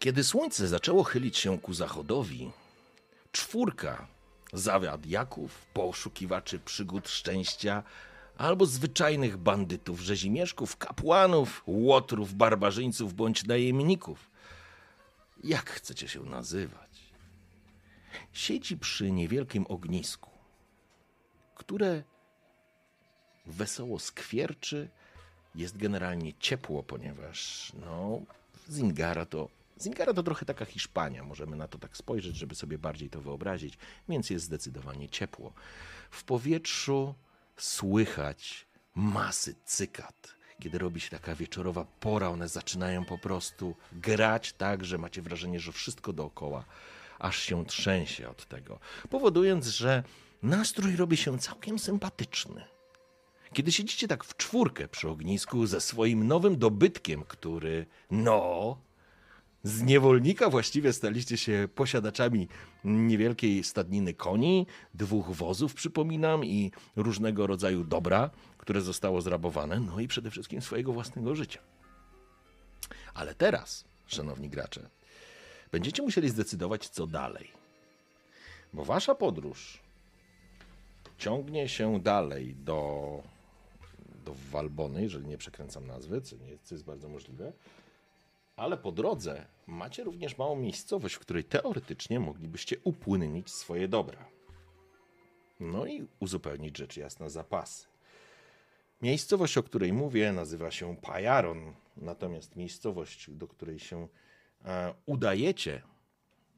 Kiedy słońce zaczęło chylić się ku zachodowi, czwórka zawiadjaków, poszukiwaczy przygód szczęścia albo zwyczajnych bandytów, rzezimieszków, kapłanów, łotrów, barbarzyńców bądź najemników. Jak chcecie się nazywać? Siedzi przy niewielkim ognisku, które wesoło skwierczy. Jest generalnie ciepło, ponieważ no, Zingara to Zingara to trochę taka Hiszpania, możemy na to tak spojrzeć, żeby sobie bardziej to wyobrazić, więc jest zdecydowanie ciepło. W powietrzu słychać masy cykat. Kiedy robi się taka wieczorowa pora, one zaczynają po prostu grać tak, że macie wrażenie, że wszystko dookoła aż się trzęsie od tego, powodując, że nastrój robi się całkiem sympatyczny. Kiedy siedzicie tak w czwórkę przy ognisku ze swoim nowym dobytkiem, który, no, z niewolnika właściwie staliście się posiadaczami niewielkiej stadniny koni, dwóch wozów, przypominam, i różnego rodzaju dobra, które zostało zrabowane, no i przede wszystkim swojego własnego życia. Ale teraz, szanowni gracze, będziecie musieli zdecydować, co dalej. Bo wasza podróż ciągnie się dalej do, do Walbony, jeżeli nie przekręcam nazwy, co, nie, co jest bardzo możliwe. Ale po drodze macie również małą miejscowość, w której teoretycznie moglibyście upłynnić swoje dobra. No i uzupełnić rzecz jasna zapasy. Miejscowość, o której mówię, nazywa się Pajaron, natomiast miejscowość, do której się e, udajecie,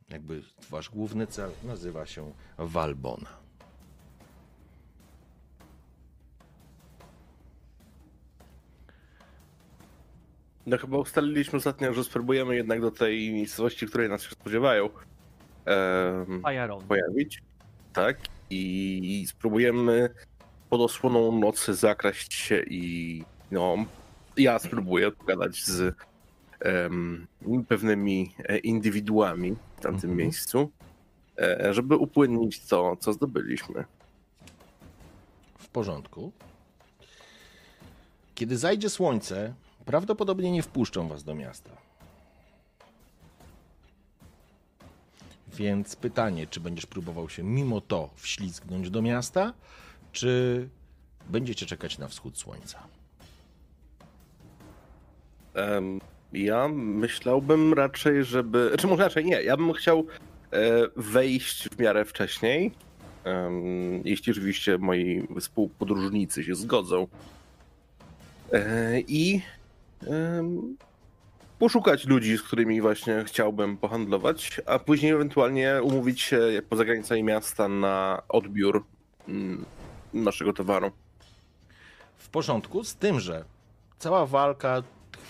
jakby wasz główny cel, nazywa się Walbona. No chyba ustaliliśmy ostatnio, że spróbujemy jednak do tej miejscowości, której nas się spodziewają, em, pojawić. Tak. I, I spróbujemy pod osłoną nocy zakraść się i no, ja spróbuję pogadać z em, pewnymi e, indywiduami w tamtym Mhm. miejscu, e, żeby upłynnić to, co zdobyliśmy. W porządku. Kiedy zajdzie słońce, prawdopodobnie nie wpuszczą was do miasta. Więc pytanie, czy będziesz próbował się mimo to wślizgnąć do miasta, czy będziecie czekać na wschód słońca? Em, Ja myślałbym raczej, żeby. Czy może raczej nie? Ja bym chciał e, wejść w miarę wcześniej. em, Jeśli oczywiście moi współpodróżnicy się zgodzą. E, I poszukać ludzi, z którymi właśnie chciałbym pohandlować, a później ewentualnie umówić się poza granicami miasta na odbiór mm, naszego towaru. W porządku, z tym, że cała walka,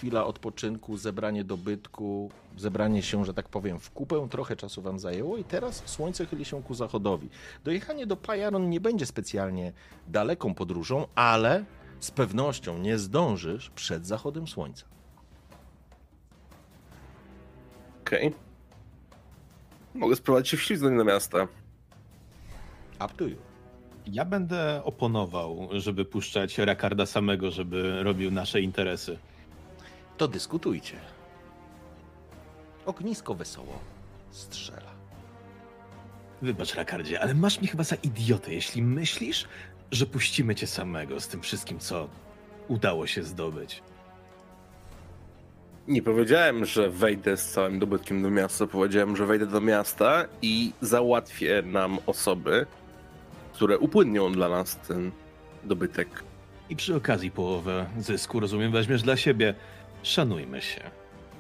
chwila odpoczynku, zebranie dobytku, zebranie się, że tak powiem, w kupę, trochę czasu wam zajęło i teraz słońce chyli się ku zachodowi. Dojechanie do Pajaron nie będzie specjalnie daleką podróżą, ale z pewnością nie zdążysz przed zachodem słońca. Okej. Mogę spróbować się wślizgnąć do miasta. Up to you. Ja będę oponował, żeby puszczać Rakarda samego, żeby robił nasze interesy. To dyskutujcie. Ognisko wesoło strzela. Wybacz, Rakardzie, ale masz mnie chyba za idiotę, jeśli myślisz, że puścimy cię samego z tym wszystkim, co udało się zdobyć. Nie powiedziałem, że wejdę z całym dobytkiem do miasta. Powiedziałem, że wejdę do miasta i załatwię nam osoby, które upłynnią dla nas ten dobytek. I przy okazji połowę zysku, rozumiem, weźmiesz dla siebie. Szanujmy się.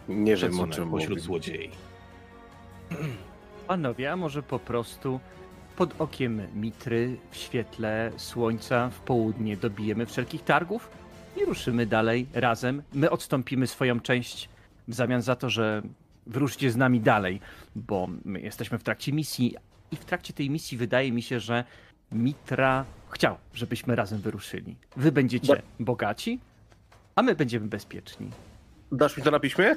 Nie wiem o Szacunek czym pośród mówię. złodziei. Panowie, a może po prostu pod okiem Mitry, w świetle słońca, w południe dobijemy wszelkich targów i ruszymy dalej razem. My odstąpimy swoją część w zamian za to, że wyruszycie z nami dalej, bo my jesteśmy w trakcie misji i w trakcie tej misji wydaje mi się, że Mitra chciał, żebyśmy razem wyruszyli. Wy będziecie bogaci, a my będziemy bezpieczni. Dasz mi to na piśmie?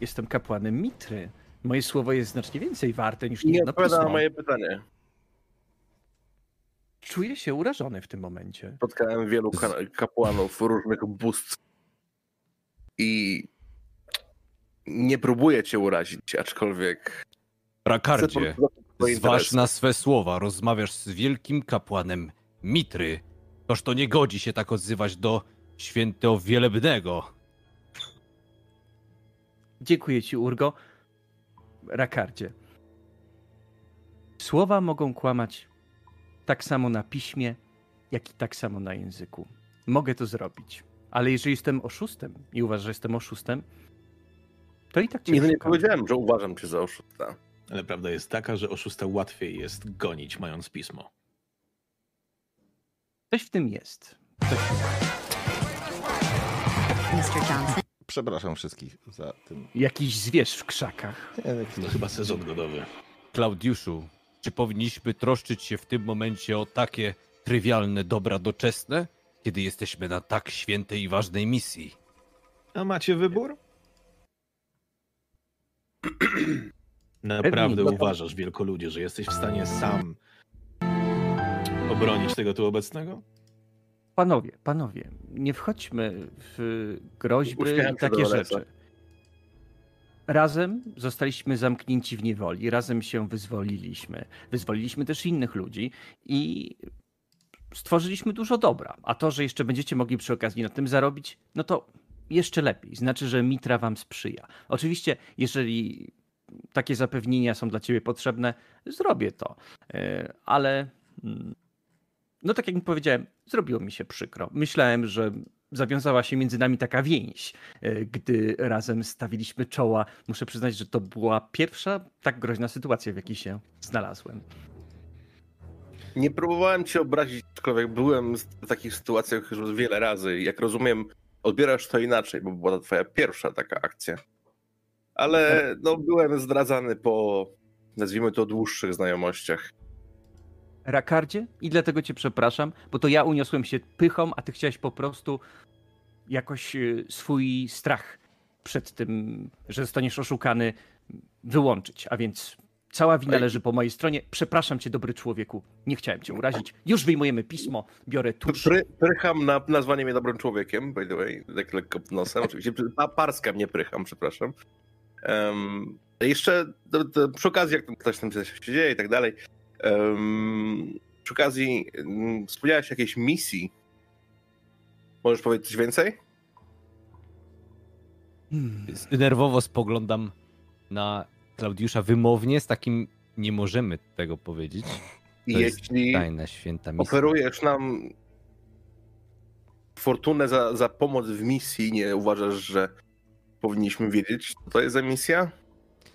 Jestem kapłanem Mitry. Moje słowo jest znacznie więcej warte niż Nie jedno odpowiada na moje pytanie. Czuję się urażony w tym momencie. Spotkałem wielu ka- kapłanów różnych bóstw i nie próbuję cię urazić, aczkolwiek Rakardzie, zważ na swe słowa, rozmawiasz z wielkim kapłanem Mitry. Toż to nie godzi się tak odzywać do świętego wielebnego. Dziękuję ci, Urgo. Rakardzie. Słowa mogą kłamać tak samo na piśmie, jak i tak samo na języku. Mogę to zrobić. Ale jeżeli jestem oszustem i uważasz, że jestem oszustem, to i tak cię Nigdy nie oszukam. powiedziałem, że uważam cię za oszusta. Ale prawda jest taka, że oszusta łatwiej jest gonić, mając pismo. Coś w tym jest. Coś w tym. Mr. Johnson. Przepraszam wszystkich za tym. Jakiś zwierz w krzakach. To chyba sezon godowy. Klaudiuszu, czy powinniśmy troszczyć się w tym momencie o takie trywialne dobra doczesne, kiedy jesteśmy na tak świętej i ważnej misji? A macie wybór? Pewnie Naprawdę nie. uważasz, wielkoludzie, że jesteś w stanie sam obronić tego tu obecnego? Panowie, panowie, nie wchodźmy w groźby się takie rzeczy. Razem zostaliśmy zamknięci w niewoli, razem się wyzwoliliśmy. Wyzwoliliśmy też innych ludzi i stworzyliśmy dużo dobra. A to, że jeszcze będziecie mogli przy okazji na tym zarobić, no to jeszcze lepiej. Znaczy, że Mitra wam sprzyja. Oczywiście, jeżeli takie zapewnienia są dla ciebie potrzebne, zrobię to. E, Ale mm, no tak jak mi powiedziałem, zrobiło mi się przykro. Myślałem, że zawiązała się między nami taka więź, e, gdy razem stawiliśmy czoła. Muszę przyznać, że to była pierwsza tak groźna sytuacja, w jakiej się znalazłem. Nie próbowałem cię obrazić, aczkolwiek byłem w takich sytuacjach już wiele razy. Jak rozumiem, odbierasz to inaczej, bo była to twoja pierwsza taka akcja. Ale no, byłem zdradzany po, nazwijmy to, dłuższych znajomościach. Rakardzie? I dlatego cię przepraszam, bo to ja uniosłem się pychą, a ty chciałeś po prostu jakoś e, swój strach przed tym, że zostaniesz oszukany, wyłączyć. A więc cała wina leży po mojej stronie. Przepraszam cię, dobry człowieku. Nie chciałem cię urazić. Już wyjmujemy pismo, biorę tusz. Pry, prycham na nazwanie mnie dobrym człowiekiem, by the way, tak lekko nosem. Oczywiście pa, parska mnie prycham, przepraszam. Um, jeszcze do, do, przy okazji, jak tam ktoś tam się dzieje i tak dalej, um, przy okazji um, wspomniałeś o jakiejś misji. Możesz powiedzieć coś więcej? Hmm. Nerwowo spoglądam na Klaudiusza wymownie, z takim nie możemy tego powiedzieć. To jeśli Tajna święta misja. oferujesz nam fortunę za, za pomoc w misji, nie uważasz, że powinniśmy wiedzieć, co to jest za misja?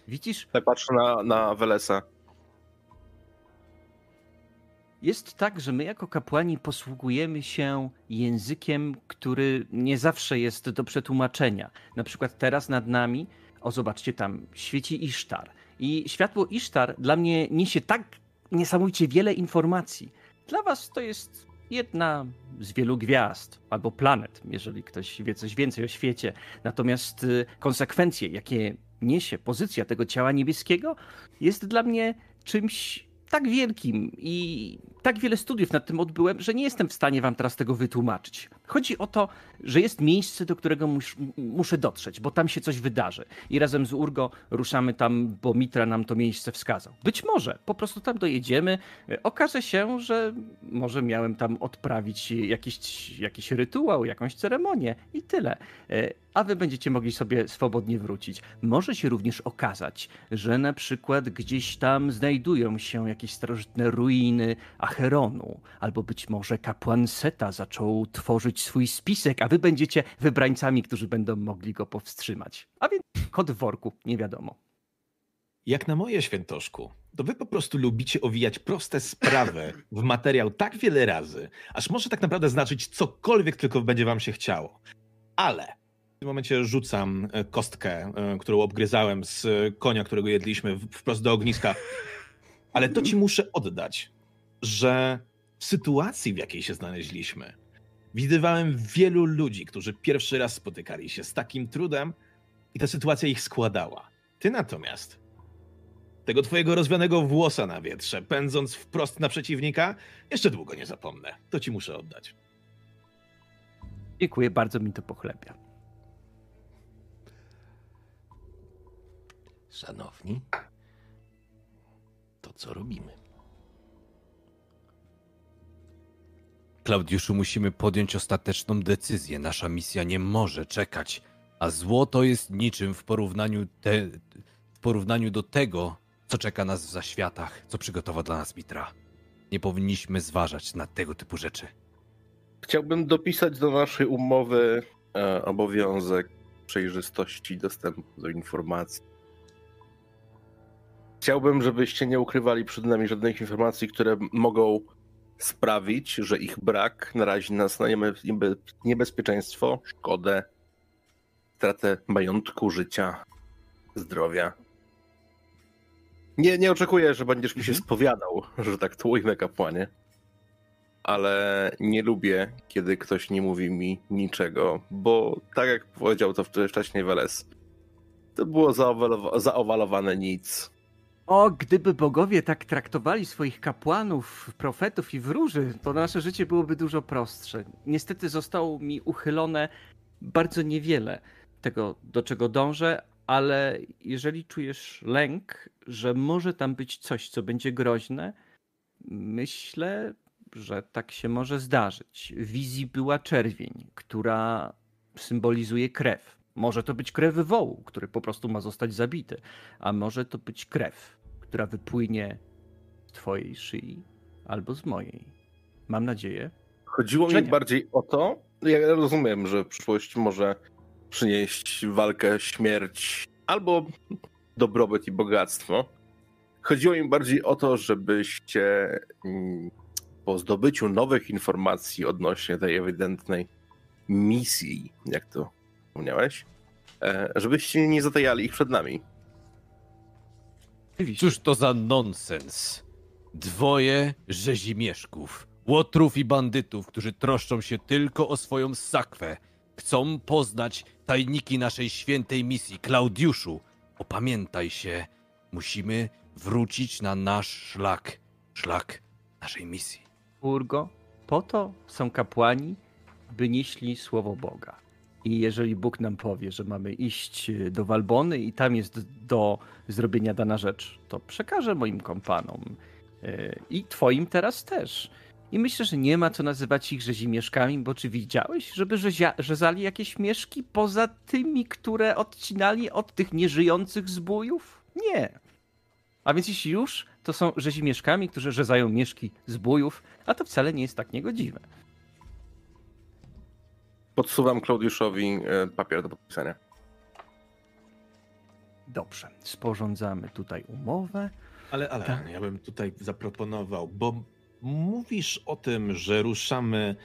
Widzisz, Tak patrzę na, na Welesa. Jest tak, że my jako kapłani posługujemy się językiem, który nie zawsze jest do przetłumaczenia. Na przykład teraz nad nami, o zobaczcie tam, świeci Isztar. I światło Isztar dla mnie niesie tak niesamowicie wiele informacji. Dla was to jest jedna z wielu gwiazd albo planet, jeżeli ktoś wie coś więcej o świecie. Natomiast y, konsekwencje, jakie niesie pozycja tego ciała niebieskiego, jest dla mnie czymś tak wielkim i tak wiele studiów nad tym odbyłem, że nie jestem w stanie wam teraz tego wytłumaczyć. Chodzi o to, że jest miejsce, do którego mus, muszę dotrzeć, bo tam się coś wydarzy. I razem z Urgo ruszamy tam, bo Mitra nam to miejsce wskazał. Być może po prostu tam dojedziemy. E, Okaże się, że może miałem tam odprawić jakiś, jakiś rytuał, jakąś ceremonię i tyle. E, A wy będziecie mogli sobie swobodnie wrócić. Może się również okazać, że na przykład gdzieś tam znajdują się jakieś starożytne ruiny Acheronu, albo być może kapłan Seta zaczął tworzyć swój spisek, a wy będziecie wybrańcami, którzy będą mogli go powstrzymać. A więc kod w worku, nie wiadomo. Jak na moje świętoszku, to wy po prostu lubicie owijać proste sprawy w materiał tak wiele razy, aż może tak naprawdę znaczyć cokolwiek tylko będzie wam się chciało. Ale tym momencie rzucam e, kostkę, e, którą obgryzałem z e, konia, którego jedliśmy w- wprost do ogniska. Ale to ci muszę oddać, że w sytuacji, w jakiej się znaleźliśmy, widywałem wielu ludzi, którzy pierwszy raz spotykali się z takim trudem i ta sytuacja ich składała. Ty natomiast tego twojego rozwianego włosa na wietrze, pędząc wprost na przeciwnika, jeszcze długo nie zapomnę. To ci muszę oddać. Dziękuję, bardzo mi to pochlebia. Szanowni, to co robimy? Klaudiuszu, musimy podjąć ostateczną decyzję. Nasza misja nie może czekać, a złoto jest niczym w porównaniu, te, w porównaniu do tego, co czeka nas w zaświatach, co przygotował dla nas Mitra. Nie powinniśmy zważać na tego typu rzeczy. Chciałbym dopisać do naszej umowy e, obowiązek przejrzystości dostępu do informacji. Chciałbym, żebyście nie ukrywali przed nami żadnych informacji, które mogą sprawić, że ich brak narazi nas na niebe- niebe- niebezpieczeństwo, szkodę, stratę majątku, życia, zdrowia. Nie, nie oczekuję, że będziesz mi się spowiadał, że tak to ujmę, kapłanie ale nie lubię, kiedy ktoś nie mówi mi niczego, bo tak jak powiedział to wcześniej Weles, to było zaowalowa- zaowalowane nic. O, gdyby bogowie tak traktowali swoich kapłanów, profetów i wróży, to nasze życie byłoby dużo prostsze. Niestety zostało mi uchylone bardzo niewiele tego, do czego dążę, ale jeżeli czujesz lęk, że może tam być coś, co będzie groźne, myślę, że tak się może zdarzyć. W wizji była czerwień, która symbolizuje krew. Może to być krew wołu, który po prostu ma zostać zabity, a może to być krew, która wypłynie z twojej szyi albo z mojej. Mam nadzieję. Chodziło mi bardziej o to, ja rozumiem, że przyszłość może przynieść walkę, śmierć albo dobrobyt i bogactwo. Chodziło mi bardziej o to, żebyście mm, po zdobyciu nowych informacji odnośnie tej ewidentnej misji, jak to wspomniałeś, e, żebyście nie zatajali ich przed nami. Cóż to za nonsens? Dwoje rzezimieszków, łotrów i bandytów, którzy troszczą się tylko o swoją sakwę, chcą poznać tajniki naszej świętej misji. Klaudiuszu, opamiętaj się. Musimy wrócić na nasz szlak, szlak naszej misji. Urgo, po to są kapłani, by nieśli słowo Boga. I jeżeli Bóg nam powie, że mamy iść e, do Walbony i tam jest do zrobienia dana rzecz, to przekażę moim kompanom e, i twoim teraz też. I myślę, że nie ma co nazywać ich rzezimieszkami, bo czy widziałeś, żeby rzezia- rzezali jakieś mieszki poza tymi, które odcinali od tych nieżyjących zbójów? Nie. A więc jeśli już, to są rzezimieszkami, którzy rzezają mieszki zbójów, a to wcale nie jest tak niegodziwe. Podsuwam Klaudiuszowi e, papier do podpisania. Dobrze, sporządzamy tutaj umowę. Ale, ale, Tak. ja bym tutaj zaproponował, bo mówisz o tym, że ruszamy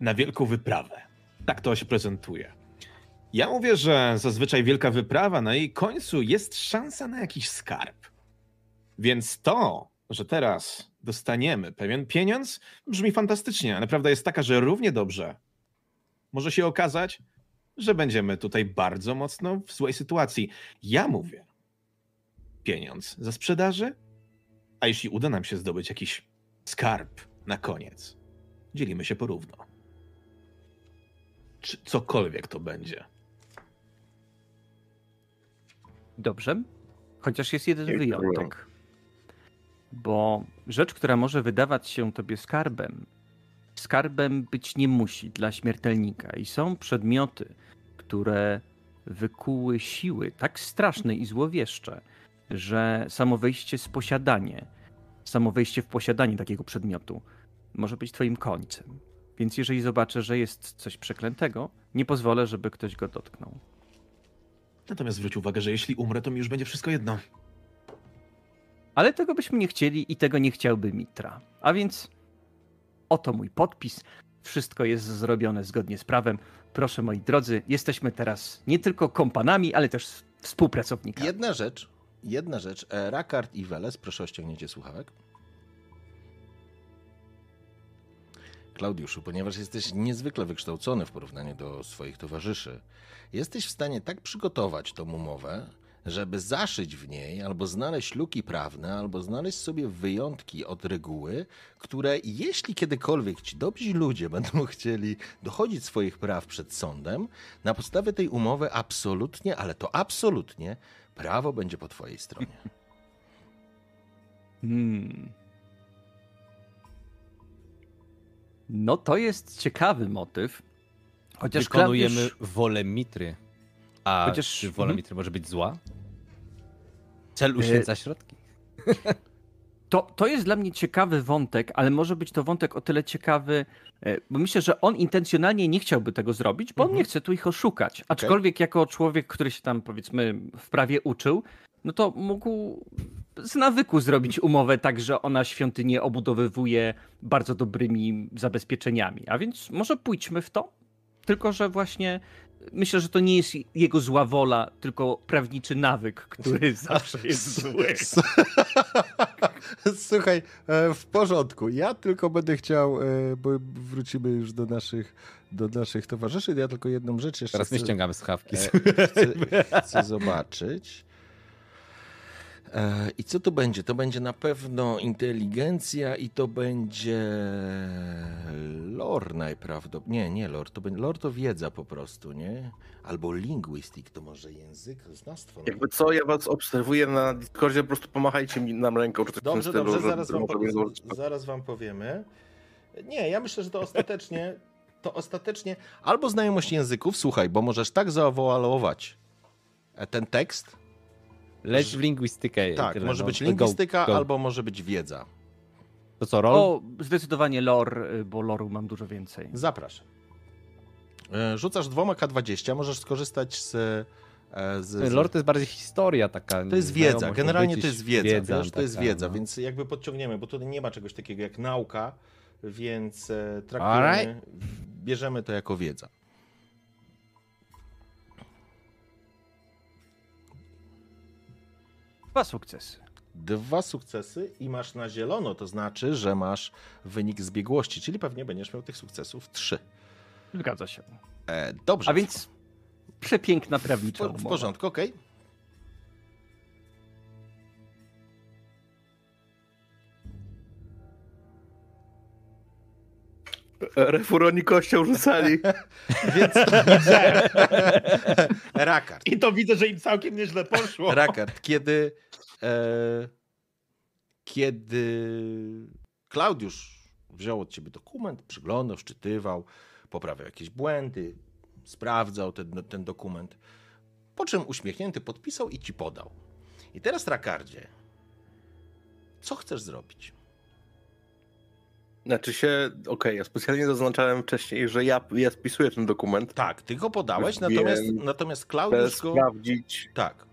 na wielką wyprawę. Tak to się prezentuje. Ja mówię, że zazwyczaj wielka wyprawa, na jej końcu jest szansa na jakiś skarb. Więc to, że teraz dostaniemy pewien pieniądz, brzmi fantastycznie, ale prawda jest taka, że równie dobrze może się okazać, że będziemy tutaj bardzo mocno w złej sytuacji. Ja mówię, pieniądz za sprzedaży, a jeśli uda nam się zdobyć jakiś skarb na koniec, dzielimy się porówno. Czy cokolwiek to będzie. Dobrze, chociaż jest jeden wyjątek. Bo rzecz, która może wydawać się tobie skarbem, skarbem być nie musi dla śmiertelnika. I są przedmioty, które wykuły siły tak straszne i złowieszcze, że samo wejście z posiadanie, samo wejście w posiadanie takiego przedmiotu może być twoim końcem. Więc jeżeli zobaczę, że jest coś przeklętego, nie pozwolę, żeby ktoś go dotknął. Natomiast zwróć uwagę, że jeśli umrę, to mi już będzie wszystko jedno. Ale tego byśmy nie chcieli i tego nie chciałby Mitra. A więc oto mój podpis. Wszystko jest zrobione zgodnie z prawem. Proszę moi drodzy, jesteśmy teraz nie tylko kompanami, ale też współpracownikami. Jedna rzecz, jedna rzecz. E, Rakard i Weles, proszę o ściągnięcie słuchawek. Klaudiuszu, ponieważ jesteś niezwykle wykształcony w porównaniu do swoich towarzyszy, jesteś w stanie tak przygotować tą umowę, żeby zaszyć w niej albo znaleźć luki prawne, albo znaleźć sobie wyjątki od reguły, które jeśli kiedykolwiek ci dobrzy ludzie będą chcieli dochodzić swoich praw przed sądem, na podstawie tej umowy absolutnie, ale to absolutnie, prawo będzie po twojej stronie. Hmm. No to jest ciekawy motyw. Chociaż Wykonujemy Klaudiusz- wolę Mitry. A Chociaż- czy wola mhm. Mitry może być zła? Cel uświęca środki. To, to jest dla mnie ciekawy wątek, ale może być to wątek o tyle ciekawy, e, bo myślę, że on intencjonalnie nie chciałby tego zrobić, bo on nie chce tu ich oszukać. Aczkolwiek jako człowiek, który się tam powiedzmy w prawie uczył, no to mógł z nawyku zrobić umowę tak, że ona świątynię obudowywuje bardzo dobrymi zabezpieczeniami. A więc może pójdźmy w to. Tylko, że właśnie myślę, że to nie jest jego zła wola, tylko prawniczy nawyk, który zawsze jest zły. Słuchaj, e, w porządku. Ja tylko będę chciał, e, bo wrócimy już do naszych, do naszych towarzyszy. Ja tylko jedną rzecz jeszcze Teraz my chcę, ściągamy słuchawki. E, chcę, chcę zobaczyć. E, I co to będzie? To będzie na pewno inteligencja i to będzie lore najprawdopodobniej. Nie, nie lore, to będzie lore to wiedza po prostu, nie? Albo linguistic, to może język, znawstwo. Jakby co, ja was obserwuję na Discordzie, po prostu pomachajcie mi nam ręką, czy Dobrze, stylu, dobrze, zaraz wam, mogę po, zobaczyć. zaraz wam powiemy. Nie, ja myślę, że to ostatecznie, to ostatecznie albo znajomość języków, słuchaj, bo możesz tak zawoalować e, ten tekst, Leć w lingwistykę. tak, tyle, może no. być Go, lingwistyka, go. albo może być wiedza. To co, rol? O, zdecydowanie lore, y, bo loru mam dużo więcej. Zapraszam. E, Rzucasz dwoma K20, możesz skorzystać z... e, z, z Lore to jest bardziej historia taka. To jest wiedza, generalnie to jest wiedza, wiesz, to jest taka, wiedza, no. więc jakby podciągniemy, bo tutaj nie ma czegoś takiego jak nauka, więc e, traktujemy, Alright. bierzemy to jako wiedza. Dwa sukcesy. Dwa sukcesy i masz na zielono, to znaczy, że masz wynik zbiegłości, czyli pewnie będziesz miał tych sukcesów trzy. Zgadza się. E, dobrze. A więc przepiękna w, prawnicza w umowa. porządku, okej. Refuroni kością rzucali. Więc Rakard. I to widzę, że im całkiem nieźle poszło. Rakard, kiedy, e, kiedy Klaudiusz wziął od ciebie dokument, przyglądał, szczytywał, poprawiał jakieś błędy, sprawdzał ten, ten dokument, po czym uśmiechnięty podpisał i ci podał. I teraz, Rakardzie, co chcesz zrobić? Znaczy się, okej, ja specjalnie zaznaczałem wcześniej, że ja, ja spisuję ten dokument, Tak, ty go podałeś, Wiem. natomiast, natomiast Klaudiusz go... sprawdzić Tak.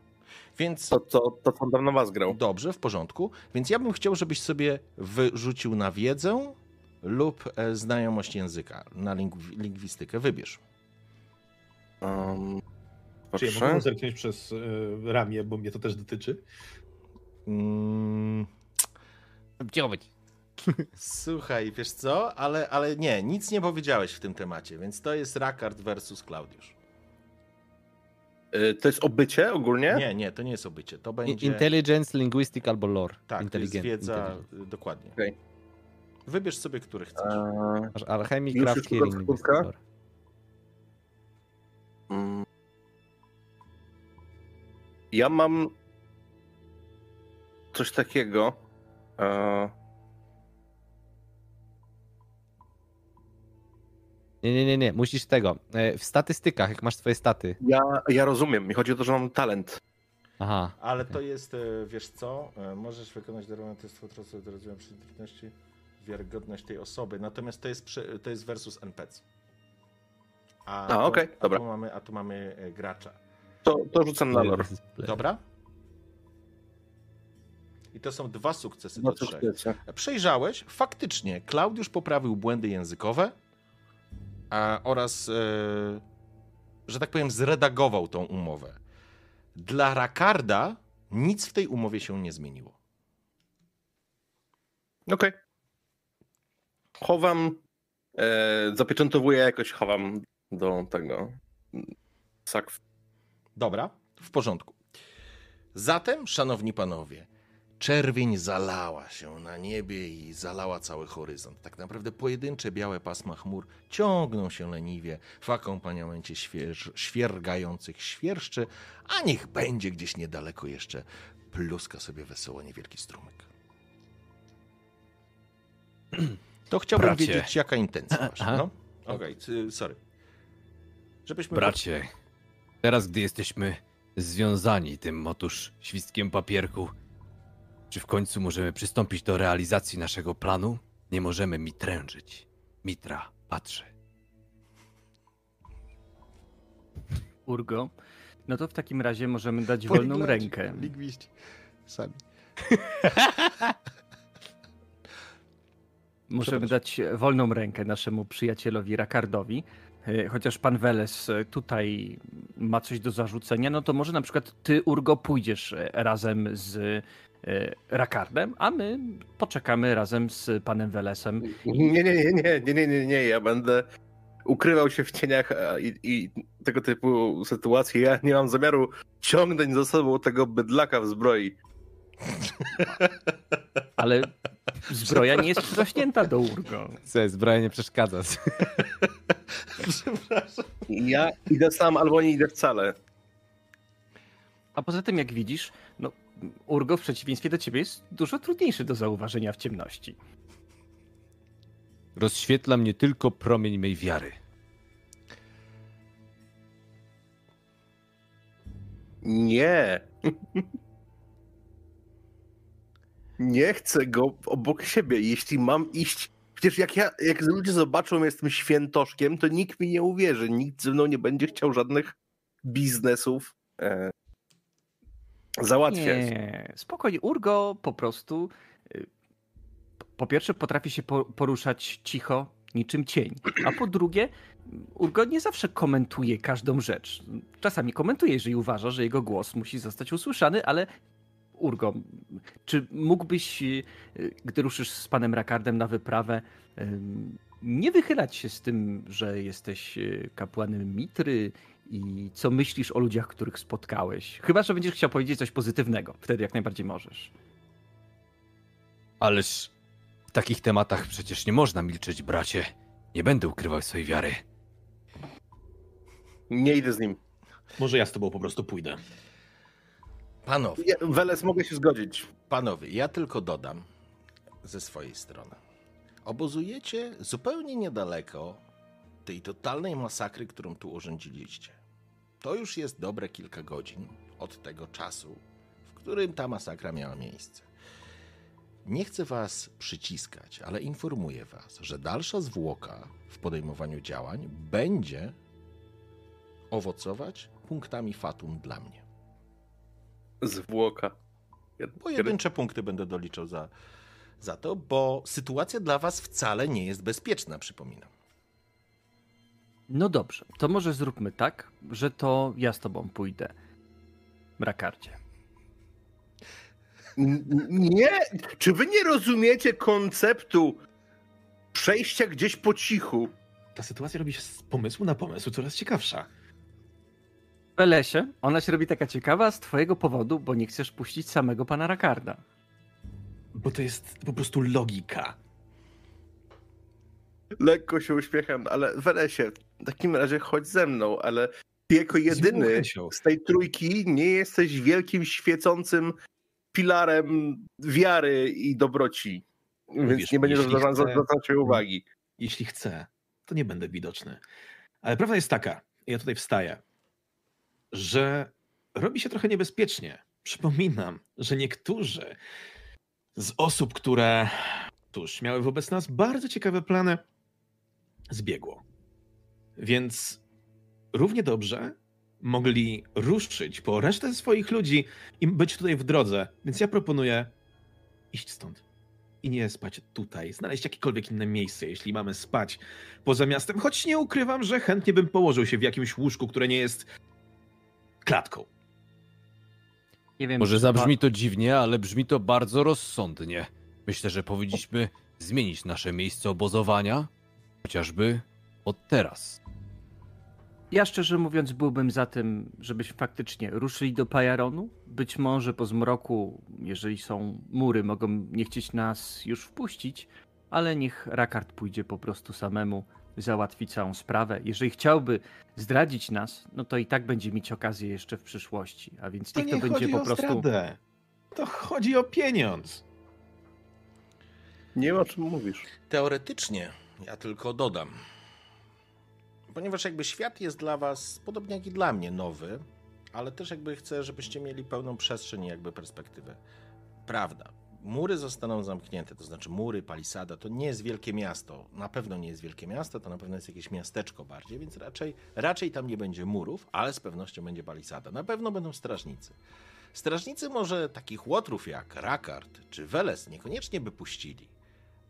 Więc to, co, to, co tam na was grał. Dobrze, w porządku. Więc ja bym chciał, żebyś sobie wyrzucił na wiedzę lub e, znajomość języka, na lingw- lingwistykę. Wybierz. Um, Czy ja mogę zerknąć przez e, ramię, bo mnie to też dotyczy? Mm. Słuchaj, wiesz co? Ale, ale nie, nic nie powiedziałeś w tym temacie, więc to jest Rakard versus Klaudiusz. Y, To jest obycie ogólnie? Nie, nie, to nie jest obycie. To będzie... Intelligence, linguistic albo lore. tak, to jest Intelligent. wiedza, intelligent. dokładnie. Okej. Wybierz sobie, który chcesz. Eee, Masz alchemic, Już, craft, healing, mm. Ja mam coś takiego. Eee, Nie, nie, nie, nie. Musisz tego. E, W statystykach, jak masz swoje staty. Ja, ja rozumiem. Mi chodzi o to, że mam talent. Aha. Ale to jest, e, wiesz co, e, możesz wykonać darowany test fotrosu do rozwoju przeciwności, wiarygodność tej osoby, natomiast to jest, przy- to jest versus NPC. A, A, okej, a dobra. Tu mamy, a tu mamy gracza. To, to rzucam na lore. Dobra? I to są dwa sukcesy No do trzech. wiecie. Przejrzałeś, faktycznie, Klaudiusz poprawił błędy językowe a, oraz, e, że tak powiem, zredagował tą umowę. Dla Rakarda nic w tej umowie się nie zmieniło. Okej. Chowam, e, zapieczętowuję jakoś, chowam do tego sakw. Dobra, w porządku. Zatem, szanowni panowie, czerwień zalała się na niebie i zalała cały horyzont. Tak naprawdę pojedyncze białe pasma chmur ciągną się leniwie w akompaniamencie śwież, świergających świerszczy, a niech będzie gdzieś niedaleko jeszcze pluska sobie wesoło niewielki strumyk. To chciałbym Bracie. wiedzieć, jaka intencja wasza. No? Okej, okay, sorry. Żebyśmy... Bracie, teraz gdy jesteśmy związani tym otóż świstkiem papierku, czy w końcu możemy przystąpić do realizacji naszego planu? Nie możemy mi trężyć. Mitra patrzy. Urgo, no to w takim razie możemy dać Poliglaci, wolną rękę. Lingwiści. Sami. Możemy dać wolną rękę naszemu przyjacielowi Rakardowi. E, Chociaż pan Weles e, tutaj ma coś do zarzucenia, no to może na przykład ty, Urgo, pójdziesz e, razem z Rakardem, a my poczekamy razem z panem Welesem. Nie, nie, nie, nie, nie, nie, nie, nie. Ja będę ukrywał się w cieniach i, i tego typu sytuacje. Ja nie mam zamiaru ciągnąć za sobą tego bydlaka w zbroi. Ale zbroja nie jest przyrośnięta do Urgo. Co, zbroja nie przeszkadza. Przepraszam. Ja idę sam albo nie idę wcale. A poza tym, jak widzisz, Urgo w przeciwieństwie do ciebie jest dużo trudniejszy do zauważenia w ciemności. Rozświetla mnie tylko promień mej wiary. Nie. Nie chcę go obok siebie. Jeśli mam iść. Przecież jak ja, jak ludzie zobaczą, że jestem świętoszkiem, to nikt mi nie uwierzy. Nikt ze mną nie będzie chciał żadnych biznesów e, załatwiać. Nie, spokojnie. Urgo po prostu y, po pierwsze potrafi się po- poruszać cicho, niczym cień, a po drugie Urgo nie zawsze komentuje każdą rzecz. Czasami komentuje, jeżeli uważa, że jego głos musi zostać usłyszany, ale Urgo, czy mógłbyś, y, gdy ruszysz z panem Rakardem na wyprawę, nie wychylać się z tym, że jesteś y, kapłanem Mitry i co myślisz o ludziach, których spotkałeś? Chyba, że będziesz chciał powiedzieć coś pozytywnego. Wtedy jak najbardziej możesz. Ależ w takich tematach przecież nie można milczeć, bracie. Nie będę ukrywał swojej wiary. Nie idę z nim. Może ja z tobą po prostu pójdę. Panowie, Ja, Weles, mogę się zgodzić. Panowie, ja tylko dodam ze swojej strony. Obozujecie zupełnie niedaleko tej totalnej masakry, którą tu urządziliście. To już jest dobre kilka godzin od tego czasu, w którym ta masakra miała miejsce. Nie chcę was przyciskać, ale informuję was, że dalsza zwłoka w podejmowaniu działań będzie owocować punktami fatum dla mnie. Zwłoka. Pojedyncze punkty będę doliczał za, za to, bo sytuacja dla was wcale nie jest bezpieczna, przypominam. No dobrze, to może zróbmy tak, że to ja z tobą pójdę. Rakardzie. N- Nie! Czy wy nie rozumiecie konceptu przejścia gdzieś po cichu? Ta sytuacja robi się z pomysłu na pomysł coraz ciekawsza. Welesie, ona się robi taka ciekawa z twojego powodu, bo nie chcesz puścić samego pana Rakarda. Bo to jest po prostu logika. Lekko się uśmiecham, ale Weresie, w takim razie chodź ze mną, ale ty jako jedyny z tej trójki nie jesteś wielkim, świecącym filarem wiary i dobroci. Więc Wiesz, nie będziesz zwracał uwagi. Jeśli chcę, to nie będę widoczny. Ale prawda jest taka, ja tutaj wstaję, że robi się trochę niebezpiecznie. Przypominam, że niektórzy z osób, które tuż miały wobec nas bardzo ciekawe plany, zbiegło. Więc równie dobrze mogli ruszyć po resztę swoich ludzi i być tutaj w drodze. Więc ja proponuję iść stąd. i nie spać tutaj, znaleźć jakiekolwiek inne miejsce, jeśli mamy spać poza miastem, choć nie ukrywam, że chętnie bym położył się w jakimś łóżku, które nie jest klatką. Nie wiem, Może zabrzmi to dziwnie, ale brzmi to bardzo rozsądnie. Myślę, że powinniśmy zmienić nasze miejsce obozowania, chociażby od teraz. Ja szczerze mówiąc byłbym za tym, żebyśmy faktycznie ruszyli do Pajaronu. Być może po zmroku, jeżeli są mury, mogą nie chcieć nas już wpuścić, ale niech Rakard pójdzie po prostu samemu, załatwi całą sprawę. Jeżeli chciałby zdradzić nas, no to i tak będzie mieć okazję jeszcze w przyszłości, a więc To niech nie to będzie chodzi po o prostu... zdradę. To chodzi o pieniądz. Nie wiem o czym mówisz. Teoretycznie, ja tylko dodam. Ponieważ jakby świat jest dla was, podobnie jak i dla mnie, nowy, ale też jakby chcę, żebyście mieli pełną przestrzeń i jakby perspektywę. Prawda. Mury zostaną zamknięte, to znaczy mury, palisada, to nie jest wielkie miasto. Na pewno nie jest wielkie miasto, to na pewno jest jakieś miasteczko bardziej, więc raczej, raczej tam nie będzie murów, ale z pewnością będzie palisada. Na pewno będą strażnicy. Strażnicy może takich łotrów jak Rakard czy Weles niekoniecznie by puścili,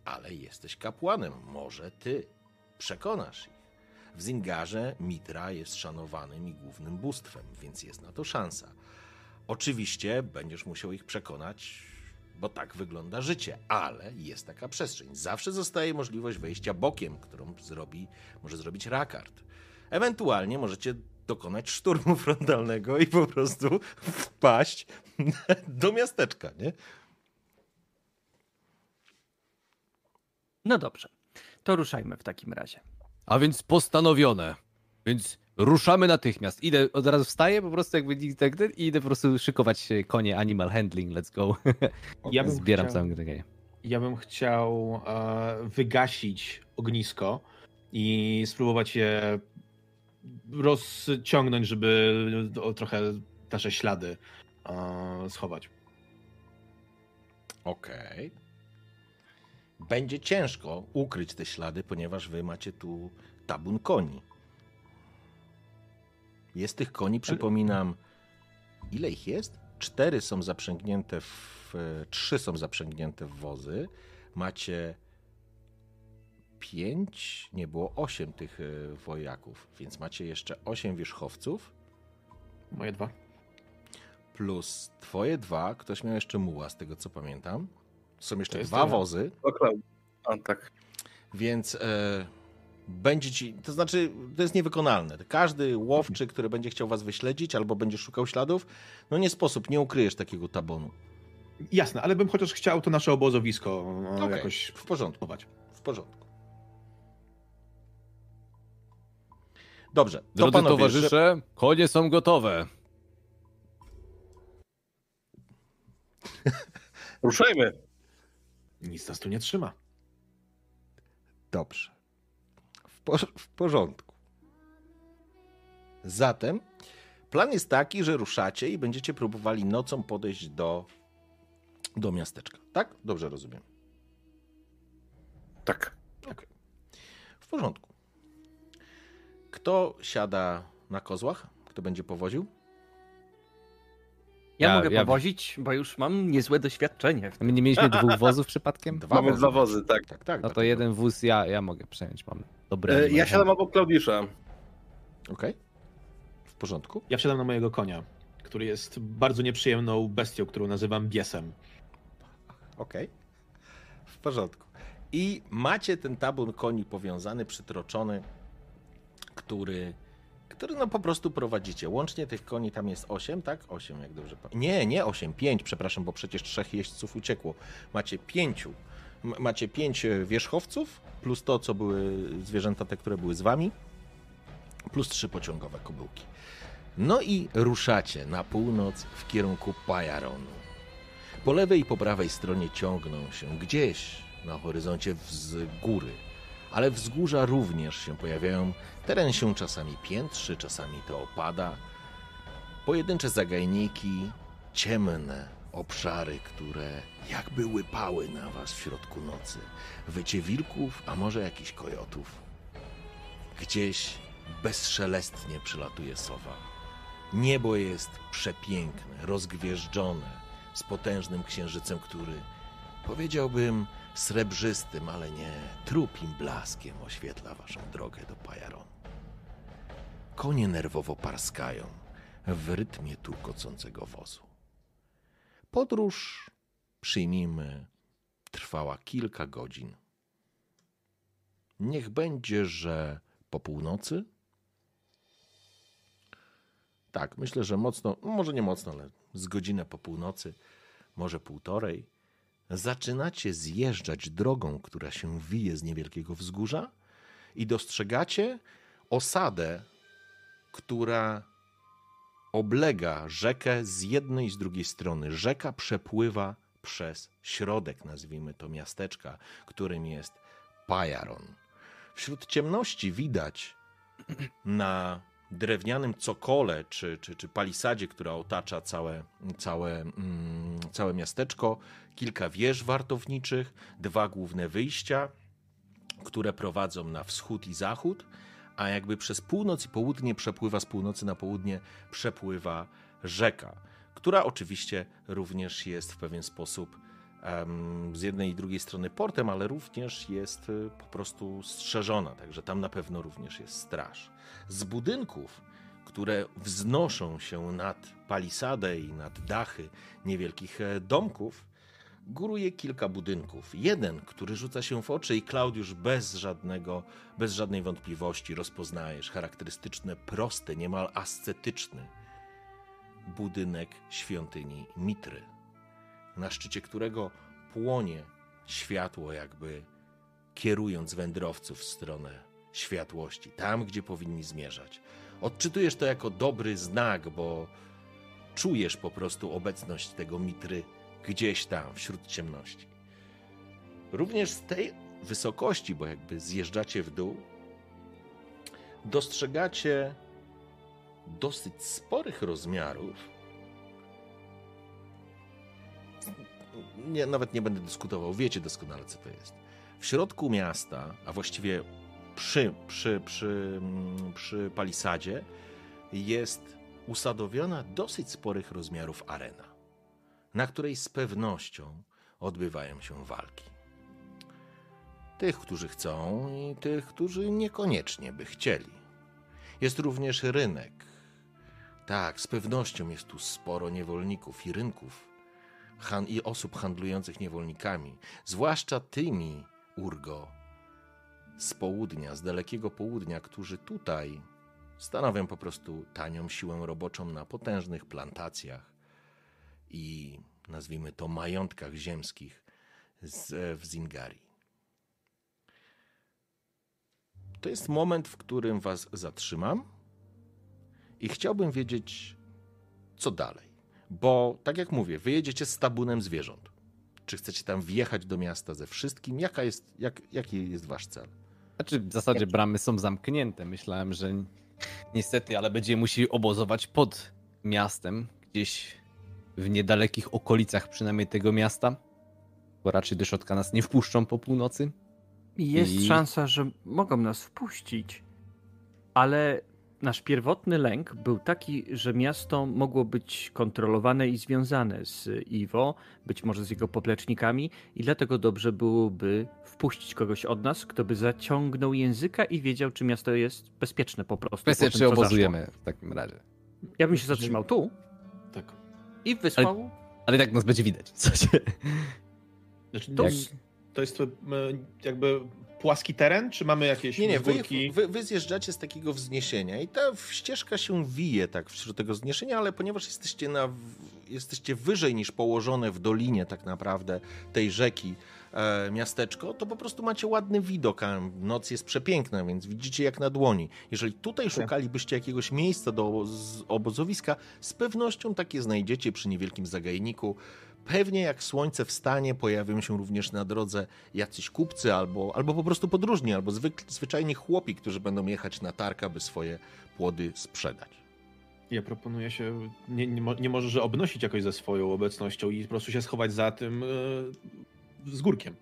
ale jesteś kapłanem, może ty przekonasz ich. W Zingarze Mitra jest szanowanym i głównym bóstwem, więc jest na to szansa. Oczywiście będziesz musiał ich przekonać, bo tak wygląda życie, ale jest taka przestrzeń. Zawsze zostaje możliwość wejścia bokiem, którą zrobi, może zrobić Rakard. Ewentualnie możecie dokonać szturmu frontalnego i po prostu wpaść do miasteczka, nie? No dobrze, to ruszajmy w takim razie. A więc postanowione. Więc ruszamy natychmiast. Idę, od razu wstaję po prostu jakby nikt tak i idę po prostu szykować konie animal handling, let's go. Ja bym Zbieram chciał- całą grę. Ja bym chciał e, wygasić ognisko i spróbować je rozciągnąć, żeby o, trochę nasze ślady e, schować. Okej. Będzie ciężko ukryć te ślady, ponieważ wy macie tu tabun koni. Jest tych koni, przypominam, ile ich jest? Cztery są zaprzęgnięte w. e, Trzy są zaprzęgnięte w wozy. Macie pięć, nie było osiem tych e, wojaków, więc macie jeszcze osiem wierzchowców. Moje dwa. plus twoje dwa, ktoś miał jeszcze muła, z tego co pamiętam. Są jeszcze dwa tyle. wozy, Oklał. A tak. więc e, będzie ci, to znaczy, to jest niewykonalne. Każdy łowczy, który będzie chciał was wyśledzić albo będzie szukał śladów, no nie sposób, nie ukryjesz takiego tabonu. Jasne, ale bym chociaż chciał to nasze obozowisko e, Okej, jakoś w porządku, w porządku. Dobrze, to Drodzy panowie, towarzysze, konie są gotowe. Ruszajmy. Nic nas tu nie trzyma. Dobrze. W, por- w porządku. Zatem plan jest taki, że ruszacie i będziecie próbowali nocą podejść do, do miasteczka. Tak? Dobrze rozumiem. Tak. W porządku. Kto siada na kozłach? Kto będzie powoził? Ja, Ja- mogę ja- powozić, bo już mam niezłe doświadczenie. my nie mieliśmy dwóch wozów przypadkiem? Dwa Mamy wozy. dwa wozy, tak. Tak, tak. No to dlatego- jeden wóz ja, ja mogę przejąć, mam dobre. E, Ja siadam obok Klaudisza. Okej. W porządku. Ja wsiadam na mojego konia, który jest bardzo nieprzyjemną bestią, którą nazywam biesem. Okej. W porządku. I macie ten tabun koni powiązany, przytroczony, który, który no po prostu prowadzicie. Łącznie tych koni tam jest 8, tak? 8, jak dobrze pamiętam. Nie, nie 8, 5, przepraszam, bo przecież trzech jeźdźców uciekło. Macie pięciu. Macie pięć e, wierzchowców, plus to, co były zwierzęta te, które były z wami, plus trzy pociągowe kobyłki. No i ruszacie na północ w kierunku Pajaronu. Po lewej i po prawej stronie ciągną się gdzieś na horyzoncie wzgóry, ale wzgórza również się pojawiają. Teren się czasami piętrzy, czasami to opada. Pojedyncze zagajniki, ciemne obszary, które jakby łypały na was w środku nocy. Wycie wilków, a może jakichś kojotów. Gdzieś bezszelestnie przylatuje sowa. Niebo jest przepiękne, rozgwieżdżone, z potężnym księżycem, który powiedziałbym Srebrzystym, ale nie trupim blaskiem oświetla waszą drogę do Pajaronu. Konie nerwowo parskają w rytmie turkocącego wozu. Podróż, przyjmijmy, trwała kilka godzin. Niech będzie, że po północy? Tak, myślę, że mocno, może nie mocno, ale z godzinę po północy, może półtorej, zaczynacie zjeżdżać drogą, która się wije z niewielkiego wzgórza i dostrzegacie osadę, która oblega rzekę z jednej i z drugiej strony. Rzeka przepływa przez środek, nazwijmy to miasteczka, którym jest Pajaron. Wśród ciemności widać na drewnianym cokole czy, czy, czy palisadzie, która otacza całe, całe, mm, całe miasteczko, kilka wież wartowniczych, dwa główne wyjścia, które prowadzą na wschód i zachód, a jakby przez północ i południe przepływa z północy na południe, przepływa rzeka, która oczywiście również jest w pewien sposób z jednej i drugiej strony portem, ale również jest y, po prostu strzeżona, także tam na pewno również jest straż. Z budynków, które wznoszą się nad palisadę i nad dachy niewielkich e, domków, góruje kilka budynków. Jeden, który rzuca się w oczy i Klaudiusz bez żadnego, bez żadnej wątpliwości rozpoznajesz charakterystyczne, proste, niemal ascetyczny budynek świątyni Mitry, na szczycie którego płonie światło, jakby kierując wędrowców w stronę światłości, tam gdzie powinni zmierzać. Odczytujesz to jako dobry znak, bo czujesz po prostu obecność tego Mitry gdzieś tam wśród ciemności. Również z tej wysokości, bo jakby zjeżdżacie w dół, dostrzegacie dosyć sporych rozmiarów. Nie, nawet nie będę dyskutował, wiecie doskonale, co to jest. W środku miasta, a właściwie przy, przy, przy, mm, przy palisadzie, jest usadowiona dosyć sporych rozmiarów arena na której z pewnością odbywają się walki. Tych, którzy chcą, i tych, którzy niekoniecznie by chcieli. Jest również rynek. Tak, z pewnością jest tu sporo niewolników i rynków i osób handlujących niewolnikami, zwłaszcza tymi, Urgo, z południa, z dalekiego południa, którzy tutaj stanowią po prostu tanią siłę roboczą na potężnych plantacjach i nazwijmy to majątkach ziemskich z, w Zingarii. To jest moment, w którym was zatrzymam i chciałbym wiedzieć, co dalej. Bo, tak jak mówię, wyjedziecie z tabunem zwierząt. Czy chcecie tam wjechać do miasta ze wszystkim? Jaka jest, jak, jaki jest wasz cel? Znaczy, w zasadzie bramy są zamknięte. Myślałem, że ni- niestety, ale będziemy musieli obozować pod miastem, gdzieś w niedalekich okolicach przynajmniej tego miasta, bo raczej do środka nas nie wpuszczą po północy. Jest I- szansa, że mogą nas wpuścić, ale nasz pierwotny lęk był taki, że miasto mogło być kontrolowane i związane z Iwo, być może z jego poplecznikami, i dlatego dobrze byłoby wpuścić kogoś od nas, kto by zaciągnął języka i wiedział, czy miasto jest bezpieczne po prostu. Kwestia, po tym, czy co obozujemy w takim razie. zaszło. Ja bym się zatrzymał tu Tak. i wysłał. Ale i tak nas będzie widać. W sensie, Znaczy, To s- to jest e, jakby płaski teren, czy mamy jakieś Nie, nie, wy, wzgórki? wy, wy zjeżdżacie z takiego wzniesienia i ta ścieżka się wije tak wśród tego wzniesienia, ale ponieważ jesteście, na, jesteście wyżej niż położone w dolinie tak naprawdę tej rzeki e, miasteczko, to po prostu macie ładny widok, a noc jest przepiękna, więc widzicie jak na dłoni. Jeżeli tutaj szukalibyście jakiegoś miejsca do oboz- obozowiska, z pewnością takie znajdziecie przy niewielkim zagajniku. Pewnie jak słońce wstanie, pojawią się również na drodze jacyś kupcy albo, albo po prostu podróżni, albo zwyk, zwyczajni chłopi, którzy będą jechać na targ, aby swoje płody sprzedać. Ja proponuję się, nie, nie, nie może, że obnosić jakoś ze swoją obecnością i po prostu się schować za tym e, z górkiem.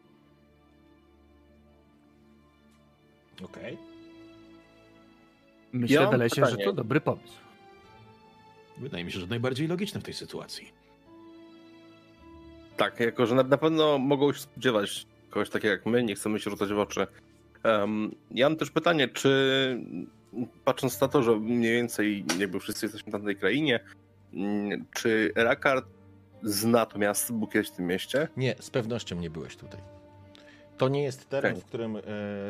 Okej. Myślę, Ja że to dobry pomysł. Wydaje mi się, że najbardziej logiczne w tej sytuacji. Tak, jako że na, na pewno mogą się spodziewać kogoś takiego jak my, nie chcemy się rzucać w oczy. Um, ja mam też pytanie, czy patrząc na to, że mniej więcej jakby wszyscy jesteśmy na tej krainie, mm, czy Rakard zna to miasto, był kiedyś w tym mieście? Nie, z pewnością nie byłeś tutaj. To nie jest teren, Okej. w którym e,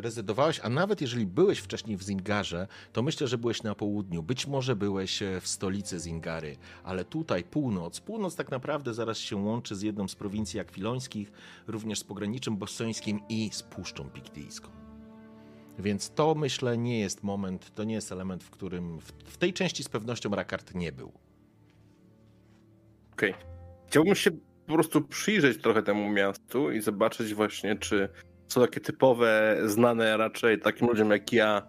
rezydowałeś, a nawet jeżeli byłeś wcześniej w Zingarze, to myślę, że byłeś na południu. Być może byłeś e, w stolicy Zingary, ale tutaj północ. Północ tak naprawdę zaraz się łączy z jedną z prowincji akwilońskich, również z pograniczem bossońskim i z Puszczą Piktyjską. Więc to myślę nie jest moment, to nie jest element, w którym w, w tej części z pewnością Rakard nie był. Okej. Chciałbym się po prostu przyjrzeć trochę temu miastu i zobaczyć właśnie, czy są takie typowe, znane raczej takim ludziom jak ja,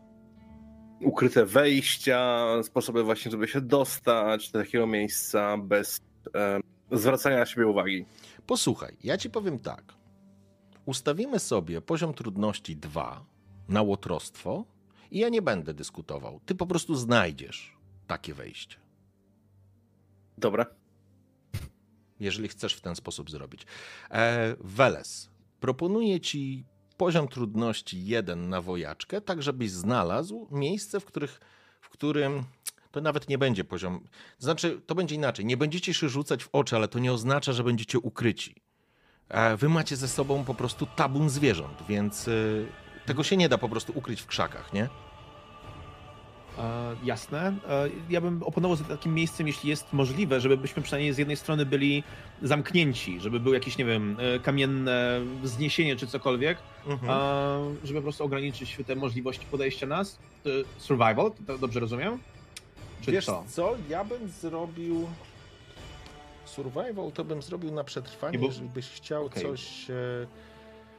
ukryte wejścia, sposoby właśnie, żeby się dostać do takiego miejsca bez e, zwracania na siebie uwagi. Posłuchaj, ja ci powiem tak. Ustawimy sobie poziom trudności 2 na łotrostwo i ja nie będę dyskutował. Ty po prostu znajdziesz takie wejście, Dobra. Jeżeli chcesz w ten sposób zrobić. E, Weles, proponuję ci poziom trudności 1 na wojaczkę, tak żebyś znalazł miejsce, w, których, w którym to nawet nie będzie poziom. Znaczy, to będzie inaczej. Nie będziecie się rzucać w oczy, ale to nie oznacza, że będziecie ukryci. E, Wy macie ze sobą po prostu tabun zwierząt, więc y, tego się nie da po prostu ukryć w krzakach, nie? E, jasne. E, ja bym oponował za takim miejscem, jeśli jest możliwe, żebyśmy przynajmniej z jednej strony byli zamknięci, żeby był jakieś, nie wiem, e, kamienne zniesienie czy cokolwiek, Mhm. żeby po prostu ograniczyć te możliwości podejścia nas. Survival, to dobrze rozumiem? Czy Wiesz co? co? Ja bym zrobił. Survival to bym zrobił na przetrwanie, Nie, bo- jeżeli byś chciał Okej. coś.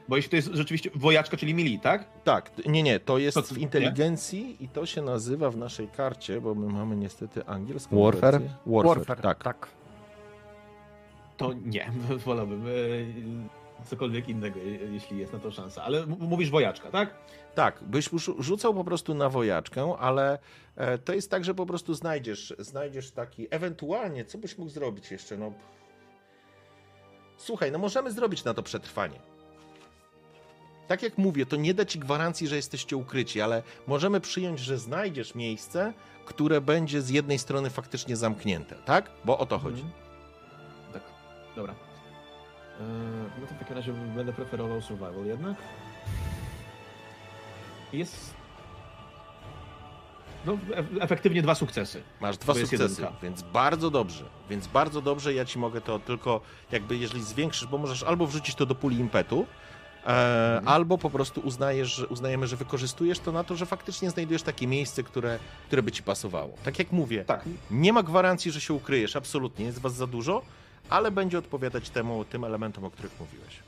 Bo jeśli to jest rzeczywiście wojaczka, czyli mili, tak? Tak, nie, nie, to jest To w nie? inteligencji i to się nazywa w naszej karcie, bo my mamy niestety angielską Warfare? wersję. Warfare, Warfare, tak. tak. To nie, wolałbym e, cokolwiek innego, je- jeśli jest na to szansa. Ale mówisz wojaczka, tak? Tak, byś rzu- rzucał po prostu na wojaczkę, ale e, to jest tak, że po prostu znajdziesz, znajdziesz taki, ewentualnie, co byś mógł zrobić jeszcze, no... Słuchaj, no możemy zrobić na to przetrwanie. Tak jak mówię, to nie da ci gwarancji, że jesteście ukryci, ale możemy przyjąć, że znajdziesz miejsce, które będzie z jednej strony faktycznie zamknięte, tak? Bo o to chodzi. Mhm. Tak, dobra. E, no to w takim razie będę preferował survival jednak. Jest. No, e- efektywnie dwa sukcesy. Masz dwa sukcesy, więc bardzo dobrze. Więc bardzo dobrze, ja ci mogę to tylko jakby, jeżeli zwiększysz, bo możesz albo wrzucić to do puli impetu, Mhm. albo po prostu uznajesz, że, uznajemy, że wykorzystujesz to na to, że faktycznie znajdujesz takie miejsce, które, które by ci pasowało. Tak jak mówię, Tak. nie ma gwarancji, że się ukryjesz, absolutnie, jest was za dużo, ale będzie odpowiadać temu, tym elementom, o których mówiłeś.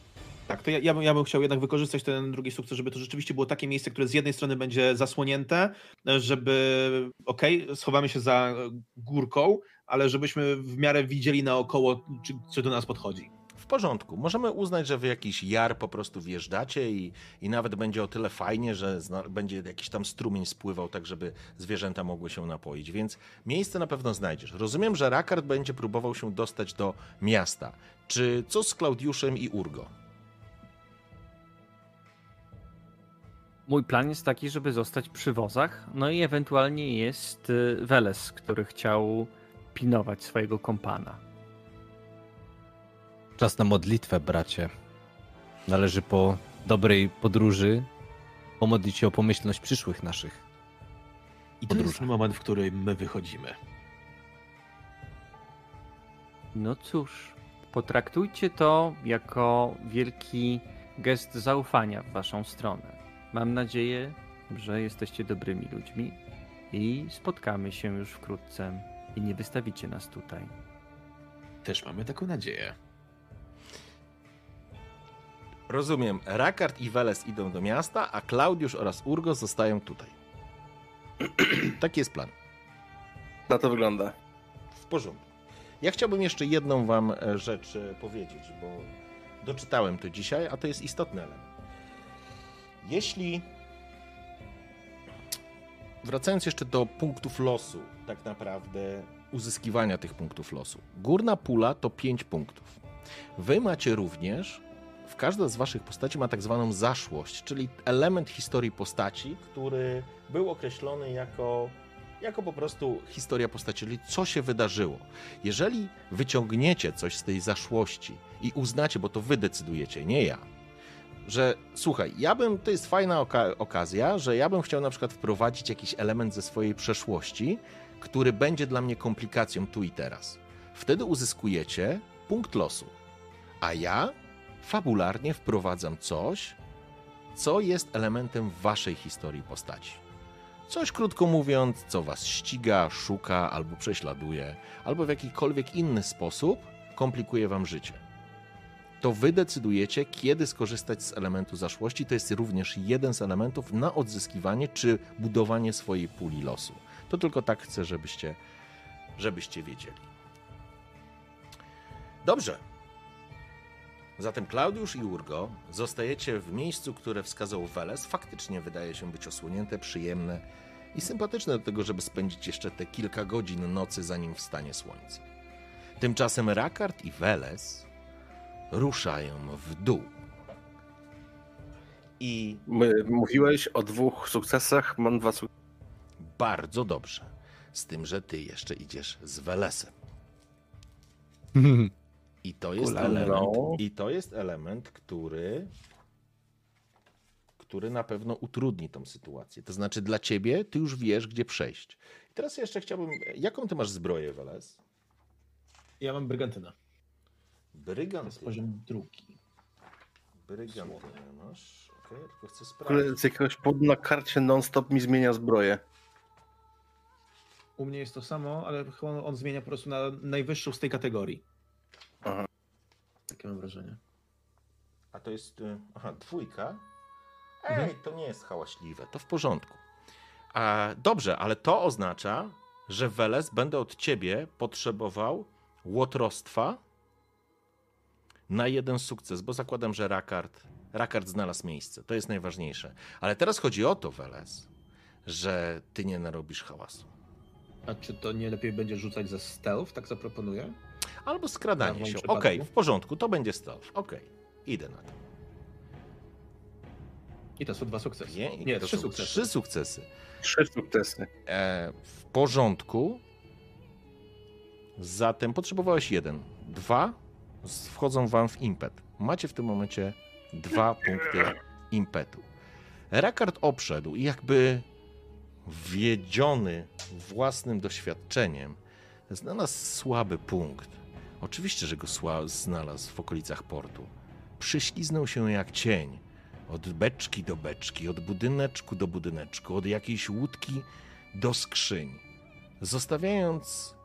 Tak, to ja, ja, bym, ja bym chciał jednak wykorzystać ten drugi sukces, żeby to rzeczywiście było takie miejsce, które z jednej strony będzie zasłonięte, żeby, okej, schowamy się za e, górką, ale żebyśmy w miarę widzieli naokoło, czy, czy do nas podchodzi. W porządku. Możemy uznać, że wy jakiś jar po prostu wjeżdżacie i, i nawet będzie o tyle fajnie, że zna, będzie jakiś tam strumień spływał, tak żeby zwierzęta mogły się napoić. Więc miejsce na pewno znajdziesz. Rozumiem, że Rakard będzie próbował się dostać do miasta. Czy co z Klaudiuszem i Urgo? Mój plan jest taki, żeby zostać przy wozach, no i ewentualnie jest y, Weles, który chciał pilnować swojego kompana. Czas na modlitwę, bracie. Należy po dobrej podróży pomodlić się o pomyślność przyszłych naszych. I to jest Podróże. moment, w którym my wychodzimy. No cóż, potraktujcie to jako wielki gest zaufania w waszą stronę. Mam nadzieję, że jesteście dobrymi ludźmi i spotkamy się już wkrótce i nie wystawicie nas tutaj. Też mamy taką nadzieję. Rozumiem, Rakard i Weles idą do miasta, a Klaudiusz oraz Urgo zostają tutaj. Taki jest plan. Na to wygląda. W porządku. Ja chciałbym jeszcze jedną wam e, rzecz e, powiedzieć, bo doczytałem to dzisiaj, a to jest istotny element. Jeśli wracając jeszcze do punktów losu, tak naprawdę uzyskiwania tych punktów losu. Górna pula to 5 punktów. Wy macie również każda z waszych postaci ma tak zwaną zaszłość, czyli element historii postaci, który był określony jako, jako po prostu historia postaci, czyli co się wydarzyło. Jeżeli wyciągniecie coś z tej zaszłości i uznacie, bo to wy decydujecie, nie ja, że słuchaj, ja bym, to jest fajna oka- okazja, że ja bym chciał na przykład wprowadzić jakiś element ze swojej przeszłości, który będzie dla mnie komplikacją tu i teraz. Wtedy uzyskujecie punkt losu. A ja fabularnie wprowadzam coś, co jest elementem waszej historii postaci. Coś, krótko mówiąc, co was ściga, szuka albo prześladuje, albo w jakikolwiek inny sposób komplikuje wam życie. To wy decydujecie, kiedy skorzystać z elementu zaszłości. To jest również jeden z elementów na odzyskiwanie czy budowanie swojej puli losu. To tylko tak chcę, żebyście, żebyście wiedzieli. Dobrze. Zatem Klaudiusz i Urgo zostajecie w miejscu, które wskazał Weles. Faktycznie wydaje się być osłonięte, przyjemne i sympatyczne do tego, żeby spędzić jeszcze te kilka godzin nocy, zanim wstanie słońce. Tymczasem Rakard i Weles ruszają w dół. I My, mówiłeś o dwóch sukcesach, mam dwa sukcesy. bardzo dobrze. Z tym, że ty jeszcze idziesz z Welesem. I to jest Kula, element, no. i to jest element, który który na pewno utrudni tą sytuację. To znaczy dla ciebie ty już wiesz, gdzie przejść. I teraz jeszcze chciałbym, jaką ty masz zbroję, Weles? Ja mam brygantynę. To jest Brygantynę. poziom drugi. Brygantynę masz. Okej, ja tylko chcę sprawdzić. z jakiegoś powodu na karcie non-stop mi zmienia zbroję. U mnie jest to samo, ale on zmienia po prostu na najwyższą z tej kategorii. Takie mam wrażenie. A to jest. y, Aha, dwójka. Ej, to nie jest hałaśliwe, to w porządku. A, dobrze, ale to oznacza, że Weles będę od ciebie potrzebował łotrostwa na jeden sukces, bo zakładam, że Rakard, Rakard znalazł miejsce. To jest najważniejsze. Ale teraz chodzi o to, Weles, że ty nie narobisz hałasu. A czy to nie lepiej będzie rzucać ze stealth, tak zaproponuję? Albo skradanie się. Okej, w porządku, to będzie stealth. Okej, idę na to. I to są dwa sukcesy. Nie, Nie, to trzy są sukcesy. Trzy sukcesy. Trzy sukcesy. E, w porządku. Zatem potrzebowałeś jeden. Dwa wchodzą wam w impet. Macie w tym momencie dwa punkty impetu. Rakard obszedł i jakby wiedziony własnym doświadczeniem, znalazł słaby punkt. Oczywiście, że go znalazł w okolicach portu. Przyśliznął się jak cień. Od beczki do beczki, od budyneczku do budyneczku, od jakiejś łódki do skrzyń, zostawiając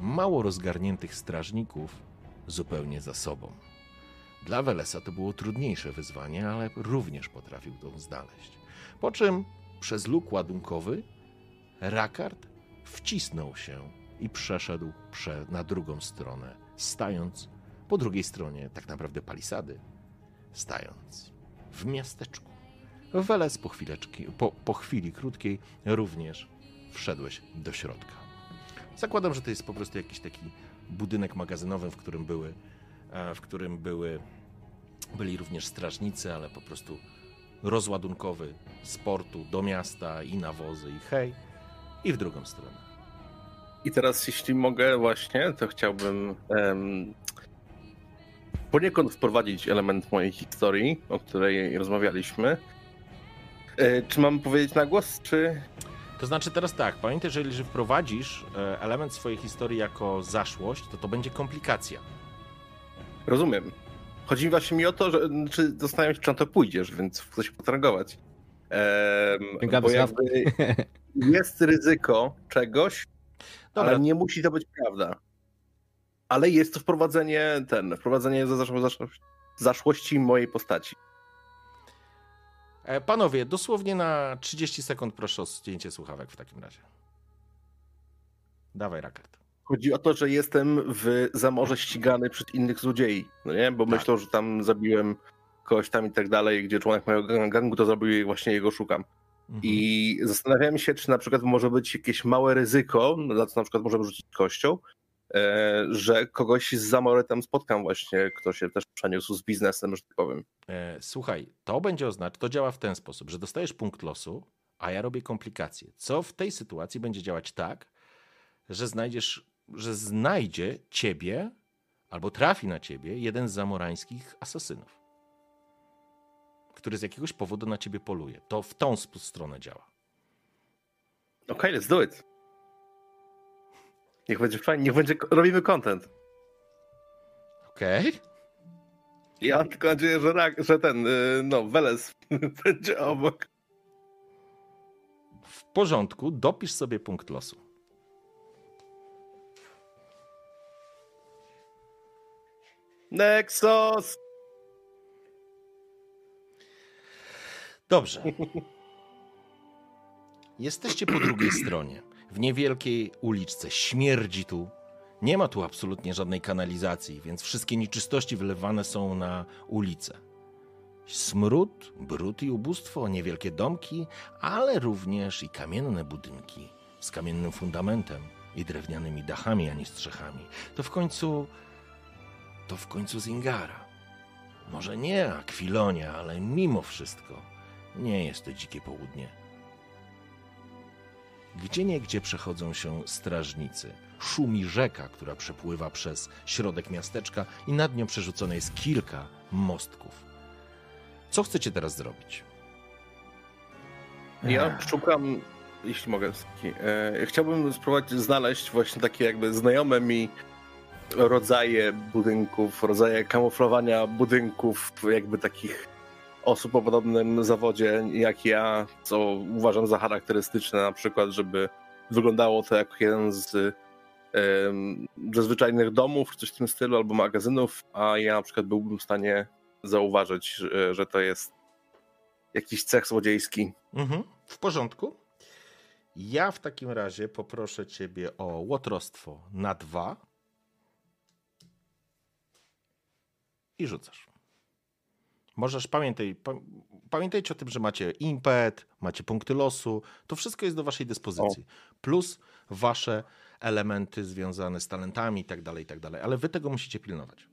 mało rozgarniętych strażników zupełnie za sobą. Dla Welesa to było trudniejsze wyzwanie, ale również potrafił to znaleźć. Po czym przez luk ładunkowy Rakard wcisnął się i przeszedł prze na drugą stronę, stając po drugiej stronie tak naprawdę palisady, stając w miasteczku. Weles po, chwileczki, po, po chwili krótkiej również wszedłeś do środka. Zakładam, że to jest po prostu jakiś taki budynek magazynowy, w którym były, e, w którym były, byli również strażnicy, ale po prostu rozładunkowy z portu do miasta i nawozy i hej, i w drugą stronę. I teraz, jeśli mogę, właśnie, to chciałbym em, poniekąd wprowadzić element mojej historii, o której rozmawialiśmy. E, czy mam powiedzieć na głos, czy. To znaczy teraz tak, pamiętaj, że jeżeli wprowadzisz e, element swojej historii jako zaszłość, to to będzie komplikacja. Rozumiem. Chodzi mi właśnie mi o to, że czy zastanawiam się, czy na to pójdziesz, więc chcę się potrangować. Em, Sięgamy bo jakby jest ryzyko czegoś, Dobra, ale nie musi to być prawda. Ale jest to wprowadzenie ten, wprowadzenie za zaszło, zaszło, zaszłości mojej postaci. E, Panowie, dosłownie na 30 sekund proszę o zdjęcie słuchawek w takim razie. Dawaj, Rakard. Chodzi o to, że jestem w zamorze ścigany przez innych złodziei, no nie? Bo Tak. myślą, że tam zabiłem kogoś tam i tak dalej, gdzie członek mojego gang- gangu to zrobił i właśnie jego szukam. Mhm. I zastanawiałem się, czy na przykład może być jakieś małe ryzyko, za co na przykład możemy rzucić kością, e, że kogoś z Zamoretem spotkam właśnie, kto się też przeniósł z biznesem, że tak powiem. E, słuchaj, to będzie oznaczać, to działa w ten sposób, że dostajesz punkt losu, a ja robię komplikacje. Co w tej sytuacji będzie działać tak, że znajdziesz, że znajdzie ciebie albo trafi na ciebie jeden z zamorańskich asasynów, który z jakiegoś powodu na ciebie poluje. To w tą stronę działa. Okej, let's do it. Niech będzie fajnie, niech będzie, robimy content. Okej? Ja mam tylko nadzieję, że, rak, że ten, y, no, Weles będzie obok. W porządku, dopisz sobie punkt losu. Nexus! Dobrze. Jesteście po drugiej stronie, w niewielkiej uliczce. Śmierdzi tu. Nie ma tu absolutnie żadnej kanalizacji, więc wszystkie nieczystości wylewane są na ulicę. Smród, brud i ubóstwo, niewielkie domki, ale również i kamienne budynki z kamiennym fundamentem i drewnianymi dachami, a nie strzechami. To w końcu. To w końcu Zingara. Może nie Akwilonia, ale mimo wszystko nie jest to dzikie południe. Gdzie niegdzie przechodzą się strażnicy. Szumi rzeka, która przepływa przez środek miasteczka i nad nią przerzucone jest kilka mostków. Co chcecie teraz zrobić? Ja szukam, jeśli mogę, e, chciałbym spróbować znaleźć właśnie takie jakby znajome mi rodzaje budynków, rodzaje kamuflowania budynków, jakby takich osób o podobnym zawodzie jak ja, co uważam za charakterystyczne, na przykład, żeby wyglądało to jak jeden z ze zwyczajnych domów, coś w tym stylu, albo magazynów, a ja na przykład byłbym w stanie zauważyć, że, że to jest jakiś cech złodziejski. Mhm, w porządku. Ja w takim razie poproszę ciebie o łotrostwo na dwa. I rzucasz. Możesz pamiętaj, pa, pamiętajcie o tym, że macie impet, macie punkty losu. To wszystko jest do waszej dyspozycji. Plus wasze elementy związane z talentami i tak dalej, i tak dalej. Ale wy tego musicie pilnować.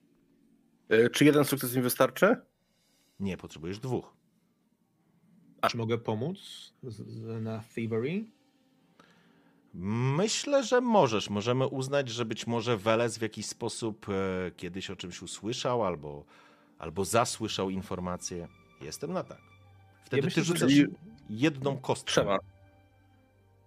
E, Czy jeden sukces mi wystarczy? Nie, potrzebujesz dwóch. Czy mogę pomóc na Thievery? Myślę, że możesz. Możemy uznać, że być może Weles w jakiś sposób e, kiedyś o czymś usłyszał albo, albo zasłyszał informację. Jestem na tak. Wtedy myślę, ty rzucasz Czyli- jedną kostkę. Trzeba.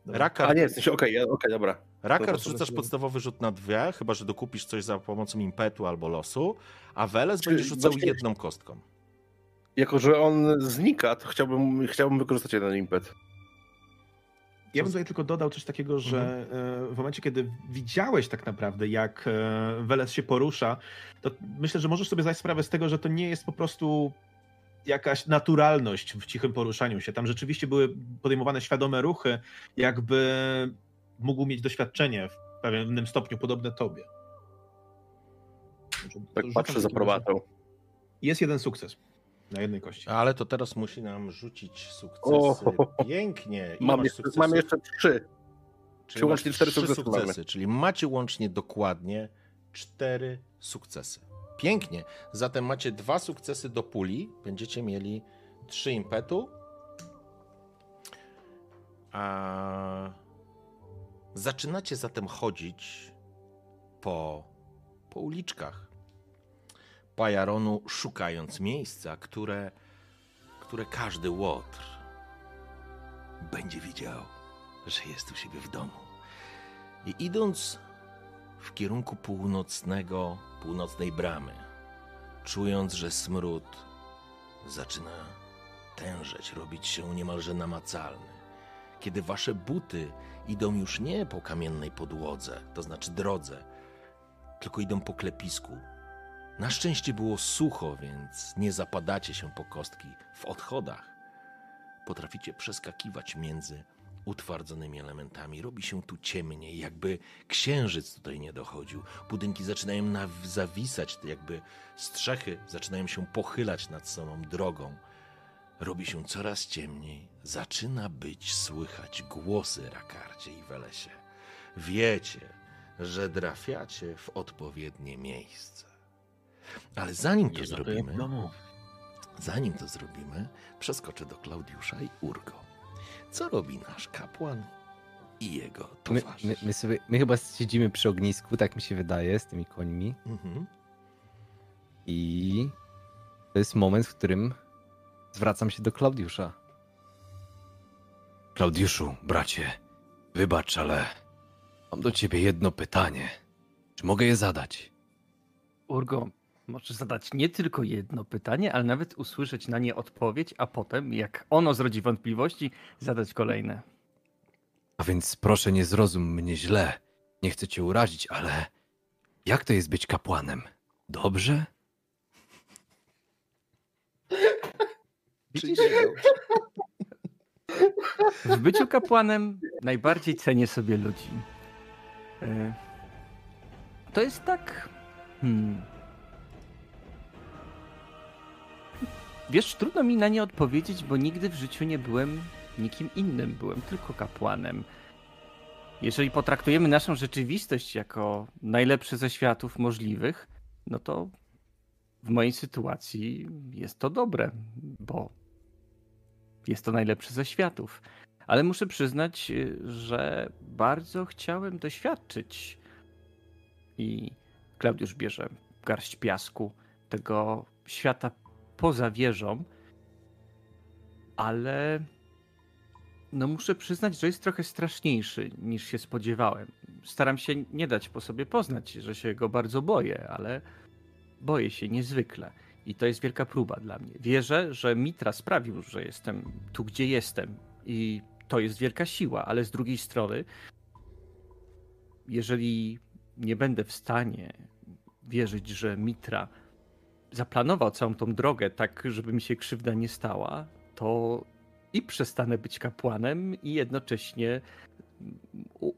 Rakar, A nie, jesteś okej, ja- okej, dobra. Rakar rzucasz podstawowy rzut na dwie, chyba że dokupisz coś za pomocą impetu albo losu, a Weles będzie rzucał właśnie- jedną kostką. Jako, że on znika, to chciałbym, chciałbym wykorzystać jeden impet. Ja bym tutaj tylko dodał coś takiego, że e, w momencie, kiedy widziałeś tak naprawdę, jak e, Weles się porusza, to myślę, że możesz sobie zdać sprawę z tego, że to nie jest po prostu jakaś naturalność w cichym poruszaniu się. Tam rzeczywiście były podejmowane świadome ruchy, jakby mógł mieć doświadczenie w pewnym stopniu podobne tobie. Znaczy, Tak rzucam patrzę za probatą. Jest jeden sukces na jednej kości. Ale to teraz musi nam rzucić sukcesy. O. Pięknie. Ile Mam jeszcze, mam jeszcze trzy. Czyli Czy łącznie cztery trzy sukcesy mamy? sukcesy, czyli macie łącznie dokładnie cztery sukcesy. Pięknie. Zatem macie dwa sukcesy do puli. Będziecie mieli trzy impetu. A... Zaczynacie zatem chodzić po, po uliczkach Pajaronu, szukając miejsca, które, które każdy łotr będzie widział że jest u siebie w domu. I idąc w kierunku północnego, północnej bramy, czując, że smród zaczyna tężeć, robić się niemalże namacalny, kiedy wasze buty idą już nie po kamiennej podłodze, to znaczy drodze, tylko idą po klepisku. Na szczęście było sucho, więc nie zapadacie się po kostki w odchodach. Potraficie przeskakiwać między utwardzonymi elementami. Robi się tu ciemniej, jakby księżyc tutaj nie dochodził. Budynki zaczynają zawisać, jakby strzechy zaczynają się pochylać nad samą drogą. Robi się coraz ciemniej. Zaczyna być słychać głosy Rakarcie i Welesie. Wiecie, że trafiacie w odpowiednie miejsce. Ale zanim to zrobimy, zanim to zrobimy, przeskoczę do Klaudiusza i Urgo. Co robi nasz kapłan i jego My, towarzysz? my, my, sobie, my chyba siedzimy przy ognisku, tak mi się wydaje, z tymi końmi. Mhm. I to jest moment, w którym zwracam się do Klaudiusza. Klaudiuszu, bracie, wybacz, ale mam do ciebie jedno pytanie. Czy mogę je zadać? Urgo, możesz zadać nie tylko jedno pytanie, ale nawet usłyszeć na nie odpowiedź, a potem, jak ono zrodzi wątpliwości, zadać kolejne. A więc proszę nie zrozum mnie źle. Nie chcę cię urazić, ale jak to jest być kapłanem? Dobrze? Widzisz? W byciu kapłanem najbardziej cenię sobie ludzi. E, To jest tak. Hmm. Wiesz, trudno mi na nie odpowiedzieć, bo nigdy w życiu nie byłem nikim innym, byłem tylko kapłanem. Jeżeli potraktujemy naszą rzeczywistość jako najlepszy ze światów możliwych, no to w mojej sytuacji jest to dobre, bo jest to najlepszy ze światów. Ale muszę przyznać, że bardzo chciałem doświadczyć. I Klaudiusz bierze garść piasku tego świata poza wieżą, ale no muszę przyznać, że jest trochę straszniejszy niż się spodziewałem. Staram się nie dać po sobie poznać, że się go bardzo boję, ale boję się niezwykle. I to jest wielka próba dla mnie. Wierzę, że Mitra sprawił, że jestem tu, gdzie jestem. I to jest wielka siła, ale z drugiej strony, jeżeli nie będę w stanie wierzyć, że Mitra zaplanował całą tą drogę tak, żeby mi się krzywda nie stała, to i przestanę być kapłanem, i jednocześnie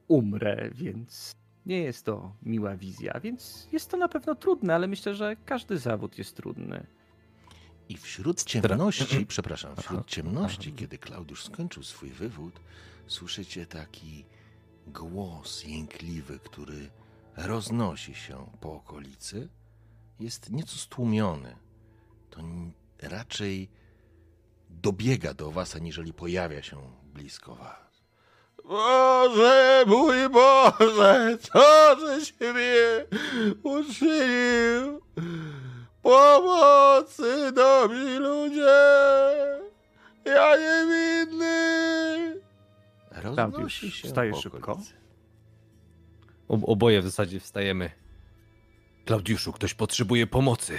umrę, więc nie jest to miła wizja, więc jest to na pewno trudne, ale myślę, że każdy zawód jest trudny. I wśród ciemności, przepraszam, wśród Aha, ciemności, aha. kiedy Klaudiusz skończył swój wywód, słyszycie taki głos jękliwy, który roznosi się po okolicy. Jest nieco stłumiony. To raczej dobiega do was, aniżeli pojawia się blisko was. Boże, mój Boże, co żeś mnie uczynił? Pomocy, dobrzy ludzie! Ja niewinny! Roznosi Klaudiusz, się wstaje szybko. Oboje w zasadzie wstajemy. Klaudiuszu, ktoś potrzebuje pomocy.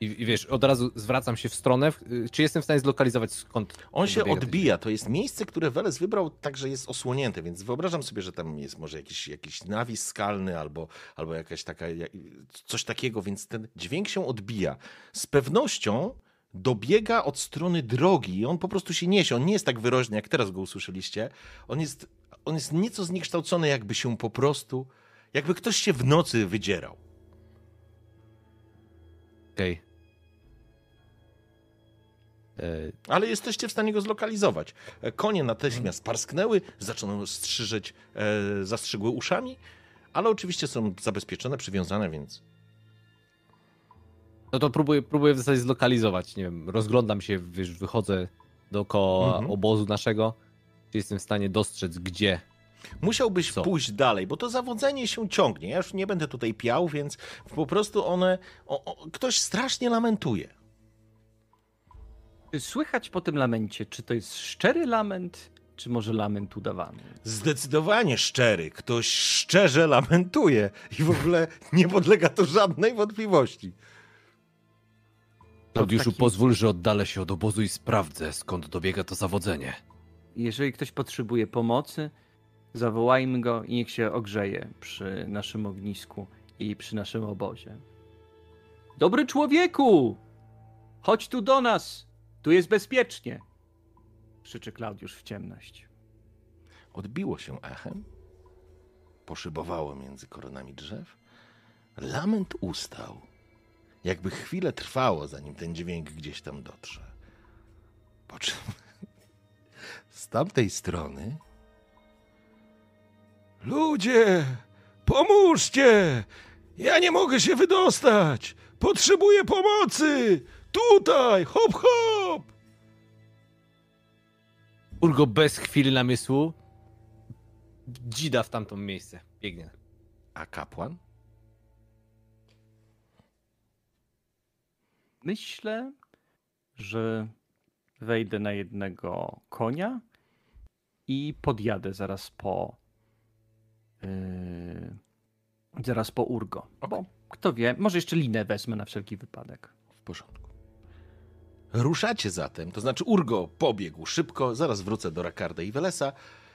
I, I wiesz, od razu zwracam się w stronę. y, Czy jestem w stanie zlokalizować skąd. On się odbija. To jest miejsce, które Weles wybrał tak, że jest osłonięte, więc wyobrażam sobie, że tam jest może jakiś, jakiś nawis skalny albo, albo jakaś taka, coś takiego, więc ten dźwięk się odbija. Z pewnością dobiega od strony drogi i on po prostu się niesie. On nie jest tak wyraźny, jak teraz go usłyszeliście. On jest, on jest nieco zniekształcony, jakby się po prostu, jakby ktoś się w nocy wydzierał. Okej. E, Ale jesteście w stanie go zlokalizować. E, Konie natychmiast parsknęły, zaczęły strzyżeć, e, zastrzygły uszami, ale oczywiście są zabezpieczone, przywiązane, więc No to próbuję, próbuję w zasadzie zlokalizować. Nie wiem, rozglądam się, wychodzę dookoła Mhm. obozu naszego. Czy jestem w stanie dostrzec, gdzie. Musiałbyś Co? pójść dalej, bo to zawodzenie się ciągnie. Ja już nie będę tutaj piał, więc po prostu one. O, o, ktoś strasznie lamentuje. Słychać po tym lamencie, czy to jest szczery lament, czy może lament udawany? Zdecydowanie szczery. Ktoś szczerze lamentuje i w ogóle nie podlega to żadnej wątpliwości. Klaudiuszu, taki- pozwól, że oddalę się od obozu i sprawdzę, skąd dobiega to zawodzenie. Jeżeli ktoś potrzebuje pomocy, zawołajmy go i niech się ogrzeje przy naszym ognisku i przy naszym obozie. Dobry człowieku! Chodź tu do nas! Tu jest bezpiecznie! Krzyczy Klaudiusz w ciemność. Odbiło się echem, poszybowało między koronami drzew. Lament ustał, jakby chwilę trwało, zanim ten dźwięk gdzieś tam dotrze. Po czym z tamtej strony. Ludzie! Pomóżcie! Ja nie mogę się wydostać! Potrzebuję pomocy! Tutaj! Hop, hop! Urgo bez chwili namysłu dzida w tamto miejsce. Biegnie. A kapłan? Myślę, że wejdę na jednego konia i podjadę zaraz po. Yy, zaraz po Urgo. Bo kto wie, może jeszcze linę wezmę na wszelki wypadek. W porządku. Ruszacie zatem, to znaczy Urgo pobiegł szybko, zaraz wrócę do Rakarda i Welesa.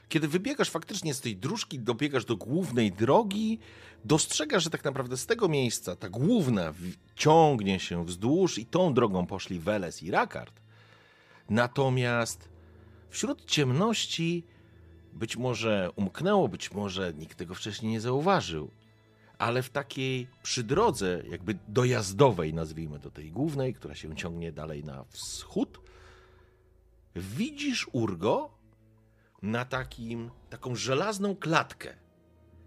Kiedy wybiegasz faktycznie z tej dróżki, dobiegasz do głównej drogi, dostrzegasz, że tak naprawdę z tego miejsca ta główna ciągnie się wzdłuż i tą drogą poszli Weles i Rakard. Natomiast wśród ciemności być może umknęło, być może nikt tego wcześniej nie zauważył, ale w takiej przy drodze, jakby dojazdowej, nazwijmy to tej głównej, która się ciągnie dalej na wschód, widzisz Urgo na takim, taką żelazną klatkę.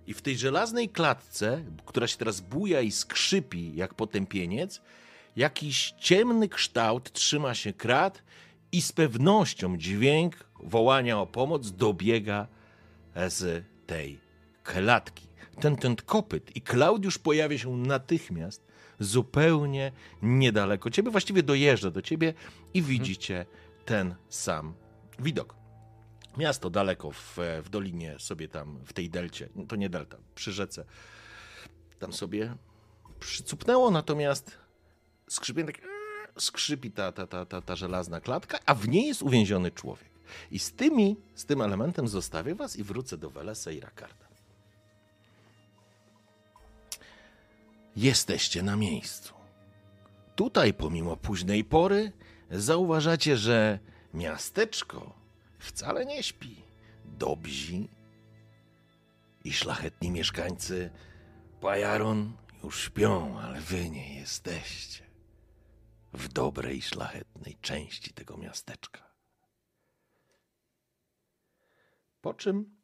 I w tej żelaznej klatce, która się teraz buja i skrzypi jak potępieniec, jakiś ciemny kształt trzyma się krat i z pewnością dźwięk wołania o pomoc dobiega z tej klatki. Ten, ten kopyt i Klaudiusz pojawia się natychmiast zupełnie niedaleko ciebie, właściwie dojeżdża do ciebie i widzicie ten sam widok. Miasto daleko w, w dolinie sobie tam, w tej delcie, to nie delta, przy rzece, tam sobie przycupnęło, natomiast skrzypię tak skrzypi ta, ta, ta, ta, ta żelazna klatka, a w niej jest uwięziony człowiek. I z tymi, z tym elementem zostawię was i wrócę do Welesa i Rakarda. Jesteście na miejscu. Tutaj, pomimo późnej pory, zauważacie, że miasteczko wcale nie śpi. Dobzi i szlachetni mieszkańcy Pajaron już śpią, ale wy nie jesteście w dobrej, szlachetnej części tego miasteczka. Po czym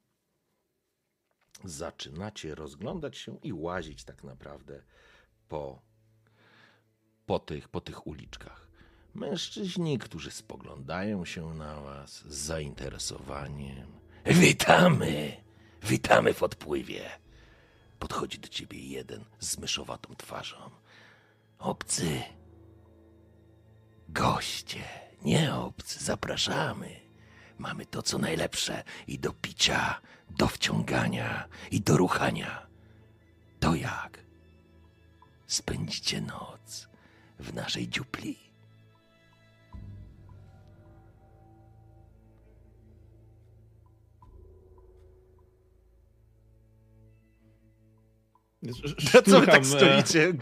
zaczynacie rozglądać się i łazić tak naprawdę po, po, tych, po tych uliczkach. Mężczyźni, którzy spoglądają się na was z zainteresowaniem. Witamy! Witamy w odpływie! Podchodzi do ciebie jeden z myszowatą twarzą. Obcy! Goście, nie obcy, zapraszamy. Mamy to, co najlepsze i do picia, do wciągania i do ruchania. To jak? Spędzicie noc w naszej dziupli. Co wy tak stoicie?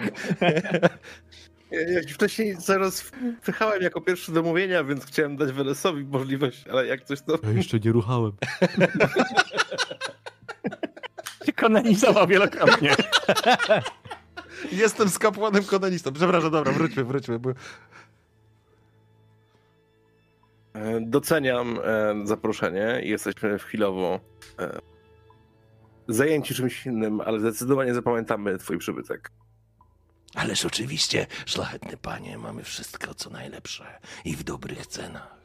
Ja, wcześniej zaraz wpychałem jako pierwszy do mówienia, więc chciałem dać Welesowi możliwość, ale jak coś to... Ja jeszcze nie ruchałem. Się kanonizował wielokrotnie. Jestem z kapłanem kononistą. Przepraszam, dobra, wróćmy, wróćmy. Bo... E, Doceniam e, zaproszenie i jesteśmy chwilowo e, zajęci czymś innym, ale zdecydowanie zapamiętamy twój przybytek. Ależ oczywiście, szlachetny panie, mamy wszystko, co najlepsze i w dobrych cenach.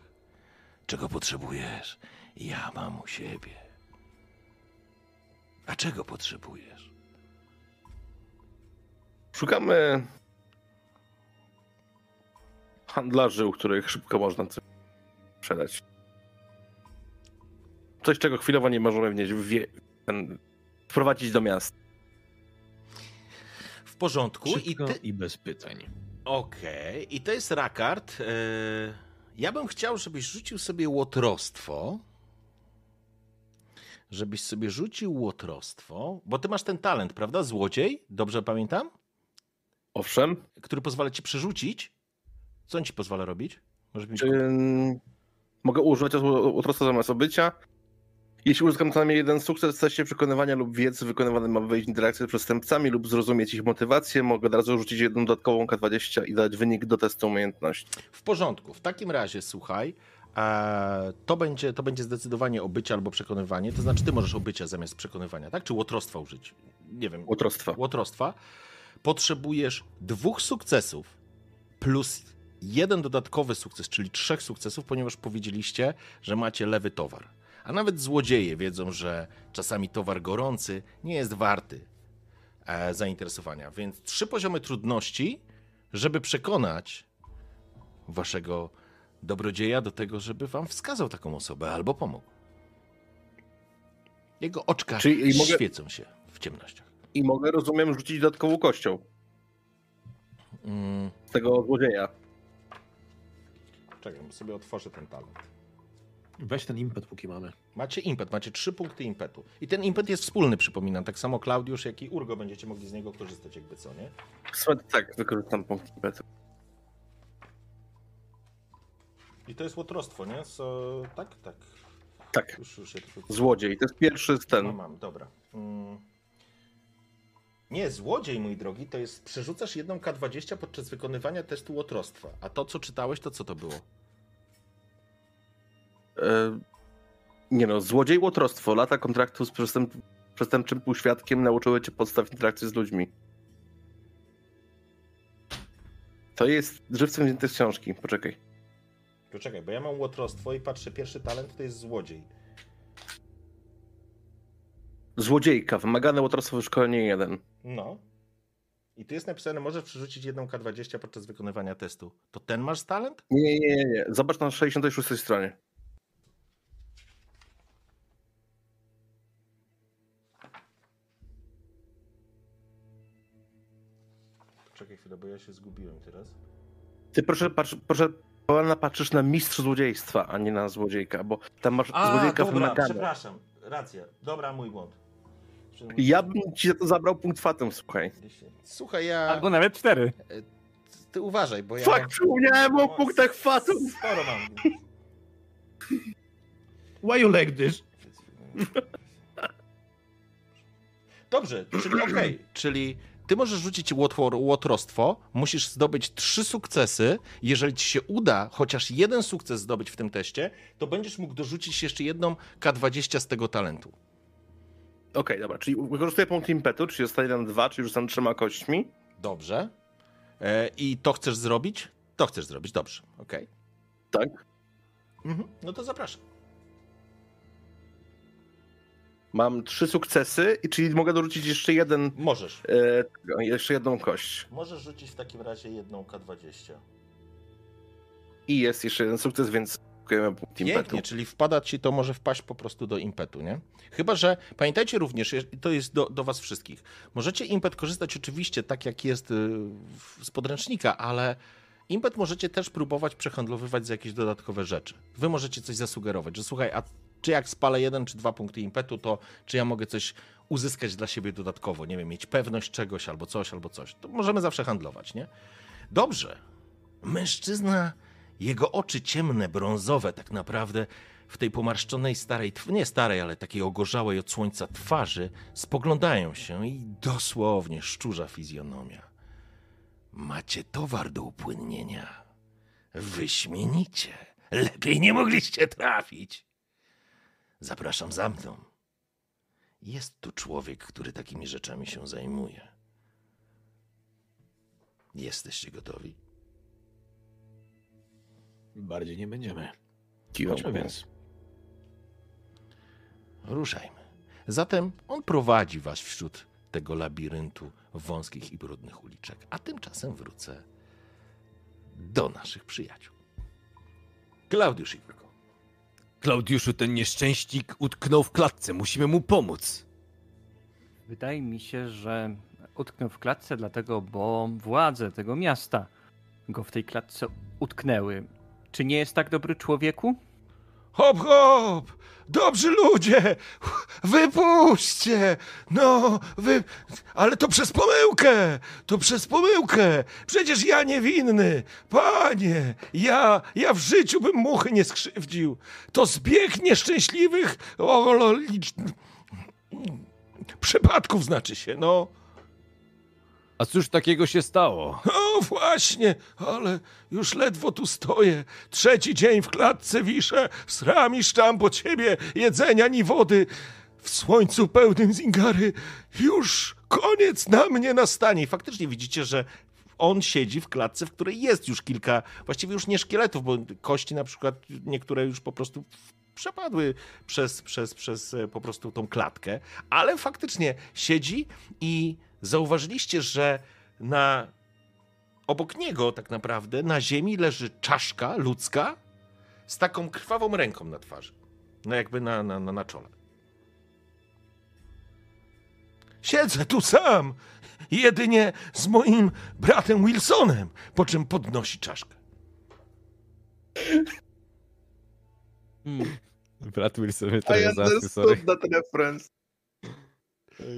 Czego potrzebujesz, ja mam u siebie. A czego potrzebujesz? Szukamy handlarzy, u których szybko można coś sprzedać. Coś, czego chwilowo nie możemy wnieść, wprowadzić do miasta. W porządku. I ty... i bez pytań. Okej, i to jest Rakard. Yy, ja bym chciał, żebyś rzucił sobie łotrostwo. Żebyś sobie rzucił łotrostwo, bo ty masz ten talent, prawda? Złodziej, dobrze pamiętam? Owszem, Który pozwala ci przerzucić. Co on ci pozwala robić? Czy mm, mogę używać utrosta zamiast obycia? Jeśli uzyskam co najmniej jeden sukces w teście przekonywania lub wiedzy wykonywany ma wejść w interakcję z przestępcami lub zrozumieć ich motywację, mogę od razu rzucić jedną dodatkową K20 i dać wynik do testu umiejętności. W porządku. W takim razie, słuchaj, e, to, będzie, to będzie zdecydowanie obycie albo przekonywanie. To znaczy, ty możesz obycia zamiast przekonywania, tak? Czy łotrostwa użyć? Nie wiem. Łotrostwa. Łotrostwa. Potrzebujesz dwóch sukcesów plus jeden dodatkowy sukces, czyli trzech sukcesów, ponieważ powiedzieliście, że macie lewy towar. A nawet złodzieje wiedzą, że czasami towar gorący nie jest warty e, zainteresowania. Więc trzy poziomy trudności, żeby przekonać waszego dobrodzieja do tego, żeby wam wskazał taką osobę albo pomógł. Jego oczka Czyli mogę- świecą się w ciemnościach. I mogę, rozumiem, rzucić dodatkową kością Mm, z tego złodzieja. czekaj, bo sobie otworzę ten talent. Weź ten impet, póki mamy. Macie impet, macie trzy punkty impetu. I ten impet jest wspólny, przypominam. Tak samo Klaudiusz, jak i Urgo będziecie mogli z niego korzystać, jakby co, nie? W sumie tak, wykorzystam punkt impetu. I to jest łotrostwo, nie? So, tak, tak. Tak, Już, już złodziej. To jest pierwszy z No ten. mam, dobra. Mm. Nie, złodziej, mój drogi, to jest przerzucasz jedną K20 podczas wykonywania testu łotrostwa. A to, co czytałeś, to co to było? E, nie no, złodziej łotrostwo. Lata kontraktu z przestęp, przestępczym półświadkiem nauczyły cię podstaw interakcji z ludźmi. To jest żywcem wzięte z książki. Poczekaj. Poczekaj, bo ja mam łotrostwo i patrzę, pierwszy talent to jest złodziej. Złodziejka. Wymagane łotrostwo w szkolenie 1. No. I tu jest napisane, możesz przerzucić jedną K20 podczas wykonywania testu. To ten masz talent? Nie, nie, nie, nie. Zobacz na 66 stronie. Chwilę, bo ja się zgubiłem teraz. Ty proszę, patrz, proszę pana patrzysz na mistrz złodziejstwa, a nie na złodziejka, bo tam masz złodziejka wymagane. przepraszam. Racja. Dobra, mój błąd. Ja bym ci za to zabrał punkt fatum, słuchaj. Słuchaj, ja... Albo nawet cztery. Ty uważaj, bo ja... Fuck, mam- przypomniałem o punktach fatum. Sporo mam. Why you like this? Dobrze, czyli okej, czyli ty możesz rzucić łotwor, łotrostwo, musisz zdobyć trzy sukcesy. Jeżeli ci się uda chociaż jeden sukces zdobyć w tym teście, to będziesz mógł dorzucić jeszcze jedną K20 z tego talentu. Okej, dobra, czyli wykorzystuję punkt impetu, czyli zostaje nam dwa, czyli rzucam trzema kośćmi. Dobrze. E, I to chcesz zrobić? To chcesz zrobić, dobrze, okej. Tak. Mhm. No to zapraszam. Mam trzy sukcesy, i czyli mogę dorzucić jeszcze jeden, Możesz. e, jeszcze jedną kość. Możesz rzucić w takim razie jedną K20. I jest jeszcze jeden sukces, więc impetu. Pięknie, czyli wpada ci to może wpaść po prostu do impetu, nie? Chyba, że pamiętajcie również, to jest do, do was wszystkich, możecie impet korzystać oczywiście tak, jak jest y, z podręcznika, ale impet możecie też próbować przehandlowywać za jakieś dodatkowe rzeczy. Wy możecie coś zasugerować, że słuchaj, a czy jak spalę jeden czy dwa punkty impetu, to czy ja mogę coś uzyskać dla siebie dodatkowo, nie wiem, mieć pewność czegoś albo coś, albo coś. To możemy zawsze handlować, nie? Dobrze. Mężczyzna, jego oczy ciemne, brązowe, tak naprawdę w tej pomarszczonej starej, nie starej, ale takiej ogorzałej od słońca twarzy, spoglądają się i dosłownie szczurza fizjonomia. Macie towar do upłynnienia. Wyśmienicie. Lepiej nie mogliście trafić. Zapraszam za mną. Jest tu człowiek, który takimi rzeczami się zajmuje. Jesteście gotowi? Bardziej nie będziemy. Chodźmy więc. Ruszajmy. Zatem on prowadzi was wśród tego labiryntu wąskich i brudnych uliczek, a tymczasem wrócę do naszych przyjaciół. Klaudiusz Iwko. Klaudiuszu, ten nieszczęśnik utknął w klatce. Musimy mu pomóc. Wydaje mi się, że utknął w klatce dlatego, bo władze tego miasta go w tej klatce utknęły. Czy nie jest tak dobry człowieku? Hop, hop! Dobrzy ludzie! Wypuśćcie! No, wy... Ale to przez pomyłkę! To przez pomyłkę! Przecież ja niewinny! Panie! Ja, ja w życiu bym muchy nie skrzywdził! To zbieg nieszczęśliwych o, o, licz... przypadków znaczy się, no. A cóż takiego się stało? O, właśnie, ale już ledwo tu stoję. Trzeci dzień w klatce wiszę, sram szczam po ciebie, jedzenia ni wody. W słońcu pełnym zingary już koniec na mnie nastanie. Faktycznie widzicie, że on siedzi w klatce, w której jest już kilka, właściwie już nie szkieletów, bo kości na przykład niektóre już po prostu przepadły przez, przez, przez e, po prostu tą klatkę, ale faktycznie siedzi i zauważyliście, że na obok niego tak naprawdę na ziemi leży czaszka ludzka z taką krwawą ręką na twarzy. No jakby na, na, na, na czole. Siedzę tu sam, jedynie z moim bratem Wilsonem, po czym podnosi czaszkę. Hmm. Brat Wilson I trochę zasły, sorry. understood that reference.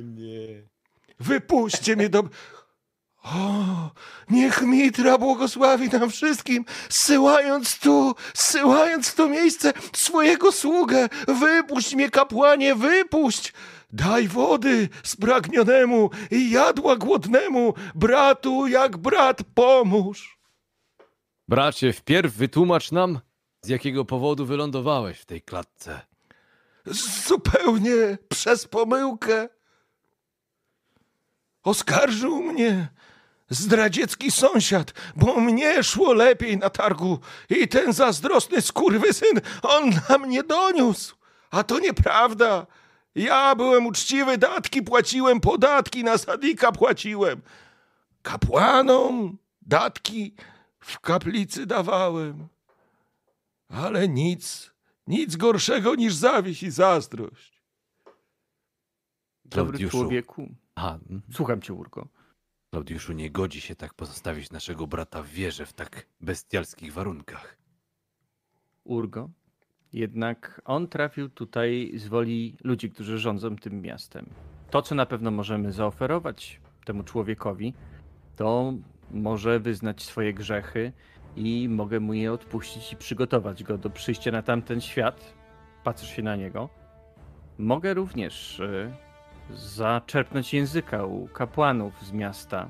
Nie. Wypuśćcie mnie do... O, niech Mitra błogosławi nam wszystkim, zsyłając tu, zsyłając w to miejsce swojego sługę. Wypuść mnie, kapłanie, wypuść! Daj wody spragnionemu i jadła głodnemu, bratu jak brat pomóż. Bracie, wpierw wytłumacz nam, z jakiego powodu wylądowałeś w tej klatce. Zupełnie przez pomyłkę. Oskarżył mnie zdradziecki sąsiad, bo mnie szło lepiej na targu i ten zazdrosny skurwysyn, on na mnie doniósł. A to nieprawda. Ja byłem uczciwy, datki płaciłem, podatki na sadika płaciłem. Kapłanom datki w kaplicy dawałem. Ale nic, nic gorszego niż zawiść i zazdrość. Dobry Klaudiuszu. człowieku. Aha. Słucham cię, Urko. Klaudiuszu, nie godzi się tak pozostawić naszego brata w wierze w tak bestialskich warunkach. Urgo. Jednak on trafił tutaj z woli ludzi, którzy rządzą tym miastem. To, co na pewno możemy zaoferować temu człowiekowi, to może wyznać swoje grzechy i mogę mu je odpuścić i przygotować go do przyjścia na tamten świat. Patrzysz się na niego. Mogę również y, zaczerpnąć języka u kapłanów z miasta.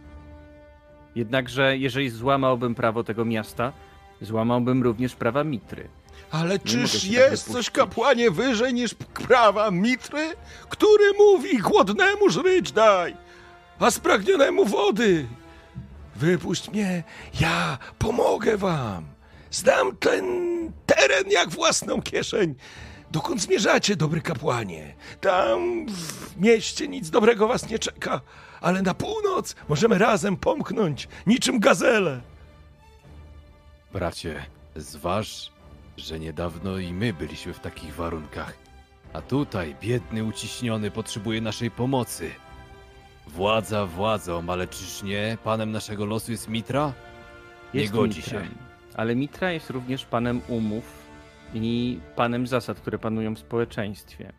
Jednakże, jeżeli złamałbym prawo tego miasta, złamałbym również prawa Mitry. Ale mogę czyż tak jest coś, wypuścić. kapłanie, wyżej niż prawa Mitry, który mówi głodnemu żryć daj, a spragnionemu wody? Wypuść mnie, ja pomogę wam. Znam ten teren jak własną kieszeń. Dokąd zmierzacie, dobry kapłanie? Tam w mieście nic dobrego was nie czeka, ale na północ możemy razem pomknąć, niczym gazele. Bracie, zważ, że niedawno i my byliśmy w takich warunkach. A tutaj biedny, uciśniony potrzebuje naszej pomocy. Władza władzą, ale czyż nie panem naszego losu jest Mitra? Nie Jest godzi Mitrem, się. Ale Mitra jest również panem umów i panem zasad, które panują w społeczeństwie.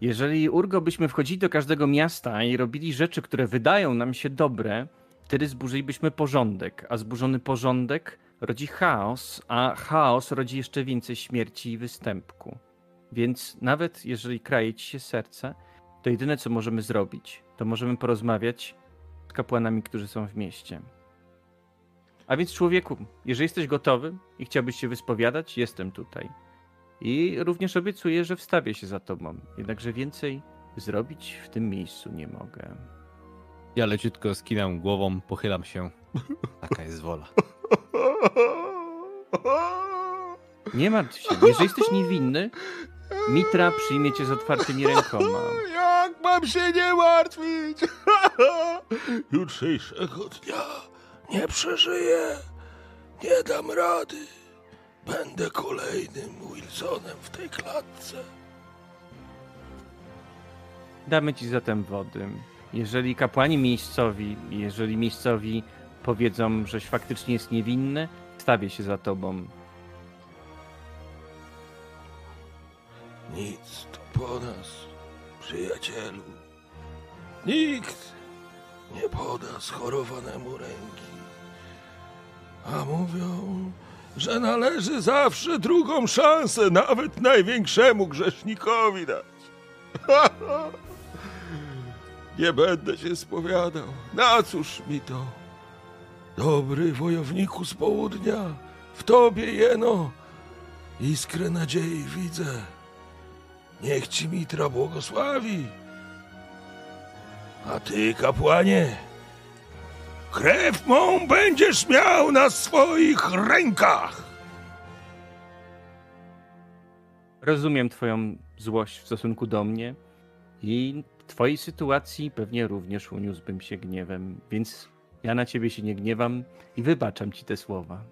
Jeżeli Urgo byśmy wchodzili do każdego miasta i robili rzeczy, które wydają nam się dobre, wtedy zburzylibyśmy porządek, a zburzony porządek rodzi chaos, a chaos rodzi jeszcze więcej śmierci i występku. Więc nawet jeżeli kraje ci się serce, to jedyne co możemy zrobić, to możemy porozmawiać z kapłanami, którzy są w mieście. A więc człowieku, jeżeli jesteś gotowy i chciałbyś się wyspowiadać, jestem tutaj. I również obiecuję, że wstawię się za tobą. Jednakże więcej zrobić w tym miejscu nie mogę. Ja leciutko skinam głową, pochylam się. Taka jest wola. Nie martw się, jeżeli jesteś niewinny, Mitra przyjmie cię z otwartymi rękoma. Jak mam się nie martwić? Jutrzejszego dnia nie przeżyję. Nie dam rady. Będę kolejnym Wilsonem w tej klatce. Damy ci zatem wody. Jeżeli kapłani miejscowi, jeżeli miejscowi powiedzą, żeś faktycznie jest niewinny, stawię się za tobą. Nic tu po nas, przyjacielu. Nikt nie poda schorowanemu ręki. A mówią, że należy zawsze drugą szansę nawet największemu grzesznikowi dać. Nie będę się spowiadał. Na cóż mi to? Dobry wojowniku z południa, w tobie jeno iskrę nadziei widzę. Niech ci Mitra błogosławi. A ty, kapłanie, krew mą będziesz miał na swoich rękach. Rozumiem twoją złość w stosunku do mnie i w twojej sytuacji pewnie również uniósłbym się gniewem, więc ja na ciebie się nie gniewam i wybaczam ci te słowa.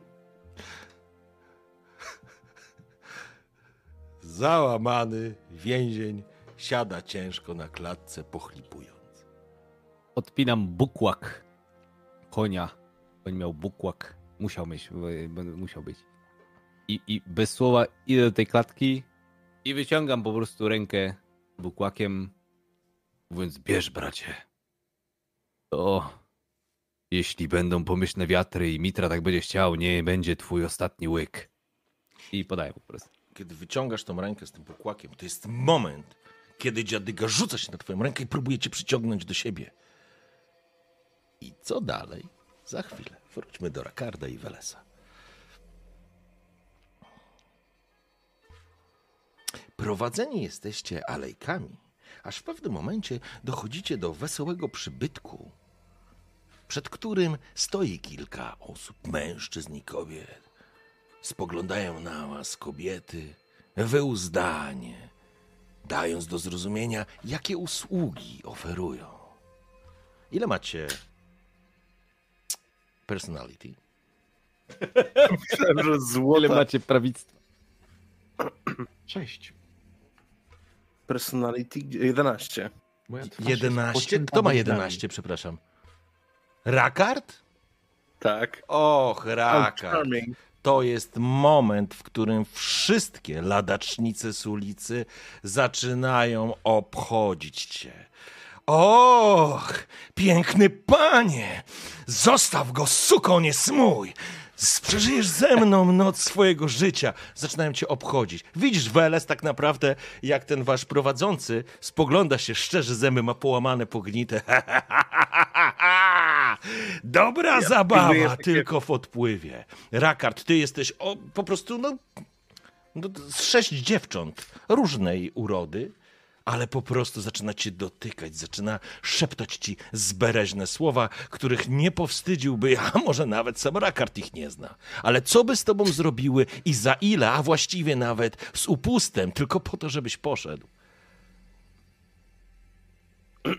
Załamany więzień siada ciężko na klatce, pochlipując. Odpinam bukłak konia. Koń miał bukłak. Musiał mieć, musiał być. I, I bez słowa idę do tej klatki i wyciągam po prostu rękę bukłakiem, mówiąc: Bierz, bracie. To jeśli będą pomyślne wiatry i Mitra tak będzie chciał, nie będzie twój ostatni łyk. I podaję po prostu. Kiedy wyciągasz tą rękę z tym pokłakiem, to jest moment, kiedy dziadyga rzuca się na twoją rękę i próbuje cię przyciągnąć do siebie. I co dalej? Za chwilę. Wróćmy do Rakarda i Welesa. Prowadzeni jesteście alejkami, aż w pewnym momencie dochodzicie do wesołego przybytku, przed którym stoi kilka osób, mężczyzn i kobiet. Spoglądają na was kobiety, wyuzdanie, dając do zrozumienia, jakie usługi oferują. Ile macie personality? Myślałem, że Ile złote macie prawictwa? Cześć. personality 11. Moja twarz jest 11? pocięta Kto ma wędami. 11, przepraszam? Rakard? Tak. Och, Rakard. To jest moment, w którym wszystkie ladacznice z ulicy zaczynają obchodzić cię. Och, piękny panie! Zostaw go, suko, nie smój! Przeżyjesz ze mną noc swojego życia. Zaczynają cię obchodzić. Widzisz, Weles, tak naprawdę, jak ten wasz prowadzący spogląda się szczerze, zęby ma połamane, pognite. Dobra zabawa, pilnuję takie- tylko w odpływie. Rakard, ty jesteś o, po prostu, no, no, z sześć dziewcząt różnej urody, ale po prostu zaczyna cię dotykać, zaczyna szeptać ci zbereźne słowa, których nie powstydziłby, a może nawet sam Rakard ich nie zna. Ale co by z tobą zrobiły i za ile, a właściwie nawet z upustem, tylko po to, żebyś poszedł.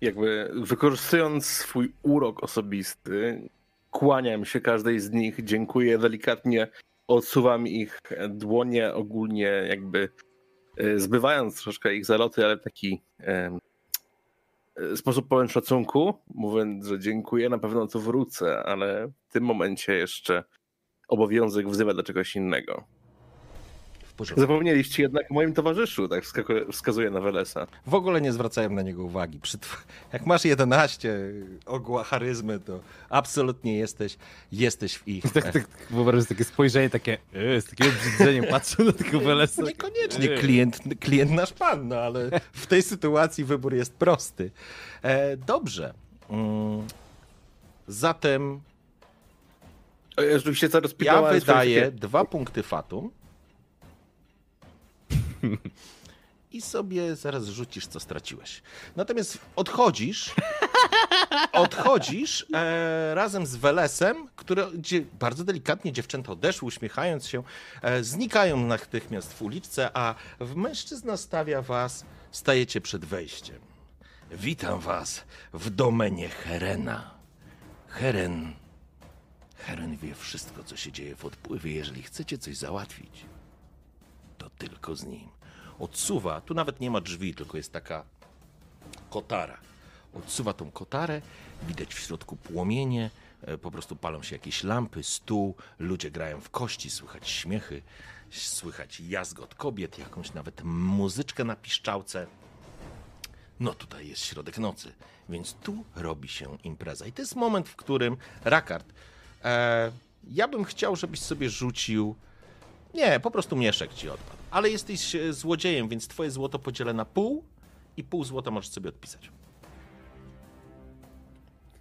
Jakby wykorzystując swój urok osobisty, kłaniam się każdej z nich, dziękuję delikatnie, odsuwam ich dłonie ogólnie jakby zbywając troszkę ich zaloty, ale w taki e, sposób pełen szacunku, mówiąc, że dziękuję, na pewno tu wrócę, ale w tym momencie jeszcze obowiązek wzywa do czegoś innego. W porządku. Zapomnieliście jednak o moim towarzyszu, tak wskazuje na Welesa. W ogóle nie zwracałem na niego uwagi. Jak masz 11 ogła charyzmy, to absolutnie jesteś, jesteś w ich. Tak, tak, wyobrażam sobie takie spojrzenie, takie e, z takim obrzydzeniem patrzę na tego Welesa. Niekoniecznie Ej. klient, klient nasz pan, no ale w tej sytuacji wybór jest prosty. E, dobrze. Mm, zatem E, ja swoje wydaję dwa punkty fatum. I sobie zaraz rzucisz, co straciłeś. Natomiast odchodzisz. Odchodzisz e, razem z Welesem, które, gdzie bardzo delikatnie dziewczęta odeszły, uśmiechając się, e, znikają natychmiast w uliczce, a mężczyzna stawia was, stajecie przed wejściem. Witam was w domenie Herena. Heren. Heren wie wszystko, co się dzieje w odpływie. Jeżeli chcecie coś załatwić, tylko z nim. Odsuwa, tu nawet nie ma drzwi, tylko jest taka kotara. Odsuwa tą kotarę, widać w środku płomienie, e, po prostu palą się jakieś lampy, stół, ludzie grają w kości, słychać śmiechy, słychać jazgot kobiet, jakąś nawet muzyczkę na piszczałce. No tutaj jest środek nocy, więc tu robi się impreza. I to jest moment, w którym Rakard, e, ja bym chciał, żebyś sobie rzucił. Nie, po prostu mieszek ci odpadł. Ale jesteś e, złodziejem, więc twoje złoto podzielę na pół i pół złota możesz sobie odpisać.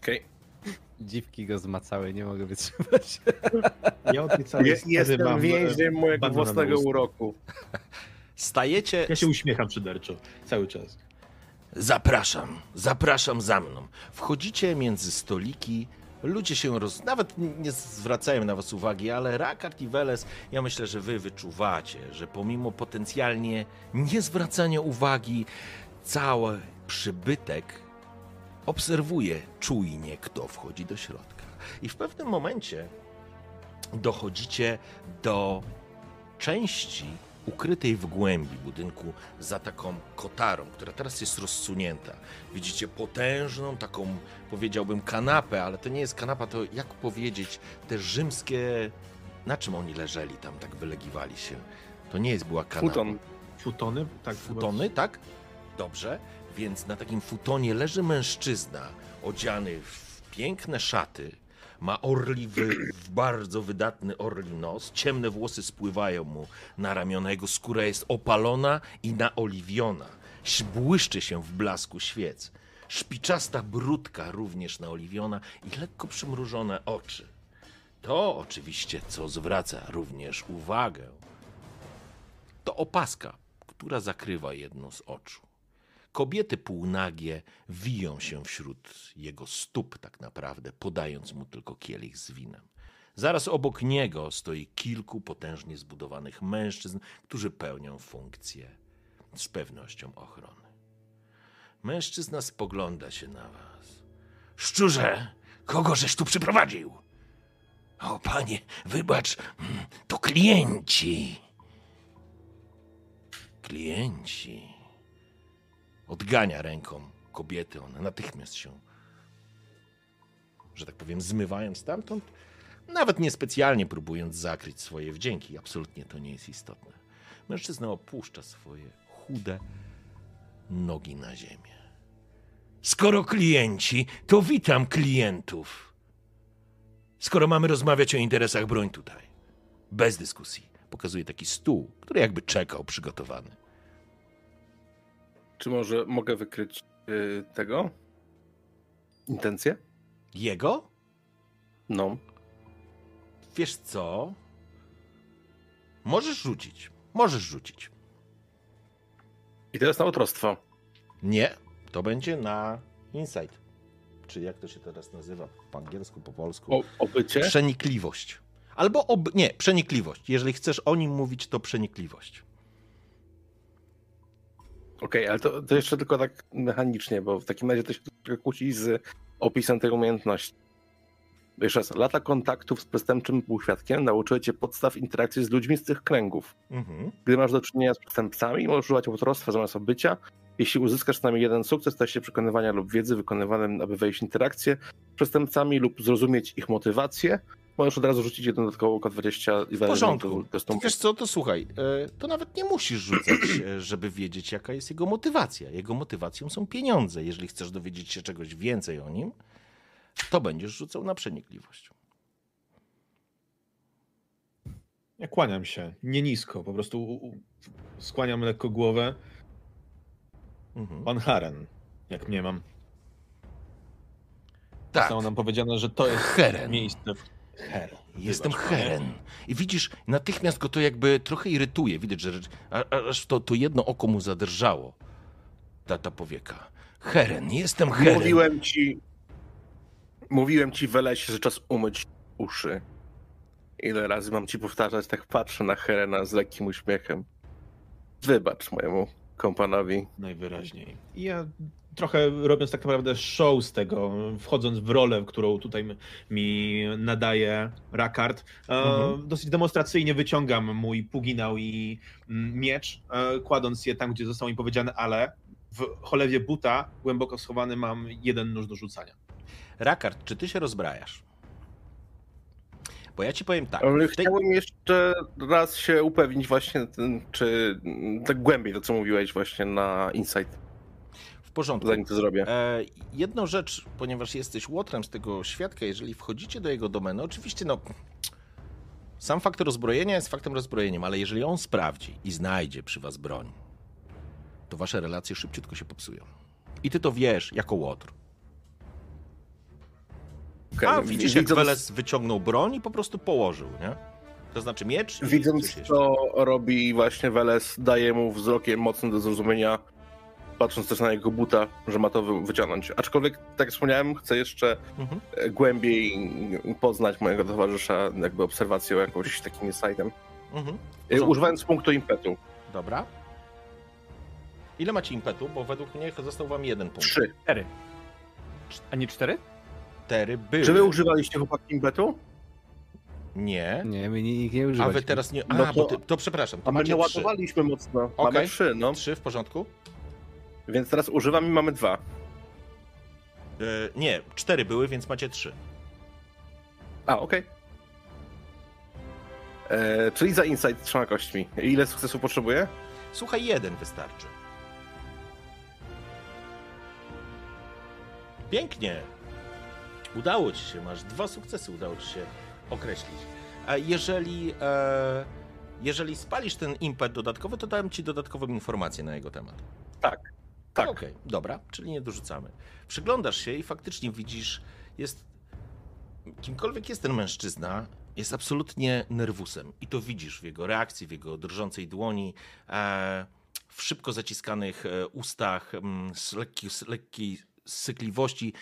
Okej. Dziwki go zmacały, nie mogę wytrzymać. Ja od tej całej Je- sprawy Jestem więźniem mojego własnego uroku. Stajecie. Ja się uśmiecham szyderczo cały czas. Zapraszam, zapraszam za mną. Wchodzicie między stoliki. Ludzie się roz... nawet nie zwracają na was uwagi, ale Rakard i Weles, ja myślę, że wy wyczuwacie, że pomimo potencjalnie niezwracania uwagi, cały przybytek obserwuje czujnie, kto wchodzi do środka. I w pewnym momencie dochodzicie do części ukrytej w głębi budynku za taką kotarą, która teraz jest rozsunięta. Widzicie potężną taką, powiedziałbym, kanapę, ale to nie jest kanapa, to jak powiedzieć, te rzymskie... Na czym oni leżeli tam, tak wylegiwali się? To nie jest była kanapa. Futon. Futony? Tak, Futony, tak? Dobrze. Więc na takim futonie leży mężczyzna odziany w piękne szaty. Ma orliwy, bardzo wydatny orli nos. Ciemne włosy spływają mu na ramiona. Jego skóra jest opalona i naoliwiona. Błyszczy się w blasku świec. Szpiczasta brudka również naoliwiona i lekko przymrużone oczy. To oczywiście, co zwraca również uwagę, to opaska, która zakrywa jedno z oczu. Kobiety półnagie wiją się wśród jego stóp, tak naprawdę, podając mu tylko kielich z winem. Zaraz obok niego stoi kilku potężnie zbudowanych mężczyzn, którzy pełnią funkcję z pewnością ochrony. Mężczyzna spogląda się na was. Szczurze, kogo żeś tu przyprowadził? O, panie, wybacz, mm, to klienci. Klienci. Odgania ręką kobiety, one natychmiast się, że tak powiem, zmywają stamtąd, nawet niespecjalnie próbując zakryć swoje wdzięki. Absolutnie to nie jest istotne. Mężczyzna opuszcza swoje chude nogi na ziemię. Skoro klienci, to witam klientów. Skoro mamy rozmawiać o interesach, broń tutaj. Bez dyskusji. Pokazuje taki stół, który jakby czekał przygotowany. Czy może mogę wykryć y, tego? Intencje? Jego? No. Wiesz co? Możesz rzucić. Możesz rzucić. I teraz na otrostwo. Nie, to będzie na insight. Czy jak to się teraz nazywa po angielsku, po polsku? O, obycie? Przenikliwość. Albo ob... nie, przenikliwość. Jeżeli chcesz o nim mówić, to przenikliwość. Okej, ale to, to jeszcze tylko tak mechanicznie, bo w takim razie to się trochę kłóci z opisem tej umiejętności. Jeszcze raz, lata kontaktów z przestępczym półświadkiem nauczyły cię podstaw interakcji z ludźmi z tych kręgów. Mhm. Gdy masz do czynienia z przestępcami, możesz używać autorstwa zamiast obycia. Jeśli uzyskasz co najmniej jeden sukces, to się przekonywania lub wiedzy wykonywanym, aby wejść w interakcję z przestępcami lub zrozumieć ich motywację, możesz od razu rzucić jeden dodatkowo oko 20 i W porządku. to jest tą- Wiesz co, to słuchaj, e, to nawet nie musisz rzucać, e, żeby wiedzieć, jaka jest jego motywacja. Jego motywacją są pieniądze. Jeżeli chcesz dowiedzieć się czegoś więcej o nim, to będziesz rzucał na przenikliwość. Ja kłaniam się, nie nisko, po prostu u, u, skłaniam lekko głowę. Mhm. Pan Haren, jak mnie mam. Tak, Zostało nam powiedziane, że to jest Heren. miejsce w Her. Jestem Wybacz. Heren. I widzisz, natychmiast go to jakby trochę irytuje. Widać, że a- aż to, to jedno oko mu zadrżało. Ta, ta powieka. Heren, jestem Heren. Mówiłem ci. Mówiłem ci, Welesie, że czas umyć uszy. Ile razy mam ci powtarzać, tak patrzę na Helena z lekkim uśmiechem. Wybacz mojemu kompanowi. Najwyraźniej. Ja trochę robiąc tak naprawdę show z tego, wchodząc w rolę, którą tutaj mi nadaje Rakard, e, Mhm. dosyć demonstracyjnie wyciągam mój puginał i miecz, e, kładąc je tam, gdzie zostało mi powiedziane, ale w cholewie buta głęboko schowany mam jeden nóż do rzucania. Rakard, czy ty się rozbrajasz? Bo ja ci powiem tak. Ale tej- chciałem jeszcze raz się upewnić właśnie, ten, czy tak głębiej to, co mówiłeś właśnie na Insight, W porządku. zanim to zrobię. E, jedną rzecz, ponieważ jesteś łotrem z tego świadka, jeżeli wchodzicie do jego domeny, oczywiście no. Sam fakt rozbrojenia jest faktem rozbrojeniem, ale jeżeli on sprawdzi i znajdzie przy was broń, to wasze relacje szybciutko się popsują. I ty to wiesz jako łotr. Okej, A wi- widzisz, jak widząc- Weles wyciągnął broń i po prostu położył, nie? To znaczy miecz Widząc, co robi właśnie Weles, daje mu wzrokiem mocno do zrozumienia, patrząc też na jego buta, że ma to wy- wyciągnąć. Aczkolwiek, tak jak wspomniałem, chcę jeszcze Mhm. e, głębiej poznać mojego towarzysza, jakby obserwacją, jakąś takim insightem. Mhm. E. Używając punktu impetu. Dobra. Ile macie impetu? Bo według mnie został wam jeden punkt. Trzy. Cztery. A nie cztery? Cztery były. Czy wy używaliście chłopaki impetu? Nie. Nie, my nie- nikt nie A używaliśmy. wy teraz nie. A, No bo to- ty, to przepraszam. To A my nie ładowaliśmy mocno. Okej. Mamy trzy, no. Trzy w porządku? Więc teraz używam i mamy dwa. E, nie, cztery były, więc macie trzy. A, okej. E, Czyli za insight trzema kośćmi. Ile sukcesów potrzebuję? Słuchaj, jeden wystarczy. Pięknie. Udało ci się, masz dwa sukcesy, udało ci się określić. A jeżeli, e, jeżeli spalisz ten impet dodatkowy, to dam ci dodatkową informację na jego temat. Tak. Tak. Okej, dobra, czyli nie dorzucamy. Przyglądasz się i faktycznie widzisz, jest. Kimkolwiek jest ten mężczyzna, jest absolutnie nerwusem. I to widzisz w jego reakcji, w jego drżącej dłoni, e, w szybko zaciskanych e, ustach, z lekki, z lekkiej sykliwości.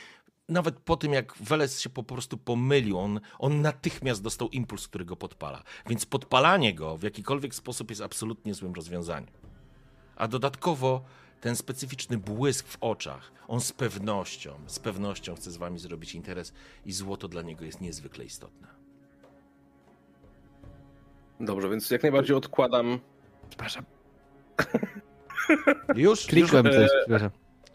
Nawet po tym, jak Weles się po prostu pomylił, on, on natychmiast dostał impuls, który go podpala. Więc podpalanie go w jakikolwiek sposób jest absolutnie złym rozwiązaniem. A dodatkowo ten specyficzny błysk w oczach, on z pewnością, z pewnością chce z wami zrobić interes i złoto dla niego jest niezwykle istotne. Dobrze, więc jak najbardziej odkładam. Przepraszam. Już? Klikłem już, coś, przepraszam.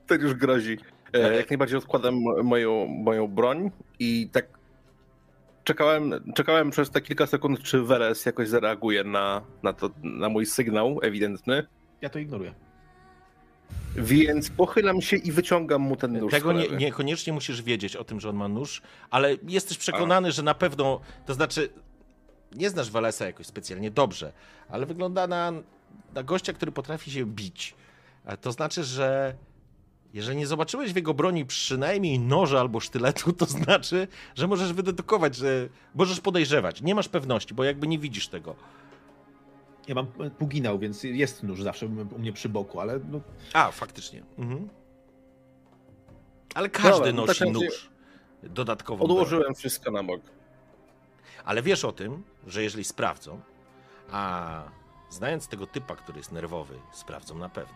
Ten już grozi. E, jak najbardziej odkładam mo- moją, moją broń i tak czekałem, czekałem przez te kilka sekund, czy Weres jakoś zareaguje na, na, to, na mój sygnał ewidentny. Ja to ignoruję. Więc pochylam się i wyciągam mu ten nóż. Tego nie, niekoniecznie musisz wiedzieć o tym, że on ma nóż, ale jesteś przekonany, że na pewno, to znaczy, nie znasz Walesa jakoś specjalnie dobrze, ale wygląda na, na gościa, który potrafi się bić. A to znaczy, że jeżeli nie zobaczyłeś w jego broni przynajmniej noża albo sztyletu, to znaczy, że możesz wydedukować, że możesz podejrzewać. Nie masz pewności, bo jakby nie widzisz tego. Ja mam puginał, więc jest nóż zawsze u mnie przy boku, ale no, A, faktycznie. Mhm. Ale każdy Dobra, no nosi tak nóż. Dodatkowo. broń. Odłożyłem wszystko na bok. Ale wiesz o tym, że jeżeli sprawdzą, a znając tego typa, który jest nerwowy, sprawdzą na pewno.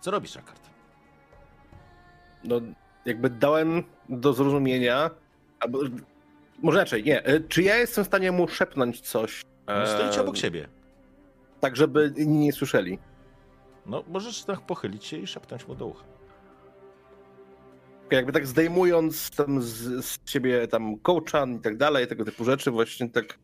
Co robisz, Akard? No, jakby dałem do zrozumienia, albo może raczej nie. E, Czy ja jestem w stanie mu szepnąć coś? No, stoicie e, obok siebie. Tak, żeby inni nie słyszeli. No, możesz tak pochylić się i szepnąć mu do ucha. Jakby tak zdejmując tam z, z siebie tam kołczan i tak dalej, tego typu rzeczy, właśnie tak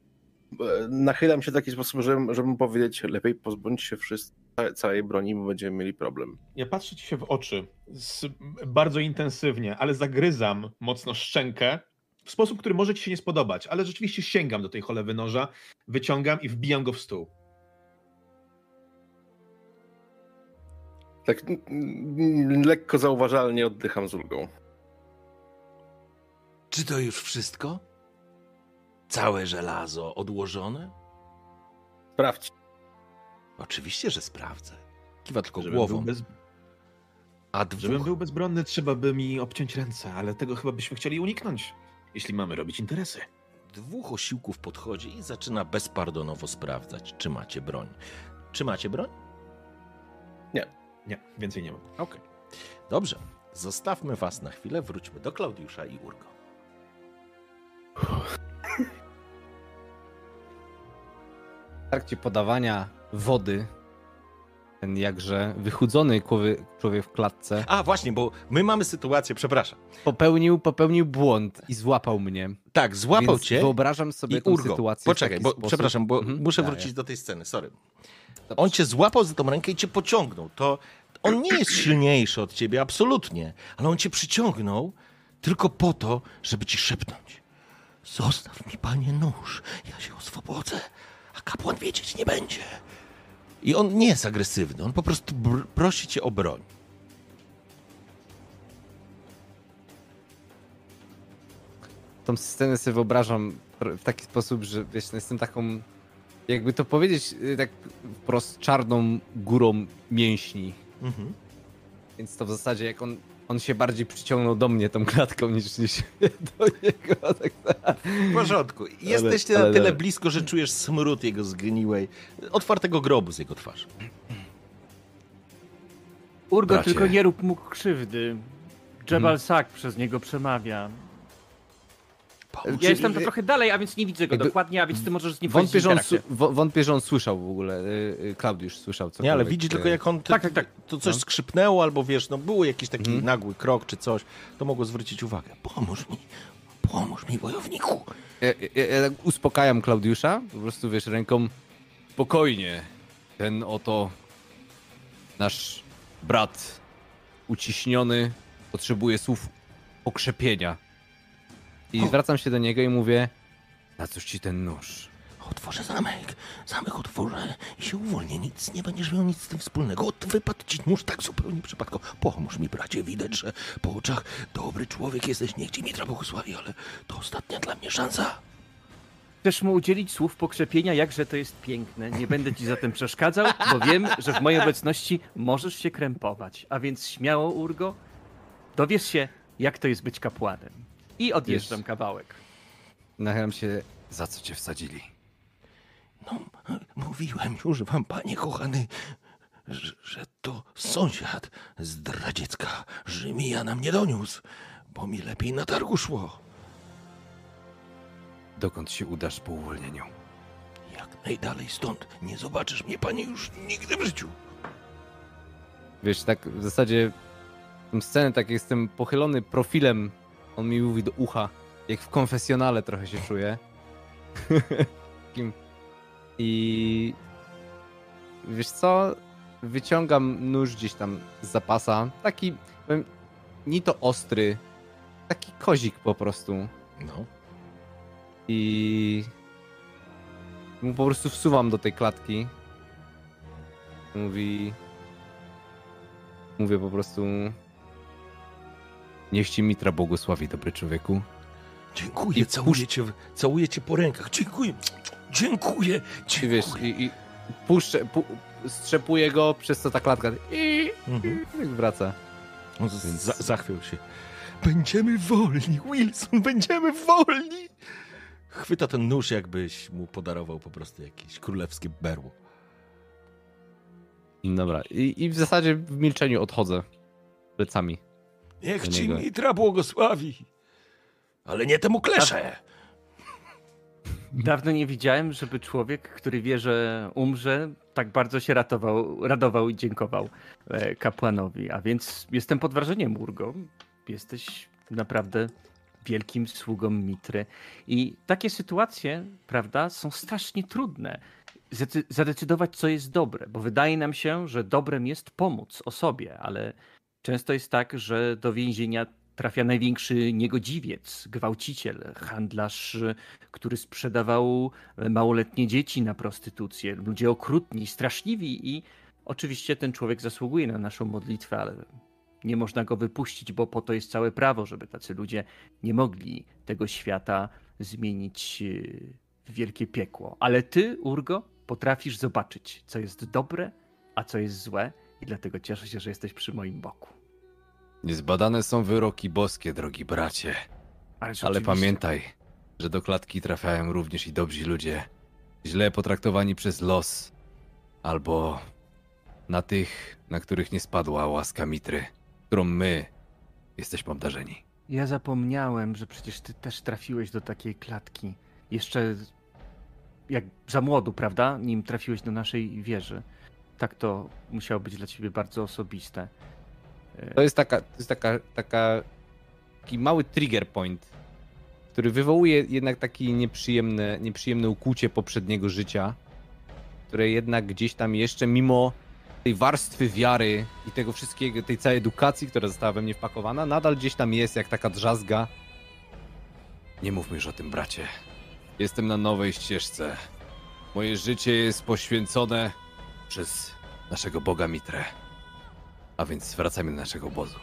e, nachylam się w taki sposób, żeby, żeby mu powiedzieć, lepiej pozbądź się wszystko, całej broni, bo będziemy mieli problem. ja patrzę ci się w oczy z, bardzo intensywnie, ale zagryzam mocno szczękę w sposób, który może ci się nie spodobać, ale rzeczywiście sięgam do tej cholewy noża, wyciągam i wbijam go w stół. Tak lekko zauważalnie oddycham z ulgą. Czy to już wszystko? Całe żelazo odłożone? Sprawdź. Oczywiście, że sprawdzę. Kiwa tylko Żebym był, głową. bez, A żebym dwóch... był bezbronny, trzeba by mi obciąć ręce, ale tego chyba byśmy chcieli uniknąć, jeśli mamy robić interesy. Dwóch osiłków podchodzi i zaczyna bezpardonowo sprawdzać, czy macie broń. Czy macie broń? Nie, więcej nie mam. Okej. Dobrze. Zostawmy was na chwilę, wróćmy do Klaudiusza i Urgo. W trakcie podawania wody ten jakże wychudzony człowiek, w klatce A, właśnie, bo my mamy sytuację, przepraszam. popełnił, popełnił błąd i złapał mnie. Tak, złapał cię Wyobrażam sobie i tą Urgo. sytuację. Poczekaj, bo sposób. przepraszam, bo Mhm, muszę daję. wrócić do tej sceny, sorry. Dobrze. On cię złapał za tą rękę i cię pociągnął. To on nie jest silniejszy od ciebie, absolutnie, ale on cię przyciągnął tylko po to, żeby ci szepnąć. Zostaw mi, panie, nóż, ja się oswobodzę, a kapłan wiedzieć nie będzie. I on nie jest agresywny, on po prostu prosi cię o broń. tą scenę sobie wyobrażam w taki sposób, że wiesz, no jestem taką, jakby to powiedzieć, y, tak wprost czarną górą mięśni. Mhm. Więc to w zasadzie jak on, on się bardziej przyciągnął do mnie tą klatką niż, niż do niego. Tak, W porządku. Jesteście ale na tyle dobra. blisko, że czujesz smród jego zgniłej, otwartego grobu z jego twarzy. Urgo, Bracie. tylko nie rób mu krzywdy. Jebal Mhm. Sak przez niego przemawia. Ja jestem to trochę dalej, a więc nie widzę go Jakby- dokładnie, a więc ty możesz z nim Wątpię, że on, wątpię, że on słyszał w ogóle. y, y, Klaudiusz słyszał co. Nie, ale widzi tylko jak on... Tak, tak, tak. To coś No. skrzypnęło albo wiesz, no było jakiś taki Mhm. nagły krok czy coś, to mogło zwrócić uwagę. Pomóż mi, pomóż mi wojowniku. Ja, ja, ja tak uspokajam Klaudiusza, po prostu wiesz, ręką spokojnie. Ten oto nasz brat uciśniony potrzebuje słów pokrzepienia. I O. zwracam się do niego i mówię, na cóż ci ten nóż? Otworzę zamek, zamek otworzę i się uwolnię. Nic, nie będziesz miał nic z tym wspólnego. Ot, Wypadł ci nóż tak zupełnie przypadkowo. Pomóż mi, bracie, widać, że po oczach dobry człowiek jesteś. Niech ci Mitra błogosławi, ale to ostatnia dla mnie szansa. Chcesz mu udzielić słów pokrzepienia, jakże to jest piękne. Nie będę ci zatem przeszkadzał, bo wiem, że w mojej obecności możesz się krępować. A więc śmiało, Urgo, dowiesz się, jak to jest być kapłanem. I odjeżdżam Wiesz- kawałek. Nachylam się, za co cię wsadzili? No, mówiłem już wam, panie kochany, że, że to sąsiad zdradziecka Rzymija nam nie doniósł, bo mi lepiej na targu szło. Dokąd się udasz po uwolnieniu? Jak najdalej stąd nie zobaczysz mnie, panie, już nigdy w życiu. Wiesz, tak w zasadzie tą scenę, tak jestem pochylony profilem, on mi mówi do ucha, jak w konfesjonale trochę się czuję. I wiesz co, wyciągam nóż gdzieś tam z zapasa, taki, powiem, nie to ostry, taki kozik po prostu. No. I mu po prostu wsuwam do tej klatki. Mówi. Mówię po prostu. Niech ci Mitra błogosławi, dobry człowieku. Dziękuję, I całuję cię, całuję cię po rękach. Dziękuję, dziękuję, I wiesz, dziękuję. i, i puszczę, pu, strzepuję go, przez co ta klatka i Mhm. i wraca. On z- Więc- za, zachwiał się. Będziemy wolni, Wilson, będziemy wolni! Chwyta ten nóż, jakbyś mu podarował po prostu jakieś królewskie berło. Dobra, i, i w zasadzie w milczeniu odchodzę plecami. Niech ci niego. Mitra błogosławi. Ale nie temu klesze. Dawno nie widziałem, żeby człowiek, który wie, że umrze, tak bardzo się ratował, radował i dziękował e, kapłanowi. A więc jestem pod wrażeniem, Urgo. Jesteś naprawdę wielkim sługą Mitry. I takie sytuacje, prawda, są strasznie trudne. Zadecydować, co jest dobre, bo wydaje nam się, że dobrem jest pomóc osobie, ale często jest tak, że do więzienia trafia największy niegodziwiec, gwałciciel, handlarz który sprzedawał małoletnie dzieci na prostytucję, ludzie okrutni, straszliwi i oczywiście ten człowiek zasługuje na naszą modlitwę, ale nie można go wypuścić, bo po to jest całe prawo, żeby tacy ludzie nie mogli tego świata zmienić yy, w wielkie piekło. Ale ty, Urgo, potrafisz zobaczyć, co jest dobre, a co jest złe i dlatego cieszę się, że jesteś przy moim boku. Niezbadane są wyroki boskie, drogi bracie. Ależ Ale oczywiście- pamiętaj, że do klatki trafiają również i dobrzy ludzie, źle potraktowani przez los, albo na tych, na których nie spadła łaska Mitry, którą my jesteśmy obdarzeni. Ja zapomniałem, że przecież ty też trafiłeś do takiej klatki. Jeszcze jak za młodu, prawda? Nim trafiłeś do naszej wieży. Tak to musiało być dla ciebie bardzo osobiste. To jest taka, to jest taka, taka taki mały trigger point, który wywołuje jednak takie nieprzyjemne, nieprzyjemne ukłucie poprzedniego życia, które jednak gdzieś tam jeszcze mimo tej warstwy wiary i tego wszystkiego, tej całej edukacji, która została we mnie wpakowana, nadal gdzieś tam jest jak taka drzazga. Nie mówmy już o tym, bracie. Jestem na nowej ścieżce. Moje życie jest poświęcone przez naszego Boga Mitrę. A więc wracajmy do naszego obozu.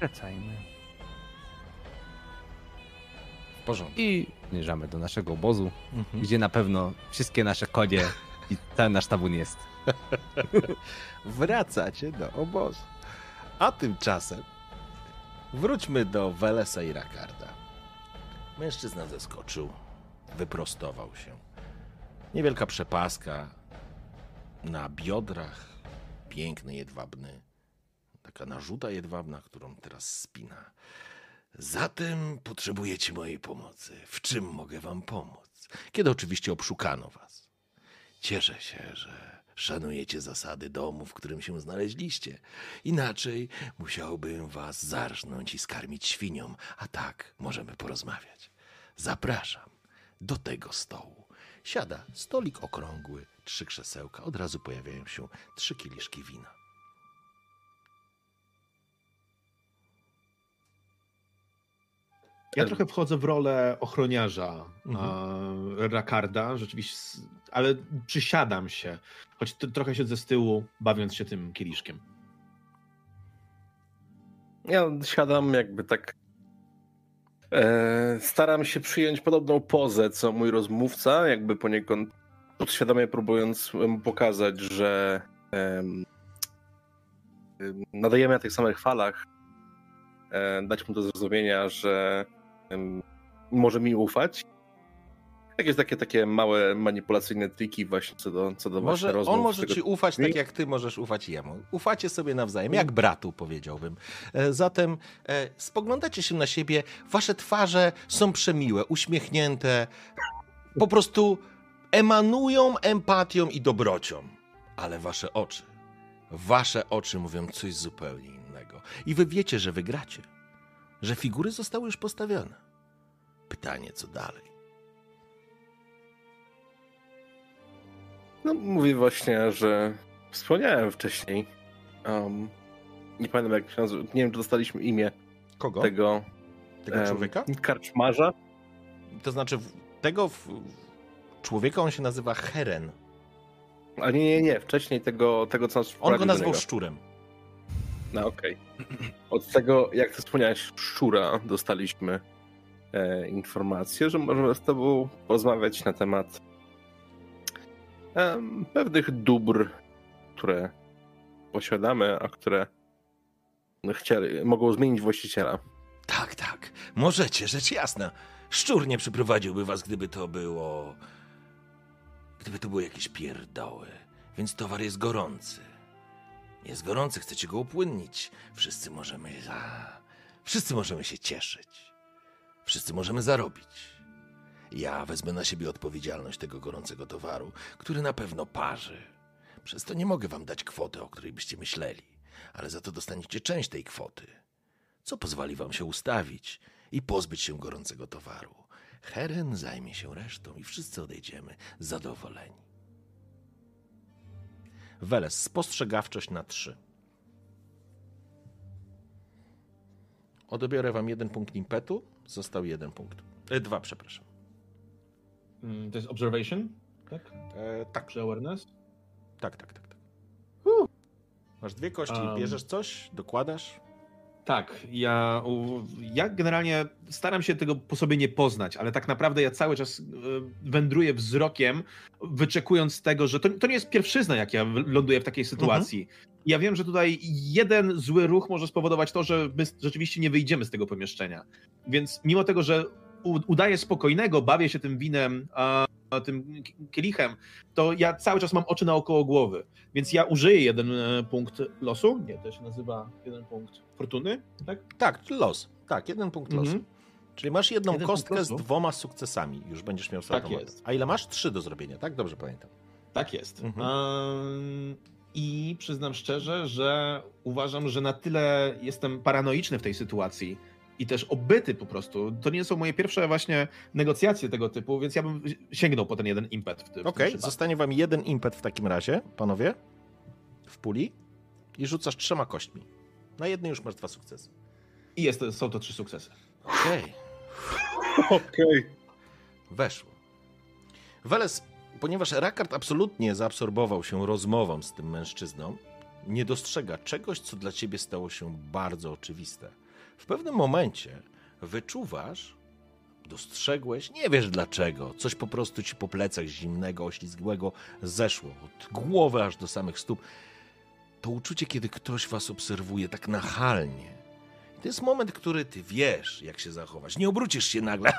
Wracajmy. porządku. I zmierzamy do naszego obozu, Mhm. gdzie na pewno wszystkie nasze konie i cały nasz tabun jest. Wracacie do obozu. A tymczasem wróćmy do Welesa i Rakarda. Mężczyzna zeskoczył, wyprostował się. Niewielka przepaska na biodrach, piękny jedwabny, taka narzuta jedwabna, którą teraz spina. Zatem potrzebujecie mojej pomocy. W czym mogę wam pomóc? Kiedy oczywiście obszukano was. Cieszę się, że szanujecie zasady domu, w którym się znaleźliście. Inaczej musiałbym was zarżnąć i skarmić świniom, a tak możemy porozmawiać. Zapraszam do tego stołu. Siada stolik okrągły, trzy krzesełka, od razu pojawiają się trzy kieliszki wina. Ja trochę wchodzę w rolę ochroniarza Mhm. e, Rakarda, rzeczywiście, ale przysiadam się, choć t- trochę siedzę z tyłu, bawiąc się tym kieliszkiem. Ja siadam jakby tak. E, staram się przyjąć podobną pozę, co mój rozmówca, jakby poniekąd podświadomie próbując mu pokazać, że em, nadajemy na tych samych falach. E, dać mu do zrozumienia, że em, może mi ufać. Jakieś takie, takie małe manipulacyjne triki właśnie co do, co do Może, rozmów. on może tego ci ufać tak, jak ty możesz ufać jemu. Ufacie sobie nawzajem, jak bratu, powiedziałbym. E, Zatem e, spoglądacie się na siebie, wasze twarze są przemiłe, uśmiechnięte, po prostu emanują empatią i dobrocią. Ale wasze oczy, wasze oczy mówią coś zupełnie innego. I wy wiecie, że wygracie, że figury zostały już postawione. Pytanie, co dalej? No, mówię właśnie, że wspomniałem wcześniej. Um, nie pamiętam jak się nazywa. Nie wiem, czy dostaliśmy imię Kogo? tego Tego człowieka? karczmarza. To znaczy, tego w, człowieka on się nazywa Heren. A nie, nie, nie. Wcześniej tego, tego co nas On go nazwał szczurem. No okej. Od tego, jak ty wspomniałeś, szczura, dostaliśmy e, informację, że możemy z tobą porozmawiać na temat em, pewnych dóbr, które posiadamy, a które chcieli, mogą zmienić właściciela. Tak, tak. Możecie, rzecz jasna. Szczur nie przyprowadziłby was, gdyby to było. Gdyby to były jakieś pierdoły. Więc towar jest gorący. Jest gorący, chcecie go upłynnić. Wszyscy możemy. A, wszyscy możemy się cieszyć. Wszyscy możemy zarobić. Ja wezmę na siebie odpowiedzialność tego gorącego towaru, który na pewno parzy. Przez to nie mogę wam dać kwoty, o której byście myśleli, ale za to dostaniecie część tej kwoty co pozwoli wam się ustawić i pozbyć się gorącego towaru. Heren zajmie się resztą i wszyscy odejdziemy zadowoleni. Weles, spostrzegawczość na trzy. Odebiorę wam jeden punkt impetu, został jeden punkt. E, dwa, przepraszam. Mm, To jest observation, tak? E, tak, Czy awareness? tak, tak, tak. tak. Masz dwie kości, Um. bierzesz coś, dokładasz? Tak, ja, ja generalnie staram się tego po sobie nie poznać, ale tak naprawdę ja cały czas e, wędruję wzrokiem, wyczekując tego, że to, to nie jest pierwszyzna, jak ja ląduję w takiej sytuacji. Ja wiem, że tutaj jeden zły ruch może spowodować to, że my rzeczywiście nie wyjdziemy z tego pomieszczenia. Więc mimo tego, że udaję spokojnego, bawię się tym winem, a tym kielichem, to ja cały czas mam oczy naokoło głowy. Więc ja użyję jeden e, punkt losu. Nie, to się nazywa jeden punkt fortuny, tak? Tak, los. Tak, jeden punkt losu. Mhm. Czyli masz jedną Jeden kostkę z dwoma sukcesami. Już będziesz miał Tak jest. A ile masz? Trzy do zrobienia, tak? Dobrze pamiętam. Tak jest. Mhm. Ym, I przyznam szczerze, że uważam, że na tyle jestem paranoiczny w tej sytuacji i też obyty po prostu. To nie są moje pierwsze właśnie negocjacje tego typu, więc ja bym sięgnął po ten jeden impet w tym. w tym Okej, zostanie wam jeden impet w takim razie, panowie, w puli i rzucasz trzema kośćmi. Na jednej już masz dwa sukcesy. I jest, są to trzy sukcesy. Okej, Okej. weszło. Weles, ponieważ Rakard absolutnie zaabsorbował się rozmową z tym mężczyzną, nie dostrzega czegoś, co dla ciebie stało się bardzo oczywiste. W pewnym momencie wyczuwasz dostrzegłeś, nie wiesz dlaczego, coś po prostu ci po plecach zimnego, oślizgłego zeszło, od głowy aż do samych stóp. To uczucie, kiedy ktoś was obserwuje tak nachalnie. To jest moment, który ty wiesz, jak się zachować. Nie obrócisz się nagle!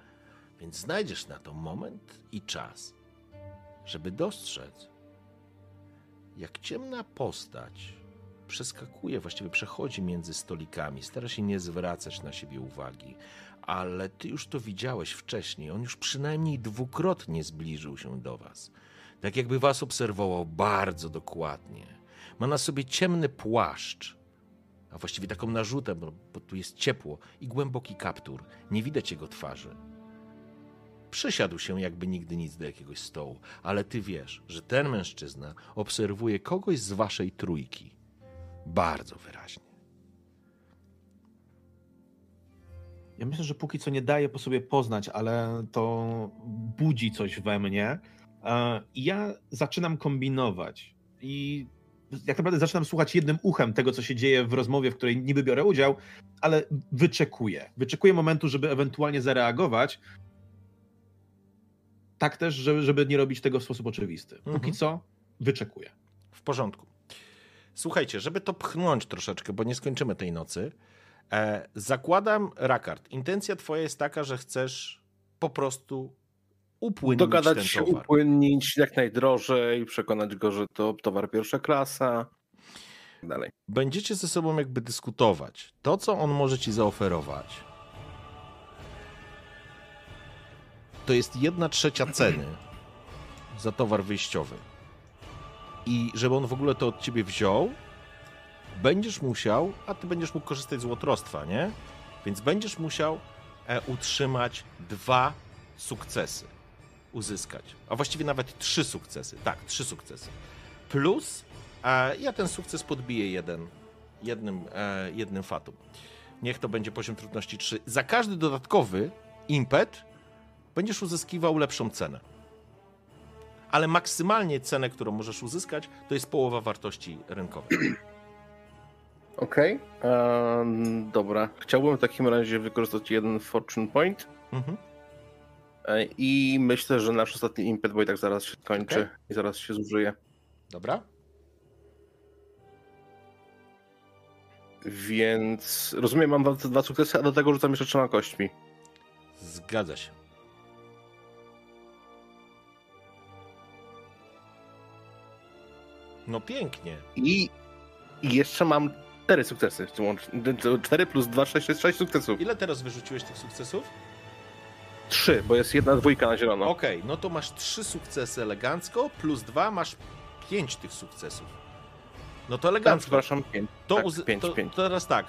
Więc znajdziesz na to moment i czas, żeby dostrzec, jak ciemna postać przeskakuje, właściwie przechodzi między stolikami, stara się nie zwracać na siebie uwagi, ale ty już to widziałeś wcześniej. On już przynajmniej dwukrotnie zbliżył się do was. Tak jakby was obserwował bardzo dokładnie. Ma na sobie ciemny płaszcz, a właściwie taką narzutę, bo, bo tu jest ciepło i głęboki kaptur. Nie widać jego twarzy. Przysiadł się jakby nigdy nic do jakiegoś stołu, ale ty wiesz, że ten mężczyzna obserwuje kogoś z waszej trójki. Bardzo wyraźnie. Ja myślę, że póki co nie daje po sobie poznać, ale to budzi coś we mnie. E, I ja zaczynam kombinować. I jak naprawdę zaczynam słuchać jednym uchem tego, co się dzieje w rozmowie, w której niby biorę udział, ale wyczekuję. Wyczekuję momentu, żeby ewentualnie zareagować. Tak też, żeby, żeby nie robić tego w sposób oczywisty. Póki Mhm. co wyczekuję. W porządku. Słuchajcie, żeby to pchnąć troszeczkę, bo nie skończymy tej nocy, e, zakładam, Rakard, intencja twoja jest taka, że chcesz po prostu upłynnić Dogadać ten się, towar. upłynnić jak najdrożej, przekonać go, że to towar pierwsza klasa. Dalej. Będziecie ze sobą jakby dyskutować. To, co on może ci zaoferować, to jest jedna trzecia ceny za towar wyjściowy. I żeby on w ogóle to od ciebie wziął, będziesz musiał, a ty będziesz mógł korzystać z łotrostwa, nie? Więc będziesz musiał e, utrzymać dwa sukcesy. Uzyskać. A właściwie nawet trzy sukcesy. Tak, trzy sukcesy. Plus e, ja ten sukces podbiję jeden, jednym, e, jednym fatum. Niech to będzie poziom trudności 3. Za każdy dodatkowy impet będziesz uzyskiwał lepszą cenę. Ale maksymalnie cenę, którą możesz uzyskać, to jest połowa wartości rynkowej. Okej. Em, Dobra. Chciałbym w takim razie wykorzystać jeden Fortune Point. Mhm. E, I myślę, że nasz ostatni impet, bo i tak zaraz się skończy Okej. i zaraz się zużyje. Dobra? Więc rozumiem, mam dwa, dwa sukcesy, a do tego rzucam jeszcze trzema kośćmi. Zgadza się. No pięknie. I, i jeszcze mam cztery sukcesy. Cztery plus dwa, sześć, sześć sukcesów. Ile teraz wyrzuciłeś tych sukcesów? Trzy, bo jest jedna dwójka na zielono. Okej, no to masz trzy sukcesy elegancko, plus dwa masz pięć tych sukcesów. No to elegancko. przepraszam, pięć. To, tak, pięć, to, pięć. to teraz tak.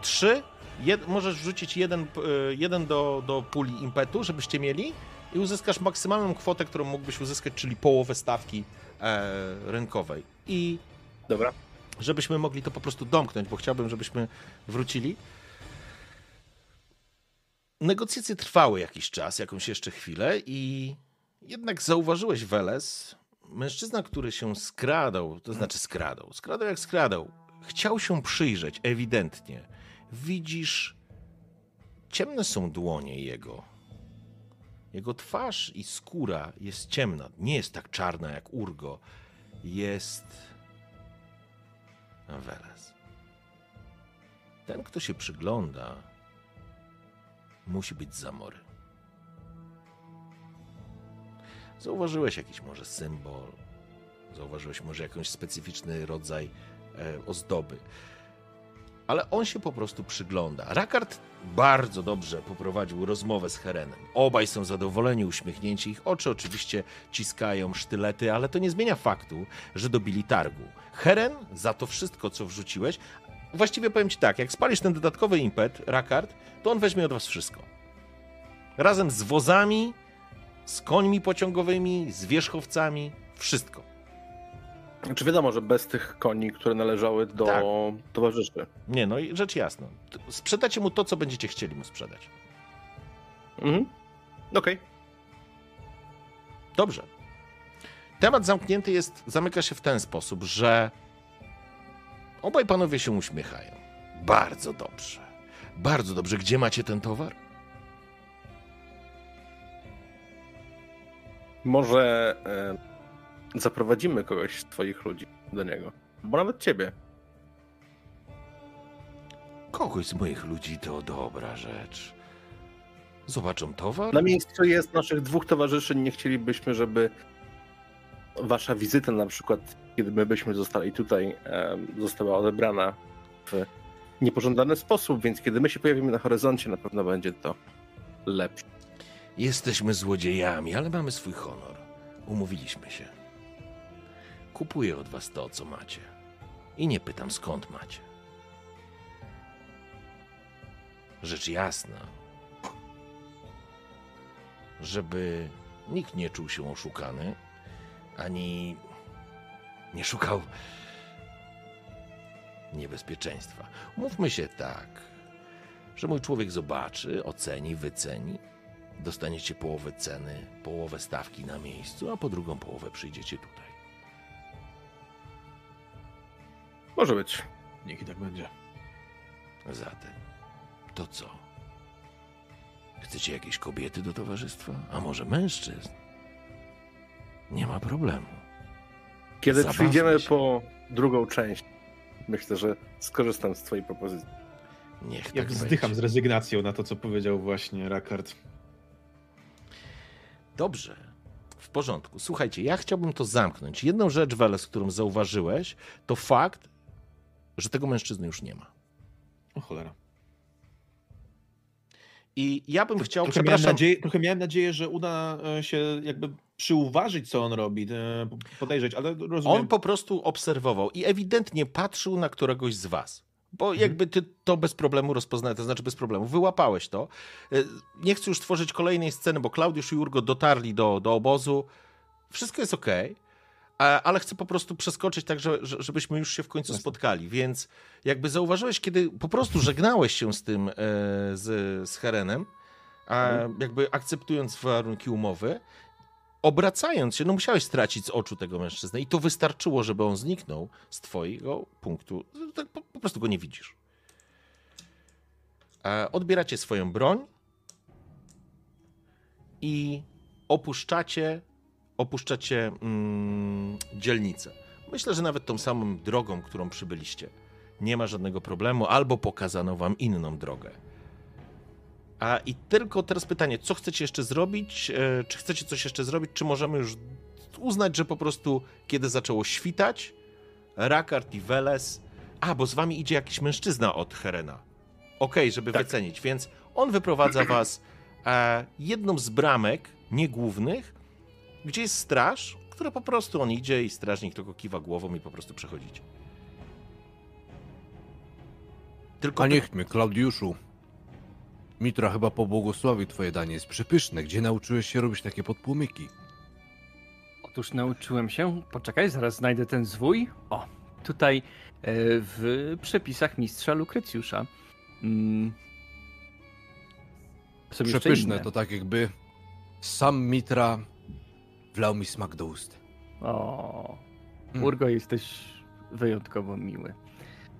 Trzy, jed, możesz wrzucić jeden, y, jeden do, do puli impetu, żebyście mieli i uzyskasz maksymalną kwotę, którą mógłbyś uzyskać, czyli połowę stawki e, rynkowej. I Dobra. żebyśmy mogli to po prostu domknąć, bo chciałbym, żebyśmy wrócili. Negocjacje trwały jakiś czas, jakąś jeszcze chwilę i jednak zauważyłeś, Weles, mężczyzna, który się skradał, to znaczy skradał, skradał jak skradał, chciał się przyjrzeć, ewidentnie. Widzisz, ciemne są dłonie jego. Jego twarz i skóra jest ciemna, nie jest tak czarna jak Urgo. Jest Weles. Ten, kto się przygląda, musi być zamory. Zauważyłeś jakiś może symbol, zauważyłeś może jakiś specyficzny rodzaj e, ozdoby, ale on się po prostu przygląda. Rakard bardzo dobrze poprowadził rozmowę z Herenem. Obaj są zadowoleni, uśmiechnięci. Ich oczy oczywiście ciskają sztylety, ale to nie zmienia faktu, że dobili targu. Heren za to wszystko, co wrzuciłeś, właściwie powiem ci tak, jak spalisz ten dodatkowy impet, Rakard, to on weźmie od was wszystko. Razem z wozami, z końmi pociągowymi, z wierzchowcami, wszystko. Czy wiadomo, że bez tych koni, które należały do tak. towarzyszy. Nie, no i rzecz jasna. Sprzedacie mu to, co będziecie chcieli mu sprzedać. Mhm. Okej. Okay. Dobrze. Temat zamknięty jest, zamyka się w ten sposób, że obaj panowie się uśmiechają. Bardzo dobrze. Bardzo dobrze. Gdzie macie ten towar? Może. Y zaprowadzimy kogoś z twoich ludzi do niego. Bo nawet ciebie. Kogoś z moich ludzi to dobra rzecz. Zobaczą towar? Na miejscu jest naszych dwóch towarzyszy. Nie chcielibyśmy, żeby wasza wizyta na przykład, kiedy my byśmy zostali tutaj, została odebrana w niepożądany sposób, więc kiedy my się pojawimy na horyzoncie, na pewno będzie to lepsze. Jesteśmy złodziejami, ale mamy swój honor. Umówiliśmy się. Kupuję od was to, co macie. I nie pytam, skąd macie. Rzecz jasna, żeby nikt nie czuł się oszukany, ani nie szukał niebezpieczeństwa. Mówmy się tak, że mój człowiek zobaczy, oceni, wyceni, dostaniecie połowę ceny, połowę stawki na miejscu, a po drugą połowę przyjdziecie tutaj. Może być. Niech i tak będzie. Zatem, to co? Chcecie jakieś kobiety do towarzystwa? A może mężczyzn? Nie ma problemu. Kiedy Zabawmy przyjdziemy się. po drugą część, myślę, że skorzystam z twojej propozycji. Niech tak Jak będzie. wzdycham z rezygnacją na to, co powiedział właśnie Rakard. Dobrze. W porządku. Słuchajcie, ja chciałbym to zamknąć. Jedną rzecz, Weles, którą zauważyłeś, to fakt, że tego mężczyzny już nie ma. O cholera. I ja bym chciał, Trochę miałem, nadzieję, trochę miałem nadzieję, że uda e, się jakby przyuważyć, co on robi, e, podejrzeć, ale rozumiem. on po prostu obserwował i ewidentnie patrzył na któregoś z was. Bo Mhm. jakby ty to bez problemu rozpoznałeś, to znaczy bez problemu, wyłapałeś to. E, Nie chcę już tworzyć kolejnej sceny, bo Klaudiusz i Jurgo dotarli do, do obozu. Wszystko jest ok, ale chcę po prostu przeskoczyć tak, że, że- żebyśmy już się w końcu spotkali. Więc jakby zauważyłeś, kiedy po prostu żegnałeś się z tym, e, z, z Herenem, Mhm. jakby akceptując warunki umowy, obracając się, no musiałeś stracić z oczu tego mężczyznę i to wystarczyło, żeby on zniknął z twojego punktu. Tak po, po prostu go nie widzisz. E, Odbieracie swoją broń i opuszczacie, opuszczacie mm, dzielnicę. Myślę, że nawet tą samą drogą, którą przybyliście. Nie ma żadnego problemu, albo pokazano wam inną drogę. A i tylko teraz pytanie, co chcecie jeszcze zrobić? E, Czy chcecie coś jeszcze zrobić? Czy możemy już uznać, że po prostu kiedy zaczęło świtać, Rakard i Weles. A, bo z wami idzie jakiś mężczyzna od Herena. Okej, żeby Tak. wycenić, więc on wyprowadza was e, jedną z bramek, nie głównych, gdzie jest straż, która po prostu on idzie i strażnik tylko kiwa głową i po prostu przechodzicie. Tylko A niech mnie, Klaudiuszu. Mitra chyba pobłogosławi twoje danie. Jest przepyszne. Gdzie nauczyłeś się robić takie podpłomyki? Otóż nauczyłem się. Poczekaj, zaraz znajdę ten zwój. O, tutaj e, w przepisach mistrza Lukrecjusza. Mm. Są Przepyszne to tak jakby sam Mitra wlał mi smak do ust. O, Mm. Urgo, jesteś wyjątkowo miły.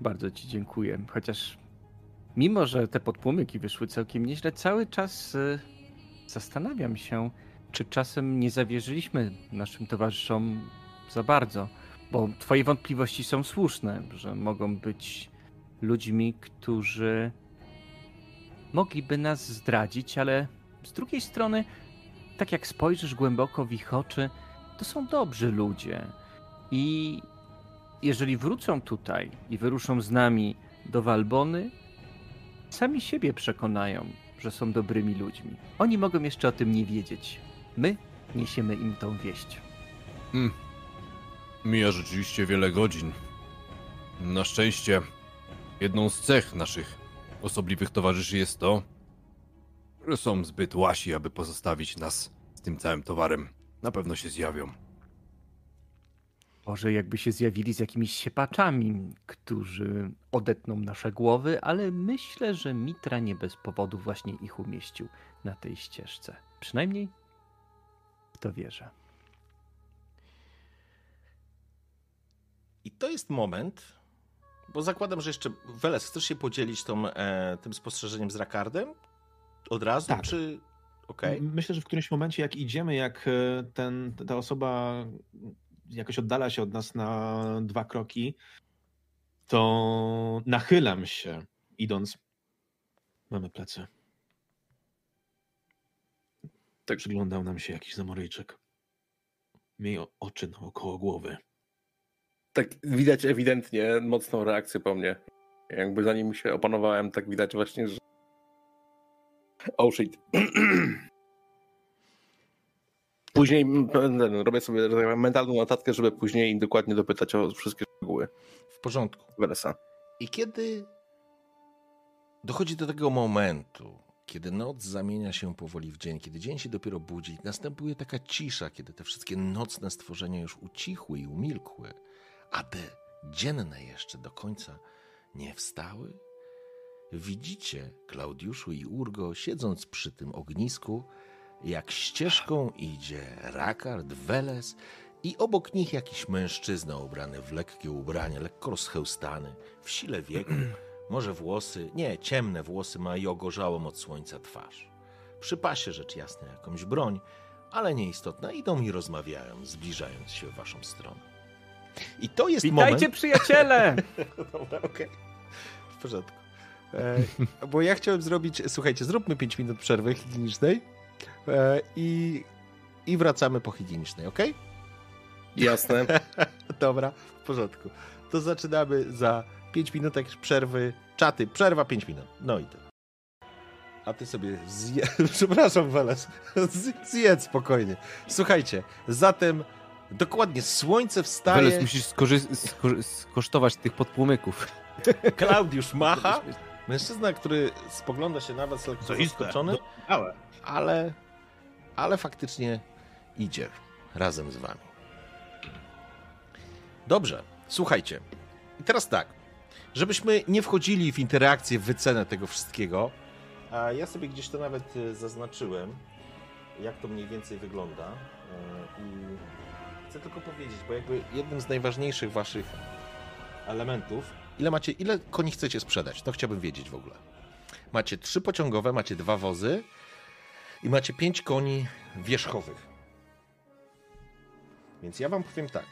Bardzo ci dziękuję. Chociaż mimo, że te podpłomyki wyszły całkiem nieźle, cały czas y, zastanawiam się, czy czasem nie zawierzyliśmy naszym towarzyszom za bardzo. Bo twoje wątpliwości są słuszne, że mogą być ludźmi, którzy mogliby nas zdradzić, ale z drugiej strony, tak jak spojrzysz głęboko w ich oczy, to są dobrzy ludzie. I jeżeli wrócą tutaj i wyruszą z nami do Walbony, sami siebie przekonają, że są dobrymi ludźmi. Oni mogą jeszcze o tym nie wiedzieć. My niesiemy im tą wieść. Mija rzeczywiście wiele godzin. Na szczęście, jedną z cech naszych osobliwych towarzyszy jest to, że są zbyt łasi, aby pozostawić nas z tym całym towarem. Na pewno się zjawią. Może jakby się zjawili z jakimiś siepaczami, którzy odetną nasze głowy, ale myślę, że Mitra nie bez powodu właśnie ich umieścił na tej ścieżce. Przynajmniej w to wierzę. I to jest moment, bo zakładam, że jeszcze Weles, chcesz się podzielić tą, e, tym spostrzeżeniem z Rakardem? Od razu? Tak. Czy... M- Myślę, że w którymś momencie, jak idziemy, jak e, ten, ta osoba jakoś oddala się od nas na dwa kroki, to nachylam się, idąc. Mamy plecy. Tak przyglądał nam się jakiś zamoryjczyk. Miej oczy naokoło głowy. Tak widać ewidentnie mocną reakcję po mnie. Jakby zanim się opanowałem, tak widać właśnie, że... Oh shit. Później mm, robię sobie mentalną notatkę, żeby później dokładnie dopytać o wszystkie szczegóły W porządku. Welesa. I kiedy dochodzi do tego momentu, kiedy noc zamienia się powoli w dzień, kiedy dzień się dopiero budzi, następuje taka cisza, kiedy te wszystkie nocne stworzenia już ucichły i umilkły, a te dzienne jeszcze do końca nie wstały, widzicie Klaudiuszu i Urgo siedząc przy tym ognisku, jak ścieżką idzie Rakard, Weles i obok nich jakiś mężczyzna ubrany w lekkie ubranie, lekko rozchełstany, w sile wieku, może włosy, nie, ciemne włosy ma i ogorzałą od słońca twarz. Przy pasie rzecz jasna jakąś broń, ale nieistotna, idą i rozmawiają, zbliżając się w waszą stronę. I to jest Witajcie, moment... przyjaciele! Dobra, okej. W porządku. E, bo ja chciałem zrobić, słuchajcie, zróbmy 5 minut przerwy higienicznej e, i, i wracamy po higienicznej, ok? Jasne. Dobra, w porządku. To zaczynamy za 5 minutek przerwy. Czaty, przerwa 5 minut. No i ty. A ty sobie zje... Przepraszam, Weles. Zjedz spokojnie. Słuchajcie, zatem dokładnie słońce wstaje. Weles, musisz skorzy- sko- skosztować tych podpłomyków. Klaudiusz macha. Mężczyzna, który spogląda się na was lekko zaskoczony, Ale ale, ale faktycznie idzie razem z wami. Dobrze, słuchajcie. I teraz tak, żebyśmy nie wchodzili w interakcję, w wycenę tego wszystkiego, a ja sobie gdzieś to nawet e, zaznaczyłem, jak to mniej więcej wygląda. e, I chcę tylko powiedzieć, bo jakby jednym z najważniejszych waszych elementów, ile macie, ile koni chcecie sprzedać? To chciałbym wiedzieć w ogóle. Macie trzy pociągowe, macie dwa wozy i macie pięć koni wierzchowych. Więc ja wam powiem tak.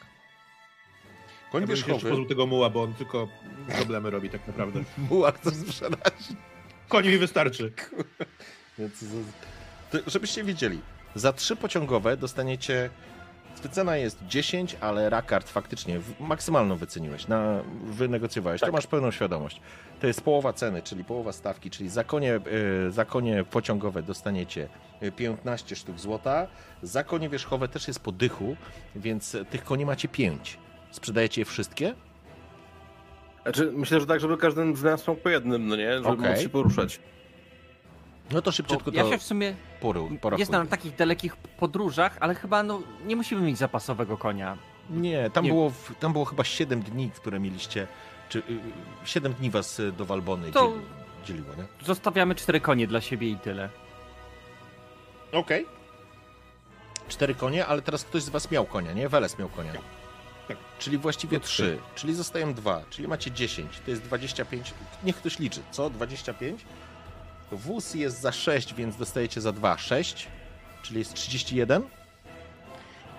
Koń ja wierzchowy, pozbył tego muła, bo on tylko problemy robi tak naprawdę. muła chcesz sprzedać. Koni mi wystarczy. Więc żebyście wiedzieli, za trzy pociągowe dostaniecie. Wycena jest 10, ale Rakard faktycznie maksymalną wyceniłeś, na, wynegocjowałeś. To masz pełną świadomość. To jest połowa ceny, czyli połowa stawki, czyli za konie, e, za konie pociągowe dostaniecie e, 15 sztuk złota. Za konie wierzchowe też jest po dychu, więc e, tych koni macie 5. Sprzedajecie je wszystkie? Znaczy, myślę, że tak, żeby każdy z nas miał po jednym, no nie? Żeby Okej. móc się poruszać. No to szybciutko Ja to się w sumie poru, porachuj. jestem na takich dalekich podróżach, ale chyba no, nie musimy mieć zapasowego konia. Nie, tam, Nie- Było, w- tam było chyba 7 dni, które mieliście. Czy y, 7 dni was y, do Walbony To- dzieli, dzieliło, nie? Zostawiamy cztery konie dla siebie i tyle. Okej. Cztery konie, ale teraz ktoś z was miał konia, nie? Weles miał konia. Tak. Czyli właściwie To trzy. Czyli zostają dwa. Czyli macie 10. To jest 25. Niech ktoś liczy. Co? 25? Wóz jest za 6, więc dostajecie za 2. 6. Czyli jest 31.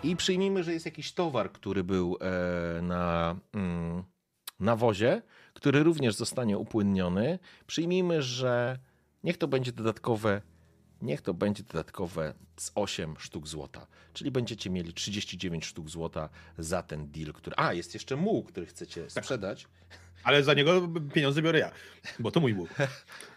I przyjmijmy, że jest jakiś towar, który był e, na, mm, na wozie, który również zostanie upłynniony. Przyjmijmy, że niech to będzie dodatkowe niech to będzie dodatkowe z 8 sztuk złota. Czyli będziecie mieli 39 sztuk złota za ten deal, który. A, jest jeszcze muł, który chcecie sprzedać. Ale za niego pieniądze biorę ja, bo to mój muł.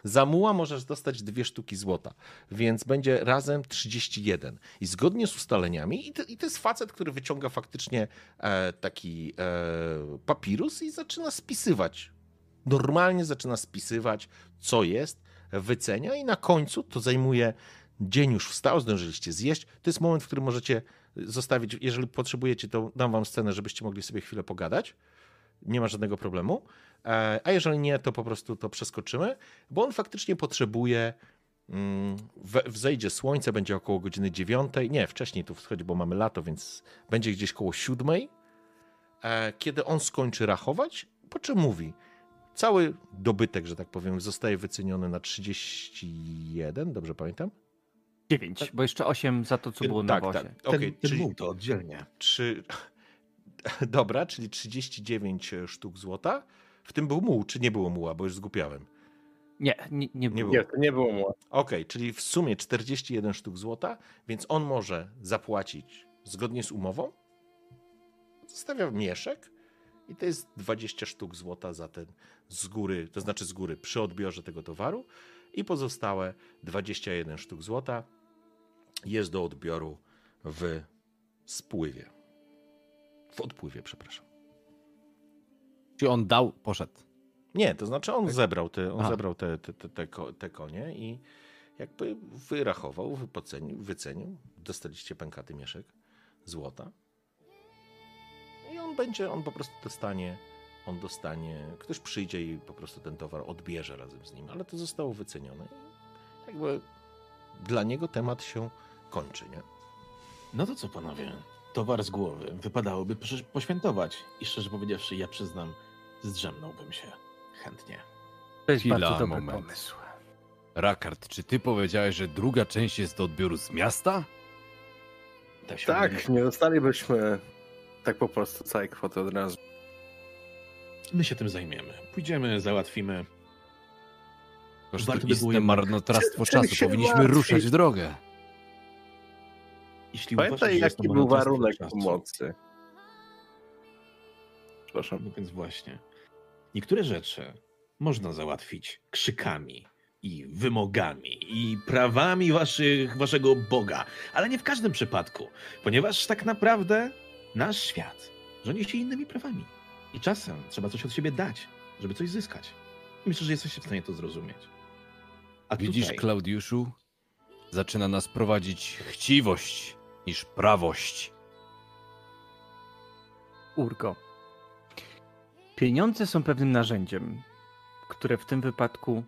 Za muła możesz dostać dwie sztuki złota, więc będzie razem 31. I zgodnie z ustaleniami, i to, i to jest facet, który wyciąga faktycznie e, taki e, papirus i zaczyna spisywać. Normalnie zaczyna spisywać, co jest, wycenia, i na końcu to zajmuje dzień już wstał, zdążyliście zjeść. To jest moment, w którym możecie zostawić, jeżeli potrzebujecie, to dam wam scenę, żebyście mogli sobie chwilę pogadać. Nie ma żadnego problemu. E, A jeżeli nie, to po prostu to przeskoczymy, bo on faktycznie potrzebuje. mm, we- Wzejdzie słońce, będzie około godziny dziewiątej. Nie, wcześniej tu wschodzi, bo mamy lato, więc będzie gdzieś koło siódmej. E, Kiedy on skończy rachować, po czym mówi, cały dobytek, że tak powiem, zostaje wyceniony na 31, dobrze pamiętam? Dziewięć, bo jeszcze osiem za to, co było na tak, wozie. tak. Ten, Okej, ten czyli to oddzielnie. trzy... Dobra, czyli 39 sztuk złota. W tym był muł, czy nie było muła, bo już zgupiałem. Nie, nie, nie było. Nie, to nie było mu. Okej, czyli w sumie 41 sztuk złota, więc on może zapłacić zgodnie z umową. Zostawia mieszek i to jest 20 sztuk złota za ten z góry, to znaczy z góry przy odbiorze tego towaru i pozostałe 21 sztuk złota jest do odbioru w spływie. W odpływie, przepraszam. Czy on dał, poszedł. Nie, to znaczy on zebrał te, on zebrał te, te, te, te, ko- te konie i jakby wyrachował, wypocenił, wycenił. Dostaliście pękaty mieszek złota. I on będzie, on po prostu dostanie, on dostanie, ktoś przyjdzie i po prostu ten towar odbierze razem z nim, ale to zostało wycenione. Jakby dla niego temat się kończy, nie? No to co panowie? Towar z głowy. Wypadałoby poświętować. I szczerze powiedziawszy, ja przyznam, zdrzemnąłbym się. Chętnie. To jest Chwila, bardzo dobry moment. pomysł. Rakard, czy ty powiedziałeś, że druga część jest do odbioru z miasta? Tak, odnieść. nie dostalibyśmy tak po prostu całej kwoty od razu. My się tym zajmiemy. Pójdziemy, załatwimy. Jednak- marnotrawstwo czasu. Powinniśmy ruszać w drogę. Jeśli uważasz, Pamiętaj, to jaki był warunek czasu. pomocy. Przepraszam. No więc właśnie. Niektóre rzeczy można załatwić krzykami i wymogami i prawami waszych, waszego Boga, ale nie w każdym przypadku, ponieważ tak naprawdę nasz świat rządzi się innymi prawami. I czasem trzeba coś od siebie dać, żeby coś zyskać. I myślę, że jesteście w stanie to zrozumieć. A Widzisz, tutaj, Klaudiuszu? Zaczyna nas prowadzić chciwość niż prawość. Urgo. Pieniądze są pewnym narzędziem, które w tym wypadku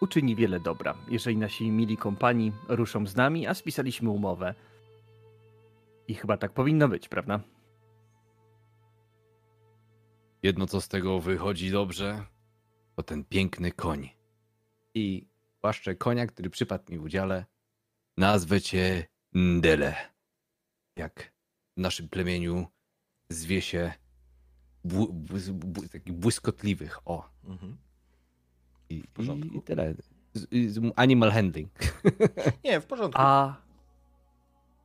uczyni wiele dobra. Jeżeli nasi mili kompani ruszą z nami, a spisaliśmy umowę. I chyba tak powinno być, prawda? Jedno, co z tego wychodzi dobrze, to ten piękny koń. I płaszczę konia, który przypadł mi w udziale. Nazwę cię Ndele. Jak w naszym plemieniu zwie się bł- błys- bł- takich błyskotliwych. O. Mhm. I, porządku. i tyle. Z, z, animal handling. Nie, w porządku. A,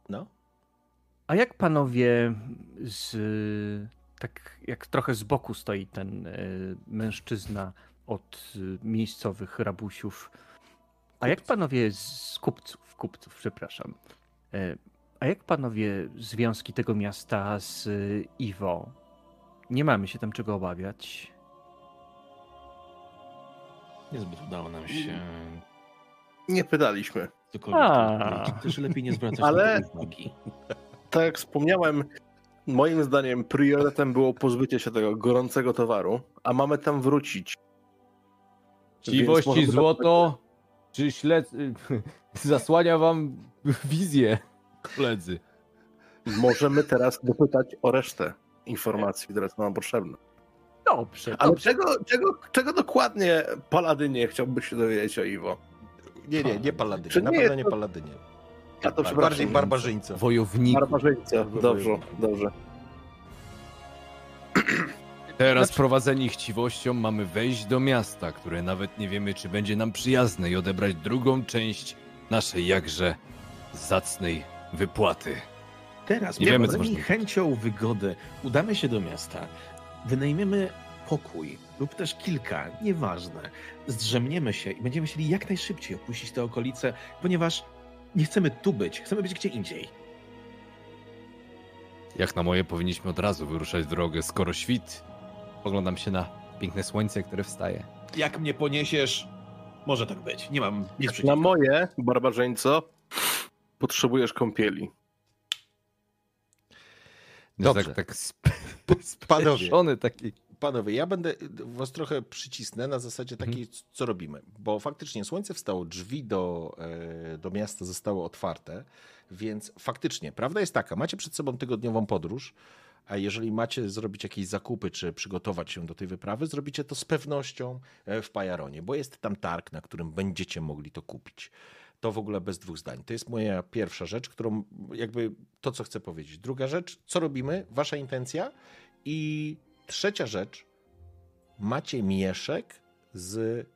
No. a jak panowie z. Tak jak trochę z boku stoi ten y, mężczyzna od y, miejscowych rabusiów. A jak panowie z kupców, kupców, przepraszam. Y, a jak panowie związki tego miasta z y, Iwo? Nie mamy się tam czego obawiać. niezbyt udało nam się Nie pytaliśmy. cokolwiek. Też lepiej nie zwracać Ale-. Tak jak wspomniałem, moim zdaniem priorytetem było pozbycie się tego gorącego towaru, a mamy tam wrócić. Chciwości złoto, czy śled... zasłania wam wizję, koledzy. Możemy teraz dopytać o resztę informacji, które są nam potrzebne. Dobrze, Ale dobrze. czego, czego, czego dokładnie Paladynie chciałbyś się dowiedzieć o Iwo? Nie, nie, nie paladynie. Czy Na nie pewno nie to- paladynie. Ja to Bardziej przepraszam. barbarzyńca. Wojowniku. Barbarzyńca. Dobrze, dobrze. Teraz prowadzeni chciwością mamy wejść do miasta, które nawet nie wiemy, czy będzie nam przyjazne i odebrać drugą część naszej jakże zacnej wypłaty. Teraz, Nie wiemy, co można- chęcią wygody udamy się do miasta, wynajmiemy pokój lub też kilka, nieważne. Zdrzemniemy się i będziemy chcieli jak najszybciej opuścić te okolice, ponieważ nie chcemy tu być, chcemy być gdzie indziej. Jak na moje, powinniśmy od razu wyruszać w drogę, skoro świt. Oglądam się na piękne słońce, które wstaje. Jak mnie poniesiesz, może tak być. Nie mam nic Na przeciwko. moje, barbarzyńco, potrzebujesz kąpieli. Dobrze. Tak, tak sp... Taki. Panowie, ja będę was trochę przycisnę na zasadzie takiej, co robimy. Bo faktycznie słońce wstało, drzwi do, e, do miasta zostały otwarte, więc faktycznie, prawda jest taka, macie przed sobą tygodniową podróż, a jeżeli macie zrobić jakieś zakupy, czy przygotować się do tej wyprawy, zrobicie to z pewnością e, w Pajaronie, bo jest tam targ, na którym będziecie mogli to kupić. To w ogóle bez dwóch zdań. To jest moja pierwsza rzecz, którą jakby to, co chcę powiedzieć. Druga rzecz, co robimy? Wasza intencja. I trzecia rzecz, macie mieszek z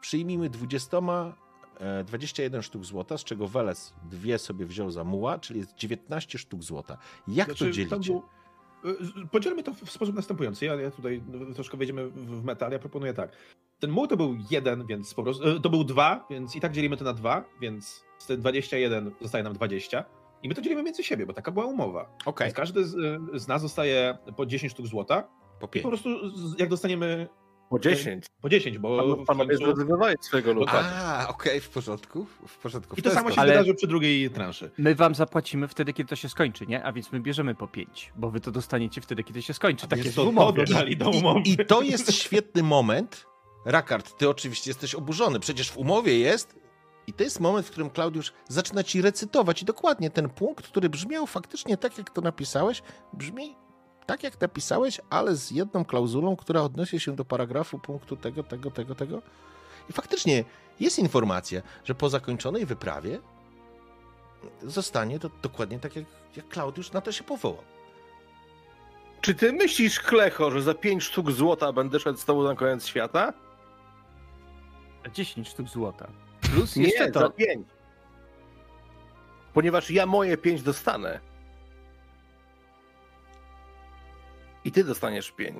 przyjmijmy 20, e, 21 sztuk złota, z czego Weles dwie sobie wziął za muła, czyli jest 19 sztuk złota. Jak to Znaczy, dzielicie? był- Podzielmy to w sposób następujący. Ja, ja tutaj troszkę wejdziemy w metal. Ja proponuję tak. Ten muł to był jeden, więc po prostu. y, To był dwa, więc i tak dzielimy to na dwa, więc z tych 21 zostaje nam 20. I my to dzielimy między siebie, bo taka była umowa. Okej, Więc każdy z, y, z nas dostaje po 10 sztuk złota. po po prostu jak dostaniemy Po 10. po 10, bo panowie końcu... zrezygnowali swojego luka. A, okej, w porządku. W porządku. W I to samo się. Ale- wydarzy przy drugiej transzy. My wam zapłacimy wtedy, kiedy to się skończy, nie? A więc my bierzemy po 5, bo wy to dostaniecie wtedy, kiedy się skończy. Tak jest to dodali do umowy. I, I to jest świetny moment. Rakard, ty oczywiście jesteś oburzony. Przecież w umowie jest. I to jest moment, w którym Klaudiusz zaczyna ci recytować. I dokładnie ten punkt, który brzmiał faktycznie tak, jak to napisałeś, brzmi tak, jak napisałeś, ale z jedną klauzulą, która odnosi się do paragrafu punktu tego, tego, tego, tego. I faktycznie jest informacja, że po zakończonej wyprawie zostanie to dokładnie tak, jak, jak Klaudiusz na to się powołał. Czy ty myślisz, Klecho, że za 5 sztuk złota będę szedł z tobą na koniec świata? 10 sztuk złota. Plus Nie, jeszcze za to. 5. Ponieważ ja moje 5 dostanę. I ty dostaniesz 5.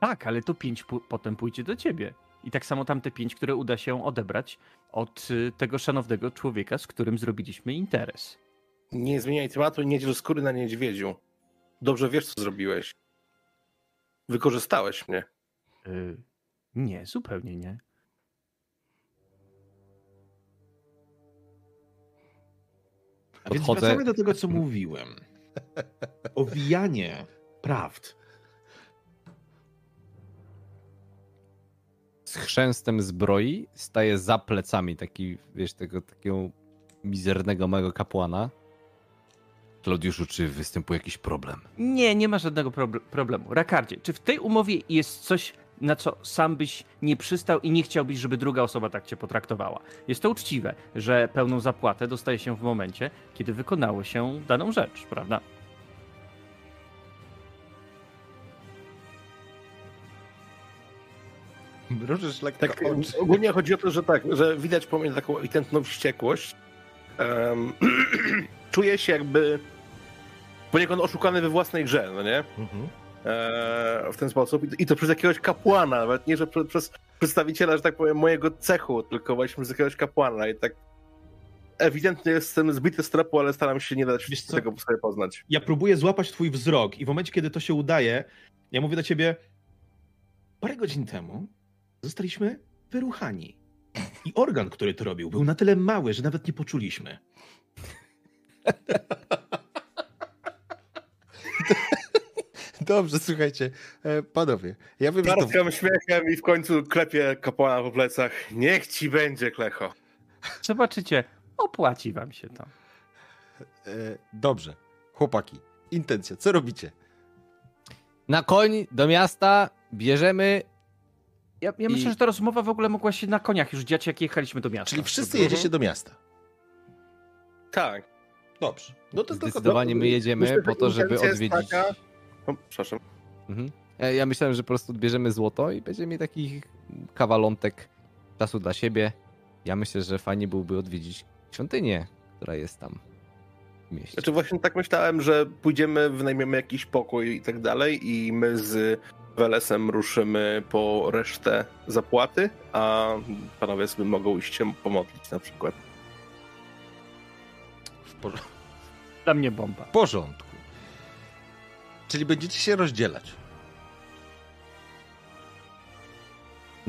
Tak, ale to 5 potem pójdzie do ciebie. I tak samo tamte 5, które uda się odebrać od y, tego szanownego człowieka, z którym zrobiliśmy interes. Nie zmieniaj tematu i nie do skóry na niedźwiedziu. Dobrze wiesz, co zrobiłeś. Wykorzystałeś mnie. Y, nie, zupełnie nie. A więc Podchodzę- wracamy do tego, co mówiłem. Owijanie prawd. Z chrzęstem zbroi staje za plecami taki, wiesz, tego takiego mizernego małego kapłana. Klaudiuszu, czy występuje jakiś problem? Nie, nie ma żadnego proble- problemu. Rakardzie, czy w tej umowie jest coś, na co sam byś nie przystał i nie chciałbyś, żeby druga osoba tak cię potraktowała? Jest to uczciwe, że pełną zapłatę dostaje się w momencie, kiedy wykonało się daną rzecz, prawda? Mrużysz lekko Tak, oczy. ogólnie chodzi o to, że tak, że widać pomiędzy taką ewidentną wściekłość. Um, czuję się jakby poniekąd oszukany we własnej grze, no nie? Mhm. E, w ten sposób. I- I to przez jakiegoś kapłana, nawet nie, że przez, przez przedstawiciela, że tak powiem, mojego cechu, tylko właśnie przez jakiegoś kapłana. I tak ewidentnie jestem zbity z tropu, ale staram się nie dać Wiesz co? tego sobie poznać. Ja próbuję złapać twój wzrok i w momencie, kiedy to się udaje, ja mówię do ciebie, parę godzin temu zostaliśmy wyruchani. I organ, który to robił, był na tyle mały, że nawet nie poczuliśmy. Dobrze, słuchajcie, e, panowie, ja wiem, że to... Tarskam śmiechem i w końcu klepię kapłana po plecach. Niech ci będzie, Klecho. Zobaczycie, opłaci wam się to. E, dobrze, chłopaki, intencja, co robicie? Na koń do miasta bierzemy. Ja, ja I- myślę, że ta rozmowa w ogóle mogła się na koniach już dziać, jak jechaliśmy do miasta. Czyli wszyscy Dobrze? jedziecie do miasta. Tak. Dobrze. No to tylko... Zdecydowanie my jedziemy Myślę, po to, żeby odwiedzić. taka- O, przepraszam. Mhm. Ja, ja myślałem, że po prostu bierzemy złoto i będziemy mieli takich kawalątek czasu dla siebie. Ja myślę, że fajnie byłoby odwiedzić świątynię, która jest tam w mieście. Znaczy właśnie tak myślałem, że pójdziemy, wynajmiemy jakiś pokój i tak dalej i my z Welesem ruszymy po resztę zapłaty, a panowie sobie mogą iść się pomodlić na przykład. W porządku. Dla mnie bomba. W porządku. Czyli będziecie się rozdzielać.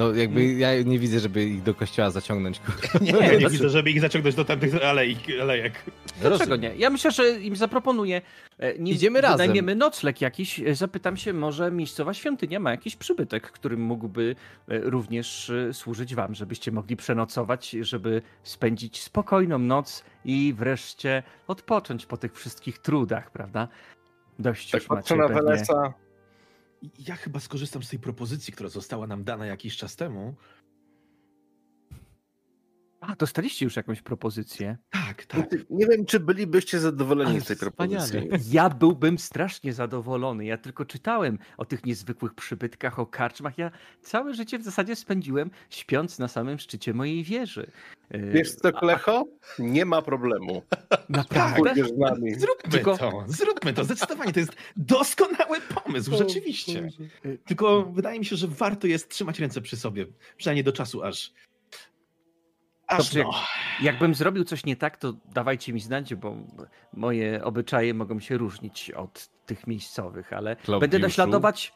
No jakby ja nie widzę, żeby ich do kościoła zaciągnąć. Nie, Ja nie znaczy- widzę, żeby ich zaciągnąć do tamtych alei, alejek. Dlaczego nie? Ja myślę, że im zaproponuję. e, Nim Idziemy razem. wynajmiemy nocleg jakiś, e, zapytam się, może miejscowa świątynia ma jakiś przybytek, którym mógłby e, również służyć wam, żebyście mogli przenocować, żeby spędzić spokojną noc i wreszcie odpocząć po tych wszystkich trudach, prawda? Dość Tak już patrzę macie na pewnie. Welesa. Ja chyba skorzystam z tej propozycji, która została nam dana jakiś czas temu. A, dostaliście już jakąś propozycję? Tak, tak. Nie wiem, czy bylibyście zadowoleni Ale z tej wspaniale. propozycji. Ja byłbym strasznie zadowolony. Ja tylko czytałem o tych niezwykłych przybytkach, o karczmach. Ja całe życie w zasadzie spędziłem śpiąc na samym szczycie mojej wieży. Yy, Wiesz co, Klecho? Nie ma problemu. Naprawdę? Nami. Zróbmy Tylko- to, zróbmy to, zdecydowanie. To jest doskonały pomysł, rzeczywiście. Tylko wydaje mi się, że warto jest trzymać ręce przy sobie, przynajmniej do czasu aż... Dobrze, jak, no. jakbym zrobił coś nie tak, to dawajcie mi znać, bo moje obyczaje mogą się różnić od tych miejscowych, ale będę Klaudiuszu? naśladować.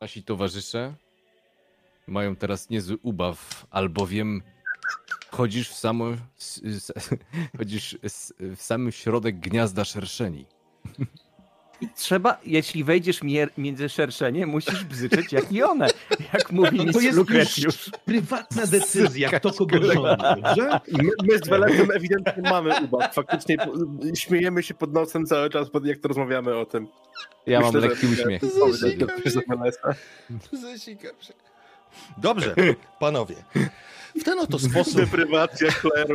Nasi towarzysze mają teraz niezły ubaw, albowiem chodzisz w samo, s- s- chodzisz s- w sam środek gniazda szerszeni. Trzeba, jeśli wejdziesz między szerszenie, musisz bzyczeć jak i one, jak mówi No to jest Lucretiusz. już prywatna decyzja, kto kogo rządzi, dobrze? My, my z Welecem ewidentnie mamy ubaw. Faktycznie śmiejemy się pod nosem cały czas, pod- jak to rozmawiamy o tym. Ja Myślę, mam że- lekki uśmiech. Powiedz, ktoś za Welesa. Zasikam się. Dobrze, panowie. W ten oto sposób, Deprywacja kleru.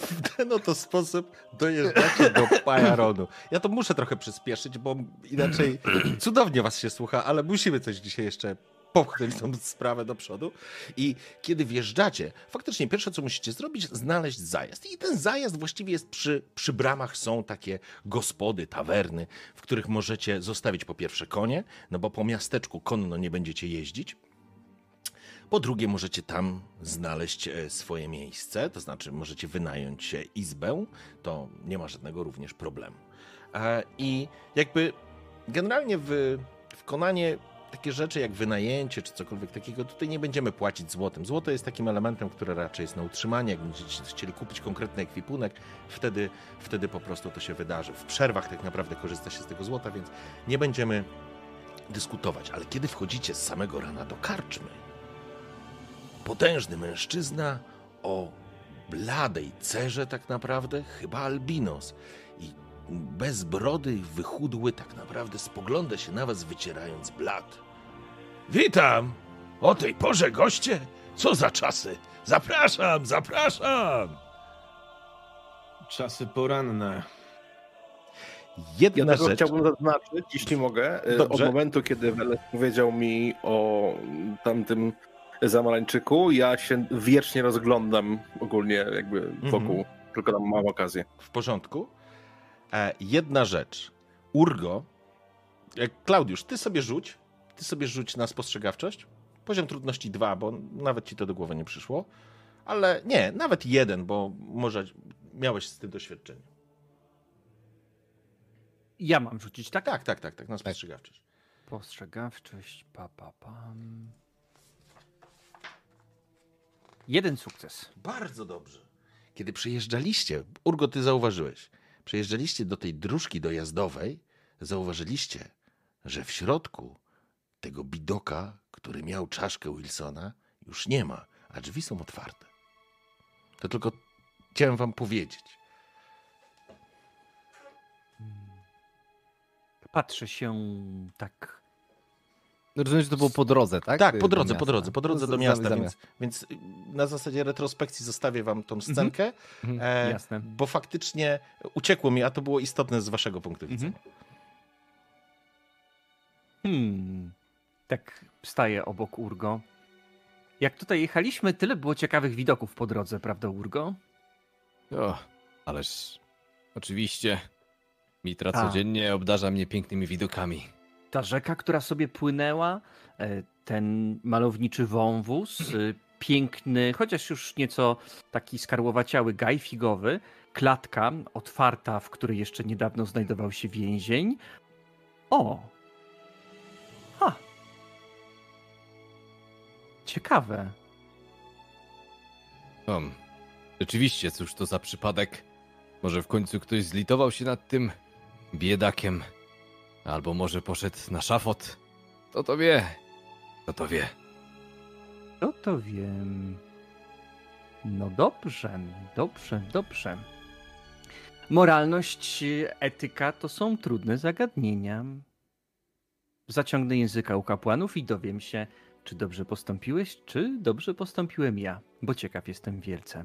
w ten oto sposób dojeżdżacie do Pajaronu. Ja to muszę trochę przyspieszyć, bo inaczej cudownie was się słucha, ale musimy coś dzisiaj jeszcze popchnąć tą sprawę do przodu. I kiedy wjeżdżacie, faktycznie pierwsze, co musicie zrobić, znaleźć zajazd. I ten zajazd właściwie jest przy, przy bramach są takie gospody, tawerny, w których możecie zostawić po pierwsze konie, no bo po miasteczku konno nie będziecie jeździć. Po drugie, możecie tam znaleźć e, swoje miejsce, to znaczy możecie wynająć e, izbę, to nie ma żadnego również problemu. E, I jakby generalnie w, w Konanie takie rzeczy jak wynajęcie czy cokolwiek takiego, tutaj nie będziemy płacić złotem. Złoto jest takim elementem, który raczej jest na utrzymanie. Jak będziecie chcieli kupić konkretny ekwipunek, wtedy, wtedy po prostu to się wydarzy. W przerwach tak naprawdę korzysta się z tego złota, więc nie będziemy dyskutować. Ale kiedy wchodzicie z samego rana do karczmy, potężny mężczyzna o bladej cerze tak naprawdę, chyba albinos i bez brody wychudły tak naprawdę spogląda się na was wycierając blad. Witam! O tej porze goście? Co za czasy? Zapraszam, zapraszam! Czasy poranne. Ja Jedna tego rzecz... chciałbym zaznaczyć, jeśli mogę. e, Dobrze. Od momentu, kiedy Weles powiedział mi o tamtym zamarańczyku, ja się wiecznie rozglądam ogólnie jakby wokół. Tylko tam mam okazję. W porządku. E, jedna rzecz. Urgo. E, Klaudiusz, ty sobie rzuć. Ty sobie rzuć na spostrzegawczość. Poziom trudności 2, bo nawet ci to do głowy nie przyszło. Ale nie, nawet jeden, bo może miałeś z tym doświadczenie. Ja mam rzucić, tak? Tak, tak, tak, tak, na spostrzegawczość. Postrzegawczość, pa, pa, pam. Jeden sukces. Bardzo dobrze. Kiedy przyjeżdżaliście, Urgo, ty zauważyłeś, przyjeżdżaliście do tej dróżki dojazdowej, zauważyliście, że w środku tego bidoka, który miał czaszkę Wilsona, już nie ma, a drzwi są otwarte. To tylko chciałem wam powiedzieć. Patrzę się tak. No Rozumiem, że to było po drodze, tak? Tak, Y, po do drodze, po drodze, po drodze No, do z- miasta, zamiast- więc, więc na zasadzie retrospekcji zostawię wam tą scenkę, Mhm. e, Jasne. bo faktycznie uciekło mi, a to było istotne z waszego punktu Mhm. widzenia. Hmm. Tak staję obok Urgo. Jak tutaj jechaliśmy, tyle było ciekawych widoków po drodze, prawda, Urgo? O, ależ oczywiście Mitra A. codziennie obdarza mnie pięknymi widokami. Ta rzeka, która sobie płynęła, e, ten malowniczy wąwóz, e, piękny, chociaż już nieco taki skarłowaciały gaj figowy, klatka otwarta, w której jeszcze niedawno znajdował się więzień. O! Ha! Ciekawe. O, rzeczywiście, cóż to za przypadek. Może w końcu ktoś zlitował się nad tym biedakiem. Albo może poszedł na szafot. Kto to wie? Kto to wie? No to wiem. No dobrze, dobrze, dobrze. Moralność, etyka to są trudne zagadnienia. Zaciągnę języka u kapłanów i dowiem się, czy dobrze postąpiłeś, czy dobrze postąpiłem ja. bo ciekaw jestem wielce.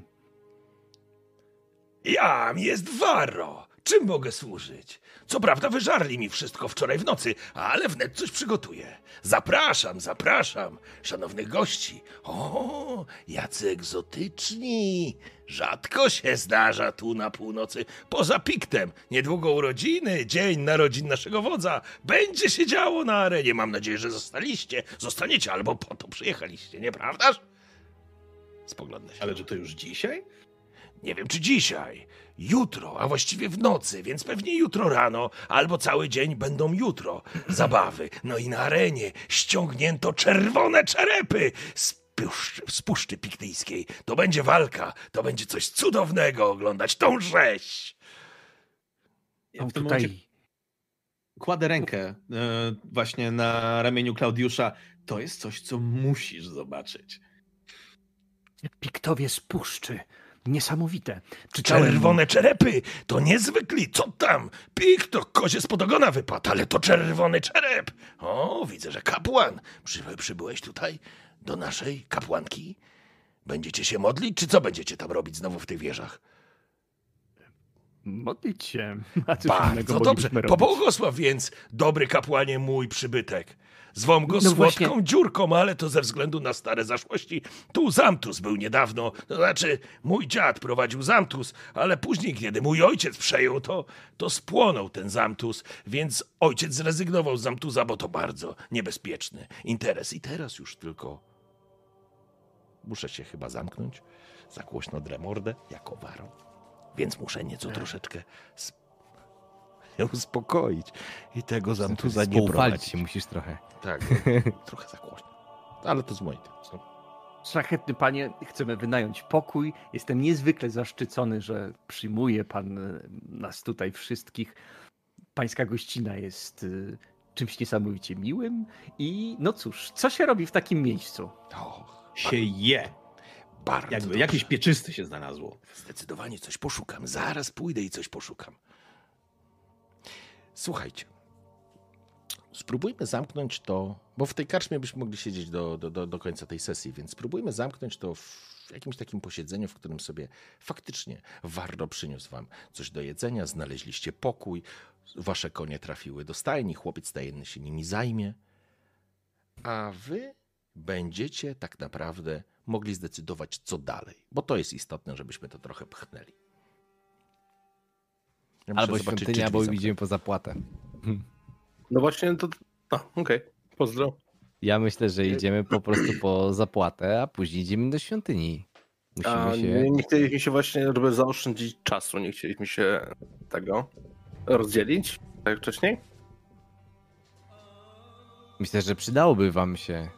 Jam jest Warro. Czym mogę służyć? Co prawda wyżarli mi wszystko wczoraj w nocy, ale wnet coś przygotuję. Zapraszam, zapraszam, szanownych gości. O, jacy egzotyczni. Rzadko się zdarza tu na północy. Poza piktem, niedługo urodziny, dzień narodzin naszego wodza. Będzie się działo na arenie. Mam nadzieję, że zostaliście. Zostaniecie albo po to przyjechaliście, nieprawdaż? Spoglądam się. Ale że to już dzisiaj? Nie wiem, czy dzisiaj, jutro, a właściwie w nocy, więc pewnie jutro rano, albo cały dzień będą jutro zabawy. No i na arenie ściągnięto czerwone czerepy z, puszczy, z Puszczy Piktyjskiej. To będzie walka, to będzie coś cudownego oglądać tą rzeź. Ja w tym tutaj momencie kładę rękę e, właśnie na ramieniu Klaudiusza. To jest coś, co musisz zobaczyć. piktowie z puszczy. Niesamowite. Czytałem... Czerwone czerepy, to niezwykli, co tam? Pik to kozie spod ogona wypadł, ale to czerwony czerep. O, widzę, że kapłan. Przy, przybyłeś tutaj do naszej kapłanki? Będziecie się modlić, czy co będziecie tam robić znowu w tych wieżach? Modlić się. A Bardzo dobrze. Pobłogosław więc, dobry kapłanie, mój przybytek. Zwą go No słodką właśnie- dziurką, ale to ze względu na stare zaszłości. Tu zamtus był niedawno, to znaczy mój dziad prowadził zamtus, ale później, kiedy mój ojciec przejął to, to spłonął ten zamtus, więc ojciec zrezygnował z zamtuza, bo to bardzo niebezpieczny interes. I teraz już tylko muszę się chyba zamknąć, za głośno drę mordę, jako warą, więc muszę nieco troszeczkę sp- uspokoić i tego zamtuza nie prowadzić. się musisz trochę. Tak, trochę za głośno. Ale to z mojej strony. Szlachetny panie, chcemy wynająć pokój. Jestem niezwykle zaszczycony, że przyjmuje pan e, nas tutaj wszystkich. Pańska gościna jest e, czymś niesamowicie miłym. I no cóż, co się robi w takim miejscu? O, Się je. bardzo Jakby dobrze. jakieś pieczysty się znalazło. Zdecydowanie coś poszukam. Zaraz pójdę i coś poszukam. Słuchajcie. Spróbujmy zamknąć to, bo w tej karczmie byśmy mogli siedzieć do, do, do, końca tej sesji, więc spróbujmy zamknąć to w jakimś takim posiedzeniu, w którym sobie faktycznie Wardo przyniósł wam coś do jedzenia, znaleźliście pokój, wasze konie trafiły do stajni, chłopiec stajenny się nimi zajmie, a wy będziecie tak naprawdę mogli zdecydować, co dalej, bo to jest istotne, żebyśmy to trochę pchnęli. Ja Albo świątynia, albo idziemy po zapłatę. No właśnie to... A, okej. Pozdro. Ja myślę, że idziemy po prostu po zapłatę, a później idziemy do świątyni. Musimy A się... nie, nie chcieliśmy się właśnie, żeby zaoszczędzić czasu, nie chcieliśmy się tego rozdzielić, tak jak wcześniej? Myślę, że przydałoby wam się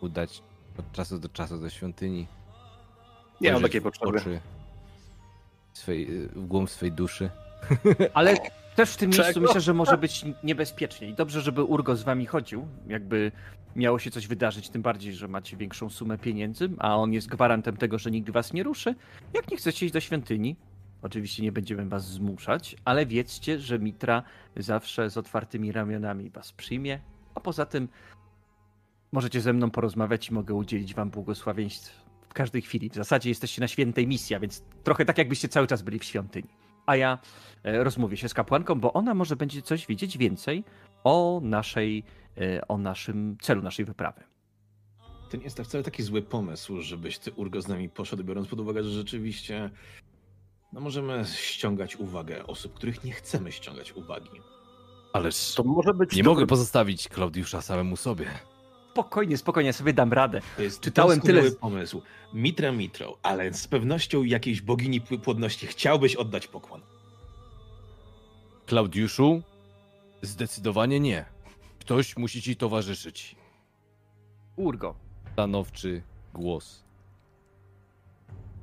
udać od czasu do czasu do świątyni. Nie mam takiej w potrzeby. oczy Swej, w głąb swej duszy. Ale też w tym miejscu Czego? myślę, że może być niebezpiecznie. I dobrze, żeby Urgo z wami chodził, jakby miało się coś wydarzyć, tym bardziej, że macie większą sumę pieniędzy, a on jest gwarantem tego, że nigdy was nie ruszy. Jak nie chcecie iść do świątyni, oczywiście nie będziemy was zmuszać, ale wiedzcie, że Mitra zawsze z otwartymi ramionami was przyjmie, a poza tym możecie ze mną porozmawiać i mogę udzielić wam błogosławieństw w każdej chwili. W zasadzie jesteście na świętej misji, a więc trochę tak, jakbyście cały czas byli w świątyni. A ja e, rozmówię się z kapłanką, bo ona może będzie coś wiedzieć więcej o naszej, e, o naszym celu naszej wyprawy. To nie jest wcale taki zły pomysł, żebyś ty Urgo z nami poszedł, biorąc pod uwagę, że rzeczywiście no możemy ściągać uwagę osób, których nie chcemy ściągać uwagi. Ależ To może być... nie dobry- mogę pozostawić Klaudiusza samemu sobie. Spokojnie, spokojnie, ja sobie dam radę. To jest Czytałem tyle- pomysł. Mitra Mitro, ale z pewnością jakiejś bogini pł- płodności chciałbyś oddać pokłon. Klaudiuszu? Zdecydowanie nie. Ktoś musi ci towarzyszyć. Urgo, Stanowczy głos.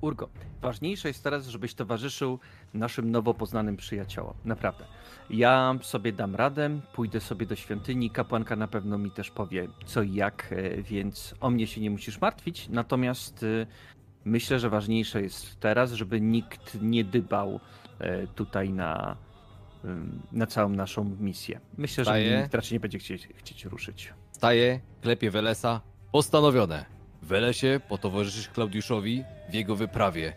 Urgo, ważniejsze jest teraz, żebyś towarzyszył naszym nowo poznanym przyjaciołom. Naprawdę. Ja sobie dam radę, pójdę sobie do świątyni, kapłanka na pewno mi też powie co i jak, e, więc o mnie się nie musisz martwić. Natomiast e, myślę, że ważniejsze jest teraz, żeby nikt nie dybał e, tutaj na, na całą naszą misję. Myślę, że nikt raczej nie będzie chcieć, chcieć ruszyć. Staje, klepie Welesa. Postanowione. Welesie potowarzyszysz Klaudiuszowi w jego wyprawie.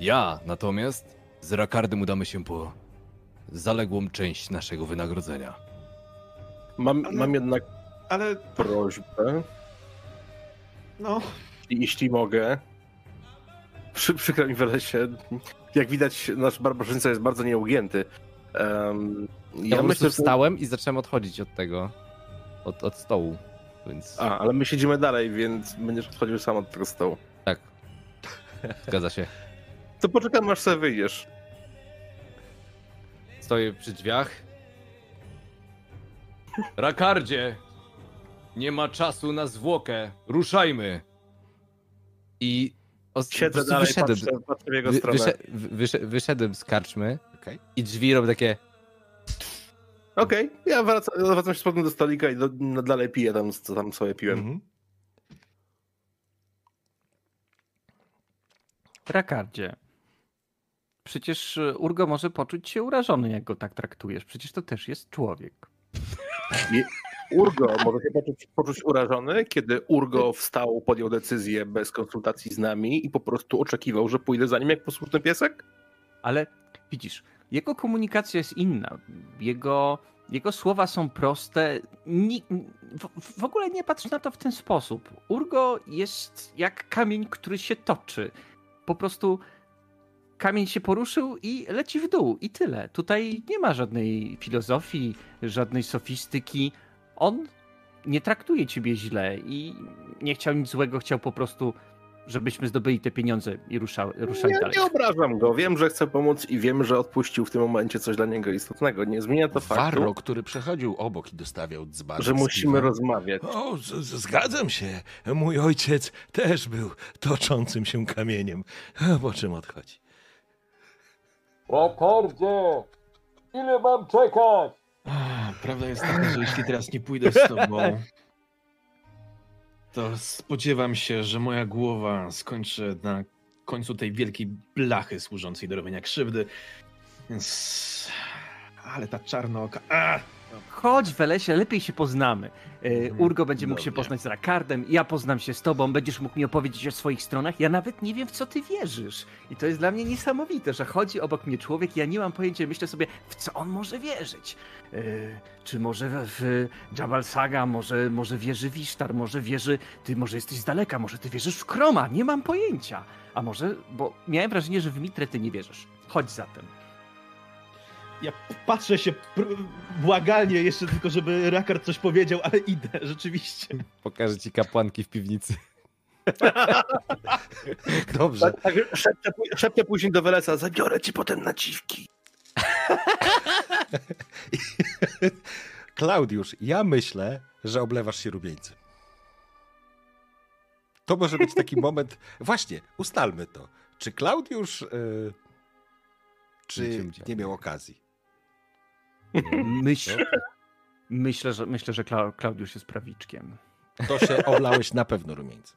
Ja natomiast z Rakardem udamy się po zaległą część naszego wynagrodzenia. Mam, Ale- mam jednak Ale prośbę, no, jeśli mogę. Przy, przykro mi w lesie. Jak widać, nasz barbarzyńca jest bardzo nieugięty. Um, Ja, ja po prostu myślę, że... wstałem i zacząłem odchodzić od tego, od, od stołu, więc A, ale my siedzimy dalej, więc będziesz odchodził sam od tego stołu. tak. Zgadza się. To poczekam, aż sobie wyjdziesz. Stoję przy drzwiach. Rakardzie! Nie ma czasu na zwłokę. Ruszajmy! I os- po Siedzę prostu dalej, wyszedłem, patrzę, patrzę w jego wy, stronę. wysze, wy- wysze, wyszedłem z karczmy Okej. i drzwi robią takie Okej, ja wracam, wracam się z powrotem do stolika i do, no, dalej piję tam, co tam sobie piłem. Mhm. Rakardzie. Przecież e, Urgo może poczuć się urażony, jak go tak traktujesz. Przecież to też jest człowiek. Urgo może się poczuć, poczuć urażony, kiedy Urgo wstał, podjął decyzję bez konsultacji z nami i po prostu oczekiwał, że pójdę za nim jak posłuszny piesek? Ale widzisz, jego komunikacja jest inna. Jego, jego słowa są proste. Ni, w, w ogóle nie patrz na to w ten sposób. Urgo jest jak kamień, który się toczy. Po prostu kamień się poruszył i leci w dół. I tyle. Tutaj nie ma żadnej filozofii, żadnej sofistyki. On nie traktuje ciebie źle i nie chciał nic złego, chciał po prostu, żebyśmy zdobyli te pieniądze i rusza, ruszali Nie, dalej. nie obrażam go. Wiem, że chce pomóc i wiem, że odpuścił w tym momencie coś dla niego istotnego. Nie zmienia to faktu, Warro, który przechodził obok i dostawiał dzbanek że musimy rozmawiać. O, z, z, zgadzam się. Mój ojciec też był toczącym się kamieniem. Po czym odchodzi? Rakardzie! Ile mam czekać? A, Prawda jest taka, że jeśli teraz nie pójdę z tobą, to spodziewam się, że moja głowa skończy na końcu tej wielkiej blachy służącej do robienia krzywdy. Więc. Ale ta czarnooka. A! Chodź, Welesie, lepiej się poznamy. E, Mhm, Urgo będzie mógł się dobrze. poznać z Rakardem, ja poznam się z tobą, będziesz mógł mi opowiedzieć o swoich stronach. Ja nawet nie wiem, w co ty wierzysz. I to jest dla mnie niesamowite, że chodzi obok mnie człowiek, ja nie mam pojęcia, myślę sobie, w co on może wierzyć. E, czy może w, w Jabal Saga, może, może wierzy w Isztar, może wierzy, ty może jesteś z daleka, może ty wierzysz w Kroma, nie mam pojęcia. A może, bo miałem wrażenie, że w Mitrę ty nie wierzysz. Chodź zatem. Ja patrzę się błagalnie jeszcze tylko, żeby Rakard coś powiedział, ale idę, rzeczywiście. pokażę ci kapłanki w piwnicy. Dobrze. Tak, tak szepczę, szepczę później do Welesa, zabiorę ci potem na dziwki. Klaudiusz, ja myślę, że oblewasz się rumieńcem. To może być taki moment. Właśnie, ustalmy to. Czy Klaudiusz. y, czy nie miał okazji? Myśl, myślę, że, myślę, że Kla- Klaudiusz jest prawiczkiem. To się oblałeś na pewno rumieńcem.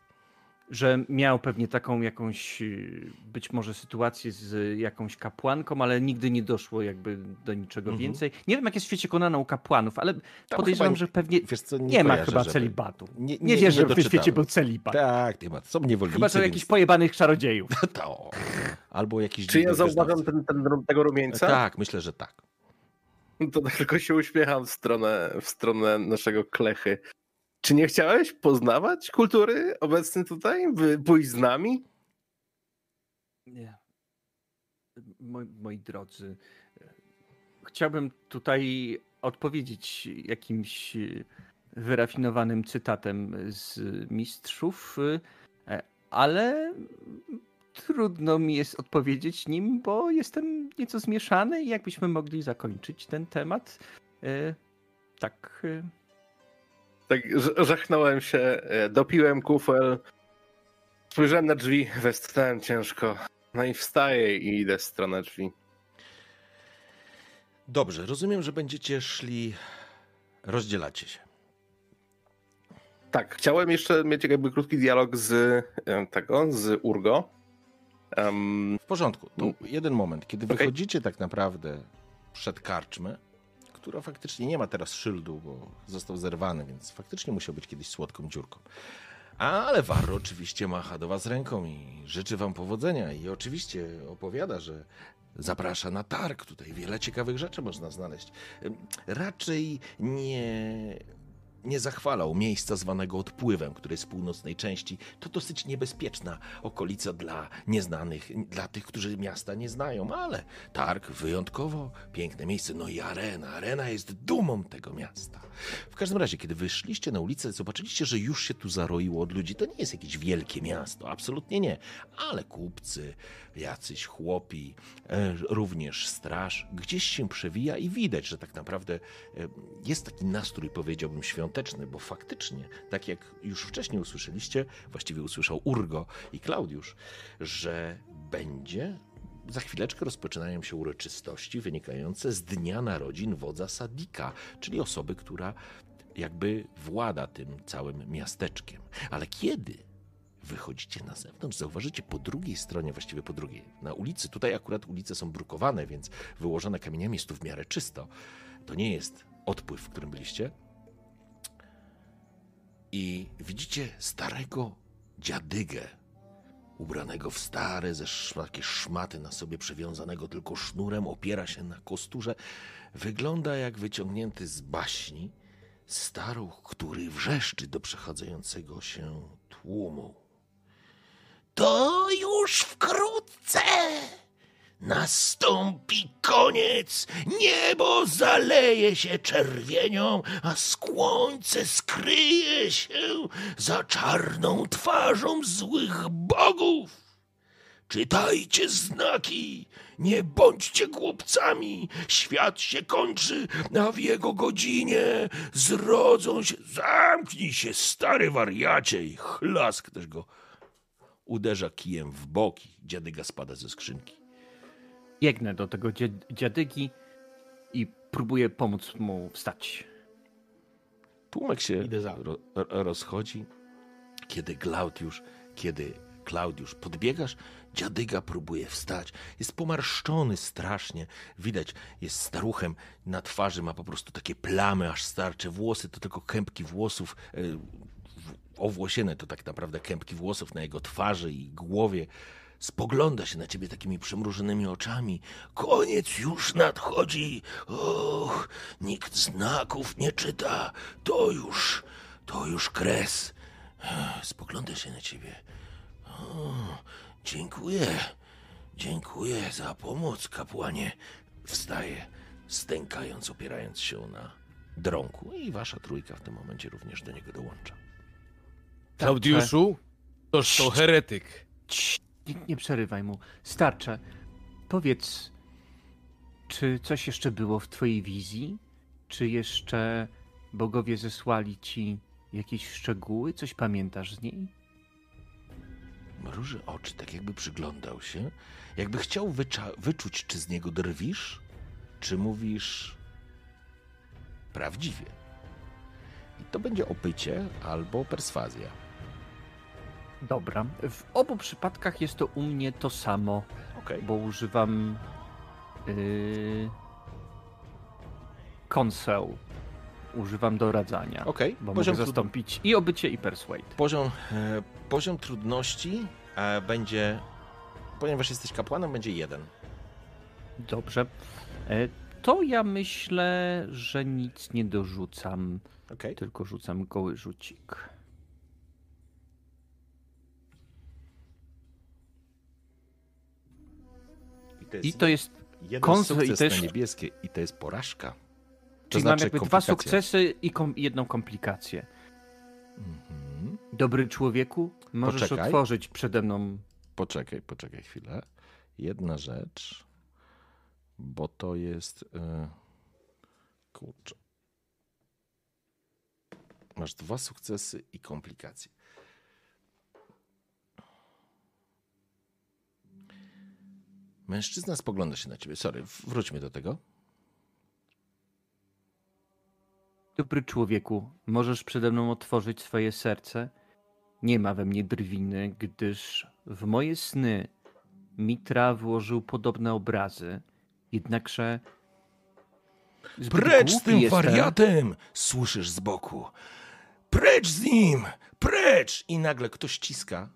Że miał pewnie taką jakąś, yy, być może sytuację z jakąś kapłanką, ale nigdy nie doszło jakby do niczego Mhm. więcej. Nie wiem, jak jest w świecie Konana u kapłanów, ale Tam podejrzewam, chyba- że pewnie Wiesz co, nie, ma kojarzę, chyba żeby- celibatu. Nie, Nie, wierzę, że w świecie był celibat. Tak, nie ma. Są niewolnicy. Chyba, że więc- jakichś pojebanych czarodziejów. To. Albo jakiś. Czy ja zauważam ten, ten, tego rumieńca? Tak, myślę, że tak. To tak tylko się uśmiecham w stronę, w stronę naszego klechy. Czy nie chciałeś poznawać kultury obecnej tutaj? By pójść z nami? Nie. Moi, moi drodzy, chciałbym tutaj odpowiedzieć jakimś wyrafinowanym cytatem z mistrzów, e, ale trudno mi jest odpowiedzieć nim, bo jestem nieco zmieszany i jakbyśmy mogli zakończyć ten temat. e, Tak. e, Tak, żachnąłem się, e, dopiłem kufel, spojrzałem na drzwi, westchnąłem ciężko. No i wstaję i idę w stronę drzwi. Dobrze, rozumiem, że będziecie szli. Rozdzielacie się. Tak, chciałem jeszcze mieć jakby krótki dialog z tego, z Urgo. Em, W porządku. To jeden moment, kiedy Okej. wychodzicie tak naprawdę przed karczmę, która faktycznie nie ma teraz szyldu, bo został zerwany, więc faktycznie musiał być kiedyś słodką dziurką. Ale Warro oczywiście macha do was ręką i życzy wam powodzenia. I oczywiście opowiada, że zaprasza na targ. Tutaj wiele ciekawych rzeczy można znaleźć. Raczej nie, nie zachwalał miejsca zwanego odpływem, które jest z północnej części. To dosyć niebezpieczna okolica dla nieznanych, dla tych, którzy miasta nie znają, ale targ wyjątkowo piękne miejsce. No i arena. Arena jest dumą tego miasta. W każdym razie, kiedy wyszliście na ulicę, zobaczyliście, że już się tu zaroiło od ludzi. To nie jest jakieś wielkie miasto, absolutnie nie. Ale kupcy, jacyś chłopi, e, również straż, gdzieś się przewija i widać, że tak naprawdę e, jest taki nastrój, powiedziałbym, świąteczny, bo faktycznie, tak jak już wcześniej usłyszeliście, właściwie usłyszał Urgo i Klaudiusz, że będzie za chwileczkę rozpoczynają się uroczystości wynikające z dnia narodzin wodza Sadika, czyli osoby, która jakby włada tym całym miasteczkiem. Ale kiedy wychodzicie na zewnątrz, zauważycie po drugiej stronie, właściwie po drugiej, na ulicy, tutaj akurat ulice są brukowane, więc wyłożone kamieniami jest tu w miarę czysto. To nie jest odpływ, w którym byliście. I widzicie starego dziadygę, ubranego w stare, ze takie szmaty na sobie przewiązanego tylko sznurem, opiera się na kosturze. Wygląda jak wyciągnięty z baśni staruch, który wrzeszczy do przechadzającego się tłumu. To już wkrótce nastąpi koniec. Niebo zaleje się czerwienią, a słońce skryje się za czarną twarzą złych bogów. Czytajcie znaki, nie bądźcie głupcami. Świat się kończy, a w jego godzinie zrodzą się. Zamknij się, stary wariacie! I chlask też go uderza kijem w boki. Dziadyga spada ze skrzynki. Biegnę do tego dzia- dziadygi i próbuję pomóc mu wstać. Tłumek się ro, ro- rozchodzi. Kiedy Klaudiusz, kiedy Klaudiusz podbiegasz, dziadyga próbuje wstać. Jest pomarszczony strasznie. Widać, jest staruchem. Na twarzy ma po prostu takie plamy aż starcze. Włosy to tylko kępki włosów. e, Owłosione to tak naprawdę kępki włosów na jego twarzy i głowie. Spogląda się na ciebie takimi przymrużonymi oczami. Koniec już nadchodzi. Och, nikt znaków nie czyta. To już, to już kres. Spogląda się na ciebie. O, dziękuję. Dziękuję za pomoc, kapłanie. Wstaje, stękając, opierając się na drągu. I wasza trójka w tym momencie również do niego dołącza. Klaudiuszu, toż to heretyk. Cii, nie, nie przerywaj mu. Starcze, powiedz, czy coś jeszcze było w twojej wizji? Czy jeszcze bogowie zesłali ci jakieś szczegóły? Coś pamiętasz z niej? Mruży oczy, tak jakby przyglądał się, jakby chciał wyczuć, czy z niego drwisz, czy mówisz prawdziwie. I to będzie opycie albo perswazja. Dobra. W obu przypadkach jest to u mnie to samo, Okej. bo używam yy. Używam doradzania. Okej, Bo poziom, mogę trud- zastąpić i obycie, i persuade. poziom, e, poziom trudności e, będzie, ponieważ jesteś kapłanem, będzie jeden. Dobrze. E, To ja myślę, że nic nie dorzucam, Okej. tylko rzucam goły rzucik. To jest, I to jest. jeden kons- sukces i to jest- na niebieskie i to jest porażka. To Czyli mam znaczy jakby dwa sukcesy i kom- jedną komplikację. Mhm. Dobry człowieku, możesz Poczekaj. otworzyć przede mną. Poczekaj, poczekaj chwilę. Jedna rzecz, bo to jest. Yy... Kurczę. Masz dwa sukcesy i komplikacje. Mężczyzna spogląda się na ciebie. Sorry, wróćmy do tego. Dobry człowieku, możesz przede mną otworzyć swoje serce. Nie ma we mnie drwiny, gdyż w moje sny Mitra włożył podobne obrazy. Jednakże. Precz z tym jestem. wariatem! Słyszysz z boku. Precz z nim! Precz! I nagle ktoś ściska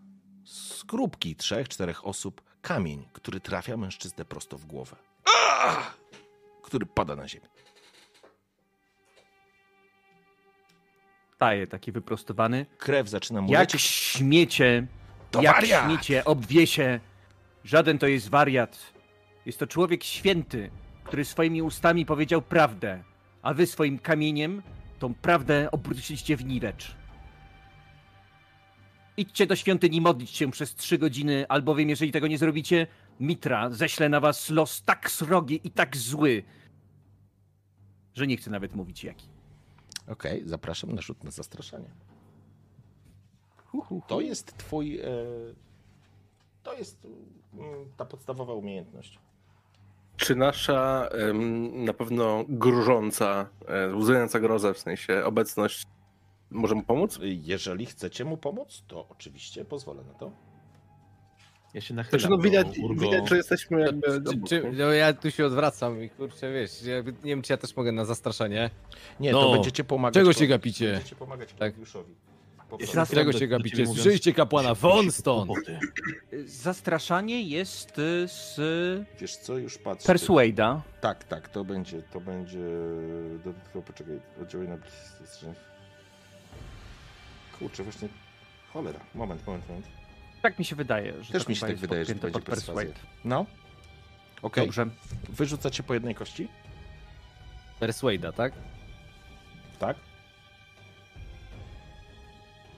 z grupki trzech, czterech osób kamień, który trafia mężczyznę prosto w głowę. A! Który pada na ziemię. Staje taki wyprostowany. Krew zaczyna mu Jak lecieć. śmiecie, To jak wariat! śmiecie, obwiesie. Żaden to jest wariat. Jest to człowiek święty, który swoimi ustami powiedział prawdę, a wy swoim kamieniem tą prawdę obróciliście w niwecz. Idźcie do świątyni modlić się przez trzy godziny, albowiem jeżeli tego nie zrobicie, Mitra ześle na was los tak srogi i tak zły, że nie chcę nawet mówić jaki. Okej, zapraszam na rzut na zastraszanie. To jest twój... E, to jest mm, ta podstawowa umiejętność. Czy nasza na pewno grużąca, e, łzująca grozę, w sensie obecność, może mu pomóc? Jeżeli chcecie mu pomóc, to oczywiście pozwolę na to. Ja się nachylam. Znaczy, no widać, do Urgo. widać, że jesteśmy jakby... Czy, czy, no ja tu się odwracam i kurczę, wiesz, jakby, nie wiem czy ja też mogę na zastraszanie. Nie, No, to będziecie pomagać. czego się gapicie? Będziecie pomagać Tak. Klaudiuszowi. Ja Czego się gapicie? Słyszeliście kapłana, won stąd! Zastraszanie jest y, z Wiesz co, już patrzę. Persuada. Tak, tak, to będzie, to będzie dodatkowo, poczekaj, oddziałuje na... Kurczę, właśnie, cholera, moment, moment, moment. Tak mi się wydaje, że Też to mi się tak jest wydaje, że to będzie. Persuade. No, okej, Dobrze. wyrzucacie po jednej kości, Persuada, tak? tak?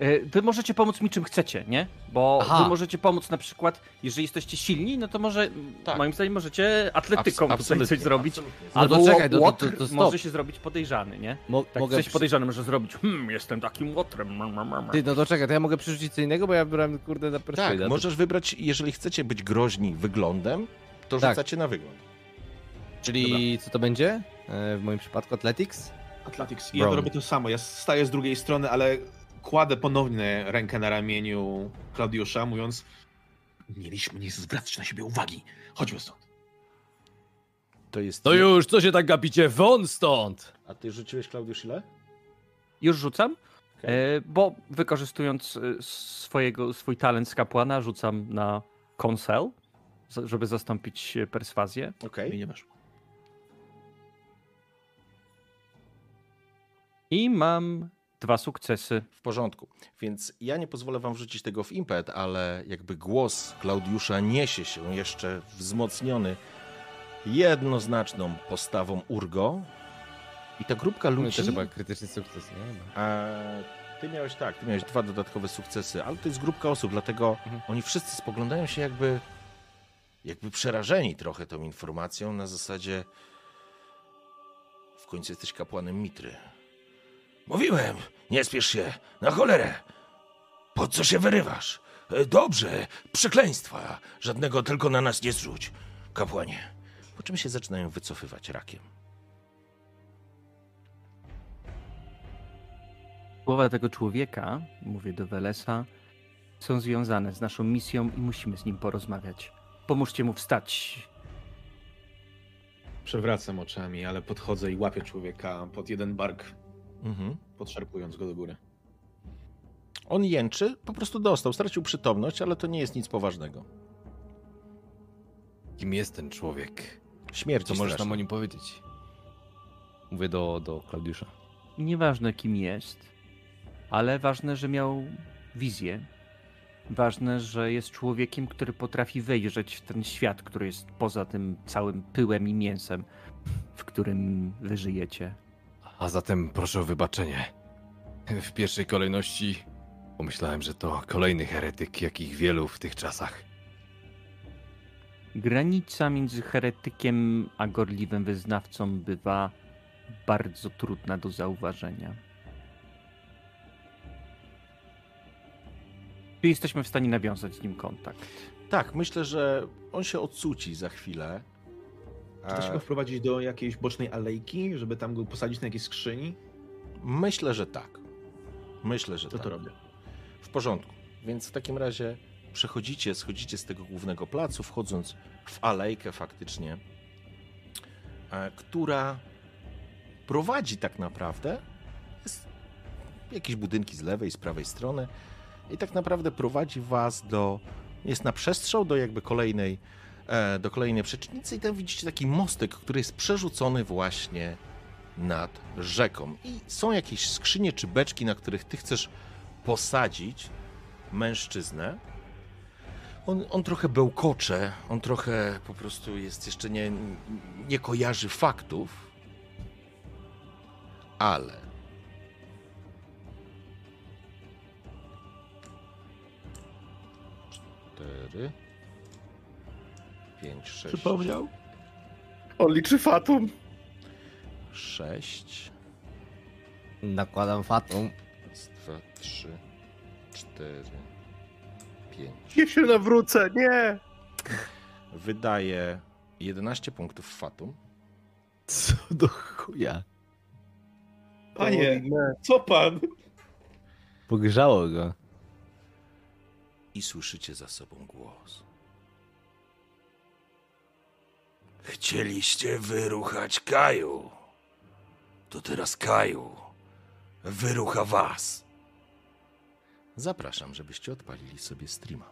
E, Wy możecie pomóc mi czym chcecie, nie? Bo Aha. wy możecie pomóc na przykład, jeżeli jesteście silni, no to może, Tak. moim zdaniem możecie atletyką Abs- tutaj coś zrobić. absolutnie. No Albo to czekaj, to- to- łotr to- to stop. może się zrobić podejrzany, nie? Mo- Tak mogę coś przy- podejrzany może zrobić. Hmm, jestem takim łotrem. Ty, no to czekaj, to ja mogę przerzucić co innego, bo ja brałem kurde na Tak, Persuada. możesz wybrać, jeżeli chcecie być groźni wyglądem, to Tak. rzucacie na wygląd. Czyli co to będzie? E, W moim przypadku Athletics? Athletics. Ja to robię to samo. Ja staję z drugiej strony, ale kładę ponownie rękę na ramieniu Klaudiusza, mówiąc mieliśmy nie zwracać na siebie uwagi. Chodźmy stąd. To jest... To już, co się tak gapicie? Won stąd! A ty rzuciłeś, Klaudiusz, ile? Już rzucam, Okej. e, bo wykorzystując e, swojego, swój talent z kapłana, rzucam na konsel, żeby zastąpić e, perswazję. Okej. Mi nie weszło. I mam dwa sukcesy. W porządku. Więc ja nie pozwolę wam wrzucić tego w impet, ale jakby głos Klaudiusza niesie się jeszcze wzmocniony jednoznaczną postawą Urgo. I ta grupka No, ludzi... też chyba krytyczny sukces, nie? A, ty miałeś tak, ty miałeś dwa dodatkowe sukcesy, ale to jest grupka osób, dlatego Mhm. oni wszyscy spoglądają się jakby, jakby przerażeni trochę tą informacją na zasadzie w końcu jesteś kapłanem Mitry. Mówiłem, nie spiesz się, na cholerę. Po co się wyrywasz? E, Dobrze, przekleństwa. Żadnego tylko na nas nie zrzuć, kapłanie. Po czym się zaczynają wycofywać rakiem. Słowa tego człowieka, mówię do Welesa, są związane z naszą misją i musimy z nim porozmawiać. Pomóżcie mu wstać. Przewracam oczami, ale podchodzę i łapię człowieka pod jeden bark, Mhm. Podszarpując go do góry. On jęczy, po prostu dostał, stracił przytomność, ale to nie jest nic poważnego. Kim jest ten człowiek? Śmierć Co możesz nam o nim powiedzieć? Mówię do, do Klaudiusza. Nieważne kim jest, ale ważne, że miał wizję. Ważne, że jest człowiekiem, który potrafi wejrzeć w ten świat, który jest poza tym całym pyłem i mięsem, w którym wy żyjecie. A zatem proszę o wybaczenie. W pierwszej kolejności pomyślałem, że to kolejny heretyk, jakich wielu w tych czasach. Granica między heretykiem a gorliwym wyznawcą bywa bardzo trudna do zauważenia. Czy jesteśmy w stanie nawiązać z nim kontakt? Tak, myślę, że on się odsuci za chwilę. Czy da się E, go wprowadzić do jakiejś bocznej alejki, żeby tam go posadzić na jakiejś skrzyni? Myślę, że tak. Myślę, że To tak. to robię. W porządku. Więc w takim razie przechodzicie, schodzicie z tego głównego placu, wchodząc w alejkę faktycznie, e, która prowadzi tak naprawdę. Jest, jakieś budynki z lewej, z prawej strony i tak naprawdę prowadzi was do, jest na przestrzał do jakby kolejnej, e, do kolejnej przecznicy i tam widzicie taki mostek, który jest przerzucony właśnie nad rzeką i są jakieś skrzynie czy beczki, na których ty chcesz posadzić mężczyznę. On, on trochę bełkocze, on trochę po prostu jest jeszcze nie, nie kojarzy faktów, ale cztery, pięć, sześć, Przypomniał? On liczy fatum. sześć, Nakładam fatum. raz, dwa, trzy, cztery, pięć. Ja się nawrócę, nie! Wydaje 11 punktów fatum. Co do chuja. Panie, nie. co pan? Pogrzało go. i słyszycie za sobą głos. Chcieliście wyruchać Kaju. To teraz Kaju wyrucha was. Zapraszam, żebyście odpalili sobie streama.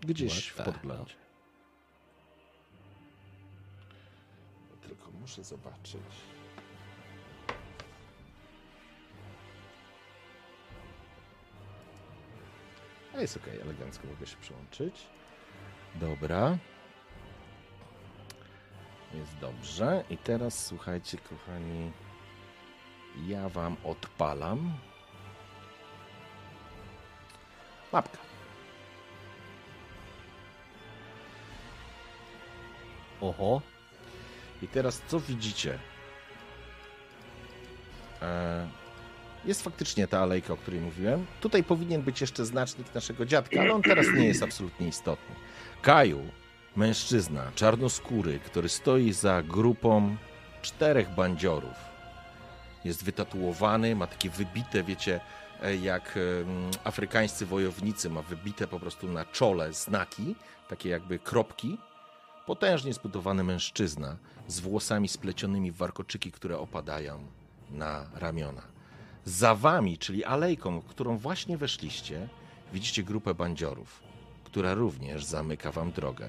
Gdzieś w podglądzie. Tylko muszę zobaczyć. A jest ok, elegancko mogę się przyłączyć. Dobra. Jest dobrze. I teraz słuchajcie, kochani. Ja wam odpalam. Mapka. Oho. I teraz co widzicie? E, Jest faktycznie ta alejka, o której mówiłem. Tutaj powinien być jeszcze znacznik naszego dziadka, ale on teraz nie jest absolutnie istotny. Kaju, mężczyzna, czarnoskóry, który stoi za grupą czterech bandziorów. Jest wytatuowany, ma takie wybite, wiecie, e, jak afrykańscy wojownicy, ma wybite po prostu na czole znaki, takie jakby kropki. Potężnie zbudowany mężczyzna z włosami splecionymi w warkoczyki, które opadają na ramiona. Za wami, czyli alejką, którą właśnie weszliście, widzicie grupę bandziorów, która również zamyka wam drogę.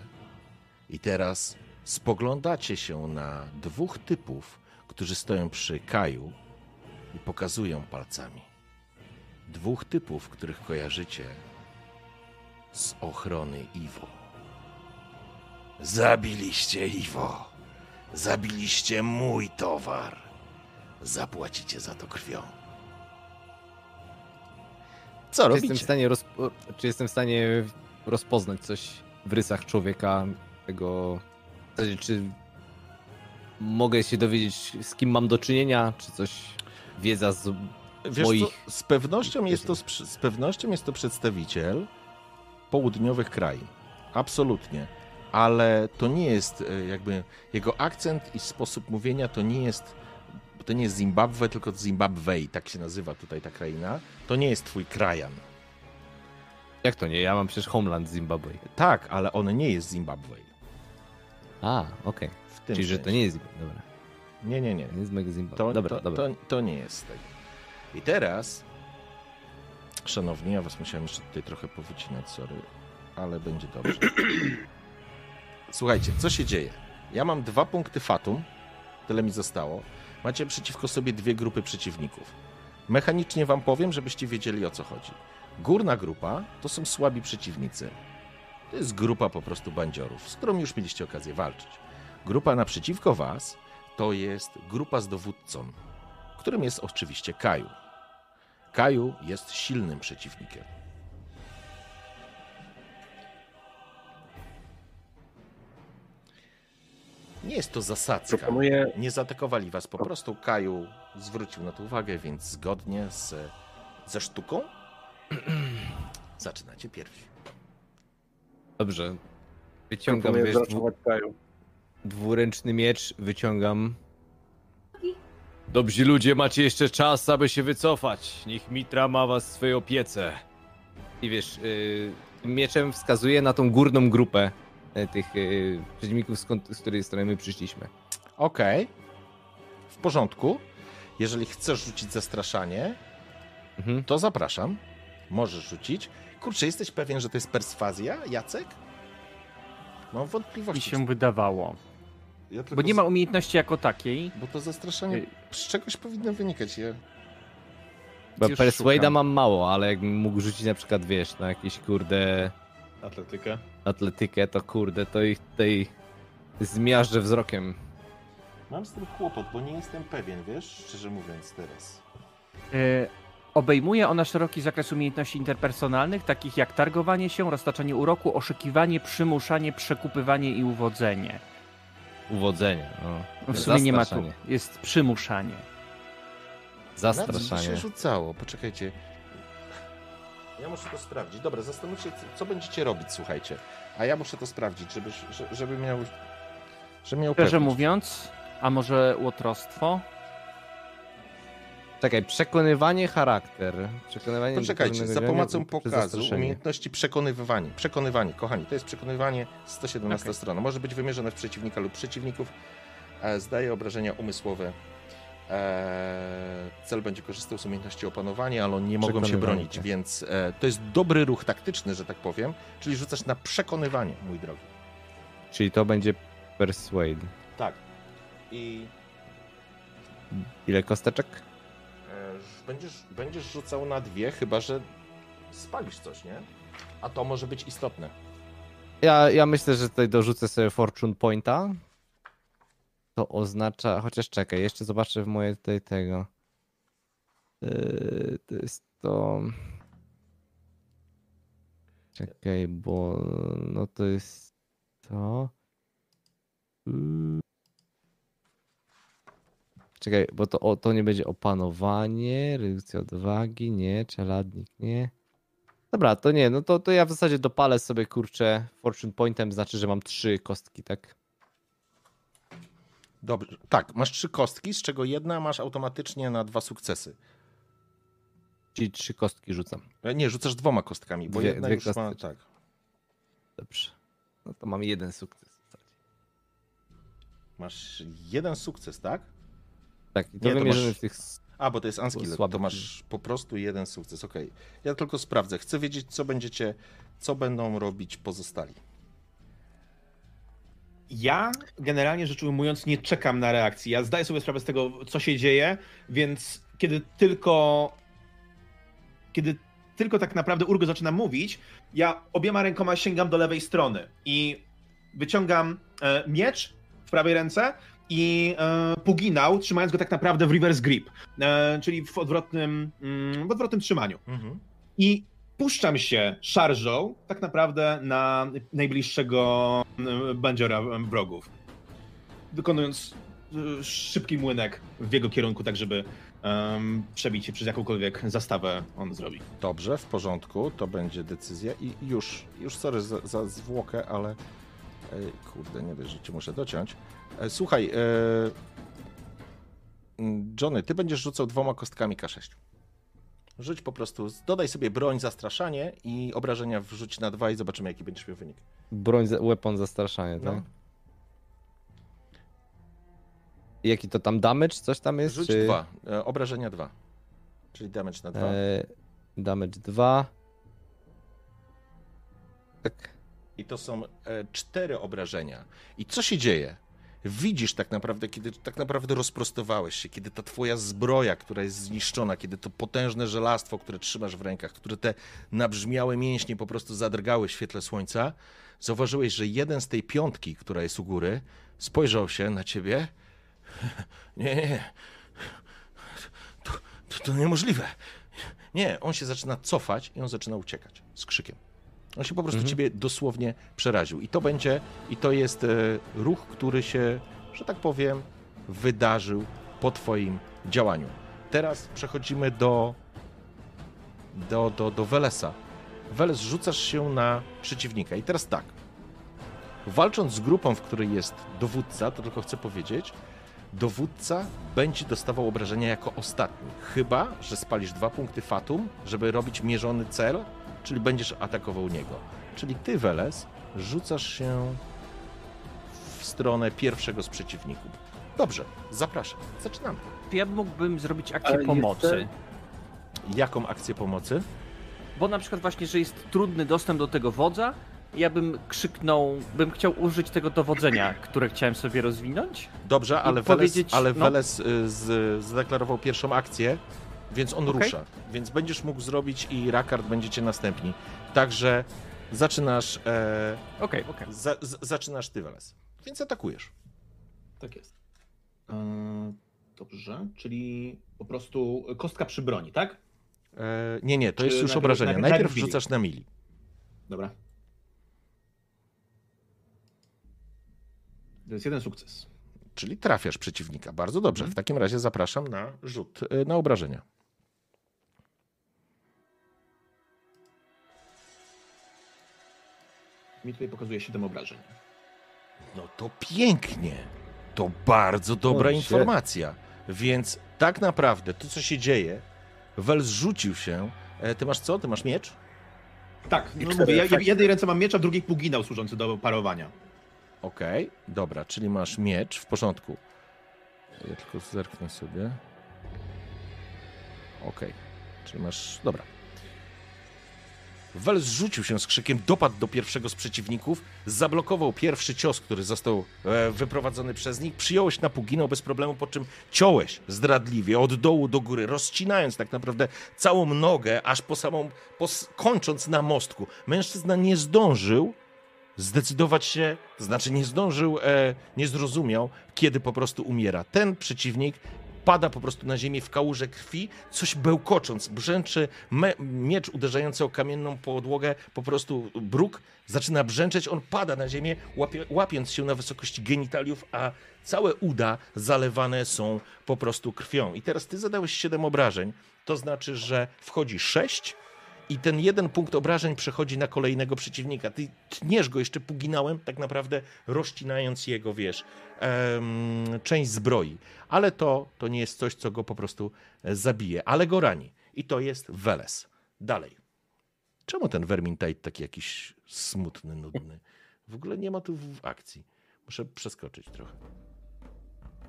I teraz spoglądacie się na dwóch typów, którzy stoją przy Kaju i pokazują palcami. Dwóch typów, których kojarzycie z ochrony Iwo. Zabiliście Iwo. Zabiliście mój towar. Zapłacicie za to krwią. Co Czy jestem, w robicie? stanie czy jestem w stanie rozpoznać coś w rysach człowieka, tego... w zasadzie, Czy mogę się dowiedzieć, z kim mam do czynienia, czy coś wiedza z... Wiesz moich- co, z pewnością jest to z, pewnością jest to przedstawiciel południowych krain. Absolutnie. Ale to nie jest e, jakby jego akcent i sposób mówienia to nie jest to nie jest Zimbabwe, tylko Zimbabwe, tak się nazywa tutaj ta kraina. To nie jest twój krajan. Jak to nie? Ja mam przecież homeland Zimbabwe. Tak, ale on nie jest Zimbabwe. A, okej. W tym Czyli, że to nie jest. Dobra. Nie, nie, nie. Nie jest Zimbabwe. To, dobra, to, dobra. To, to nie jest tego. I teraz, szanowni, ja was musiałem jeszcze tutaj trochę powycinać, sorry, ale będzie dobrze. Słuchajcie, co się dzieje? Ja mam dwa punkty fatum, tyle mi zostało. Macie przeciwko sobie dwie grupy przeciwników. Mechanicznie wam powiem, żebyście wiedzieli o co chodzi. Górna grupa to są słabi przeciwnicy. To jest grupa po prostu bandziorów, z którą już mieliście okazję walczyć. Grupa naprzeciwko was to jest grupa z dowódcą, którym jest oczywiście Kaju. Kaju jest silnym przeciwnikiem. Nie jest to zasadzka. Proponuję, Nie zaatakowali was, po prostu Kaju zwrócił na to uwagę, więc zgodnie z, ze sztuką zaczynacie pierwsi. Dobrze. Wyciągam, wiesz, dwu, dwuręczny miecz, wyciągam. Dobrzy ludzie, macie jeszcze czas, aby się wycofać. Niech Mitra ma was w swojej opiece. I wiesz, yy, tym mieczem wskazuje na tą górną grupę y, tych yy, przeciwników, skąd, z której strony my przyszliśmy. Okej, w porządku. Jeżeli chcesz rzucić zastraszanie, Mhm. to zapraszam. Możesz rzucić. Kurczę, jesteś pewien, że to jest perswazja, Jacek? Mam Mi wątpliwości. się wydawało. Ja tylko Bo nie ma umiejętności jako takiej. Bo to zastraszanie Y- z czegoś powinno wynikać. Ja... Bo szukam. mam mało, ale jakbym mógł rzucić na przykład, wiesz, na jakieś kurde Atletykę. atletykę, to kurde, to ich tutaj zmiażdżę wzrokiem. Mam z tym kłopot, bo nie jestem pewien, wiesz, szczerze mówiąc teraz. E, Obejmuje ona szeroki zakres umiejętności interpersonalnych, takich jak targowanie się, roztaczanie uroku, oszukiwanie, przymuszanie, przekupywanie i uwodzenie. Uwodzenie, no. W sumie nie ma tu. Zastraszanie. Jest przymuszanie. Na co Zastraszanie. się rzucało? Poczekajcie. Ja muszę to sprawdzić. Dobra, zastanówcie, co- co będziecie robić, słuchajcie. A ja muszę to sprawdzić, żeby, że- żeby miał... Żeby miał Szczerze mówiąc, a może łotrostwo? Czekaj, przekonywanie charakter. Przekonywanie Poczekajcie, za pomocą pokazu umiejętności przekonywywanie. Przekonywanie, kochani, to jest przekonywanie 117 Okej. strona. Może być wymierzone w przeciwnika lub przeciwników. E, zdaje obrażenia umysłowe. E, cel będzie korzystał z umiejętności opanowania, ale oni nie mogą się Przekonywanie, bronić, tak. więc e, to jest dobry ruch taktyczny, że tak powiem, czyli rzucasz na przekonywanie, mój drogi. Czyli to będzie persuade. Tak. I Ile kosteczek? Będziesz, będziesz rzucał na dwie, chyba że spalisz coś, nie? A to może być istotne. Ja, ja myślę, że tutaj dorzucę sobie Fortune Pointa. To oznacza, chociaż czekaj, jeszcze zobaczę w moje tutaj tego. Yy, to jest to. Czekaj, bo no to jest to. Czekaj, bo to, o, to nie będzie opanowanie, redukcja odwagi, nie, czeladnik, nie. Dobra, to nie, no to, to ja w zasadzie dopalę sobie kurczę Fortune Pointem, znaczy, że mam trzy kostki, tak? Dobrze, tak, masz trzy kostki, z czego jedna masz automatycznie na dwa sukcesy. Czyli trzy kostki rzucam. E, Nie, rzucasz dwoma kostkami, bo Dwie- jedna dwie już ma, kostki. tak. Dobrze. No to mam jeden sukces. Masz jeden sukces, tak? Tak, i to Nie, to wymierzymy masz- w tych. s- A, bo to jest unskilled, słaby to masz po prostu jeden sukces, okej. Ja tylko sprawdzę, chcę wiedzieć, co będziecie, co będą robić pozostali. Ja generalnie rzecz ujmując nie czekam na reakcję. Ja zdaję sobie sprawę z tego, co się dzieje, więc kiedy tylko kiedy tylko tak naprawdę Urgo zaczyna mówić, ja obiema rękoma sięgam do lewej strony i wyciągam e, miecz w prawej ręce i e, puginał, trzymając go tak naprawdę w reverse grip, e, czyli w odwrotnym, mm, w odwrotnym trzymaniu. I puszczam się szarżą tak naprawdę na najbliższego e, bandziora wrogów. Wykonując e, szybki młynek w jego kierunku, tak żeby em, przebić się przez jakąkolwiek zastawę on zrobi. Dobrze, w porządku, to będzie decyzja i już, już sorry za, za zwłokę, ale e, kurde, nie wiesz, że cię muszę dociąć. E, Słuchaj, e, mm, Johnny, ty będziesz rzucał dwoma kostkami K6. Rzuć po prostu, dodaj sobie broń, zastraszanie i obrażenia wrzuć na dwa i zobaczymy, jaki będziesz miał wynik. Broń, weapon, zastraszanie, tak? No. Jaki to tam damage? Coś tam jest? Rzuć czy... dwa, e, obrażenia dwa. Czyli damage na dwa. E, damage 2. Tak. I to są e, cztery obrażenia. I co się dzieje? Widzisz tak naprawdę, kiedy tak naprawdę rozprostowałeś się, kiedy ta twoja zbroja, która jest zniszczona, kiedy to potężne żelastwo, które trzymasz w rękach, które te nabrzmiałe mięśnie po prostu zadrgały w świetle słońca, zauważyłeś, że jeden z tej piątki, która jest u góry, spojrzał się na ciebie. Nie, nie, to, to, to niemożliwe. Nie, on się zaczyna cofać i on zaczyna uciekać z krzykiem. On się po prostu Mhm. ciebie dosłownie przeraził. I to będzie, i to jest e, ruch, który się, że tak powiem, wydarzył po twoim działaniu. Teraz przechodzimy do, do, do, do Welesa. Weles, rzucasz się na przeciwnika. I teraz tak. Walcząc z grupą, w której jest dowódca, to tylko chcę powiedzieć, dowódca będzie dostawał obrażenia jako ostatni. Chyba, że spalisz dwa punkty fatum, żeby robić mierzony cel, czyli będziesz atakował niego. Czyli ty, Weles, rzucasz się w stronę pierwszego z przeciwników. Dobrze, zapraszam. Zaczynamy. Czy ja mógłbym zrobić akcję Ale pomocy? jeszcze- Jaką akcję pomocy? Bo na przykład właśnie, że jest trudny dostęp do tego wodza, ja bym krzyknął, bym chciał użyć tego dowodzenia, które chciałem sobie rozwinąć. Dobrze, ale Weles, ale no. Weles y, z, zadeklarował pierwszą akcję, więc on Okej. rusza. Więc będziesz mógł zrobić i Rakard będziecie następni. Także zaczynasz, e, Okej, okej. za, z, zaczynasz ty, Weles. Więc atakujesz. Tak jest. Eee, Dobrze, czyli po prostu kostka przy broni, tak? E, nie, nie, to Czy jest już najpierw- obrażenie. najpierw- Najpierw rzucasz na mili. Dobra. To jest jeden sukces. Czyli trafiasz przeciwnika. Bardzo dobrze. Mhm. W takim razie zapraszam na rzut y, na obrażenia. Mi tutaj pokazuje 7 obrażeń. No to pięknie. To bardzo dobra Oj, informacja. Więc tak naprawdę to, co się dzieje, Wel zrzucił się. E, ty masz co? Ty masz miecz? Tak, no cztery mówię, ja, ja w jednej ręce mam miecz, a w drugiej puginał służący do parowania. Okej, dobra, czyli masz miecz, w porządku. Ja tylko zerknę sobie. Okej, czyli masz. Dobra. Wel zrzucił się z krzykiem, dopadł do pierwszego z przeciwników, zablokował pierwszy cios, który został e, wyprowadzony przez nich, przyjąłeś na puginał bez problemu, po czym ciąłeś zdradliwie od dołu do góry, rozcinając tak naprawdę całą nogę, aż po samą, po, kończąc na mostku. Mężczyzna nie zdążył zdecydować się, znaczy nie zdążył, e, nie zrozumiał, kiedy po prostu umiera. Ten przeciwnik pada po prostu na ziemię w kałuże krwi, coś bełkocząc, brzęczy, me, miecz uderzający o kamienną podłogę, po prostu bruk zaczyna brzęczeć, on pada na ziemię, łapie, łapiąc się na wysokości genitaliów, a całe uda zalewane są po prostu krwią. I teraz ty zadałeś 7 obrażeń, to znaczy, że wchodzi 6, i ten jeden punkt obrażeń przechodzi na kolejnego przeciwnika. Ty tniesz go jeszcze puginałem, tak naprawdę rozcinając jego, wiesz, em, część zbroi. Ale to, to nie jest coś, co go po prostu e, zabije, ale go rani. I to jest Weles. Dalej. Czemu ten Vermintide taki jakiś smutny, nudny? W ogóle nie ma tu w akcji. Muszę przeskoczyć trochę.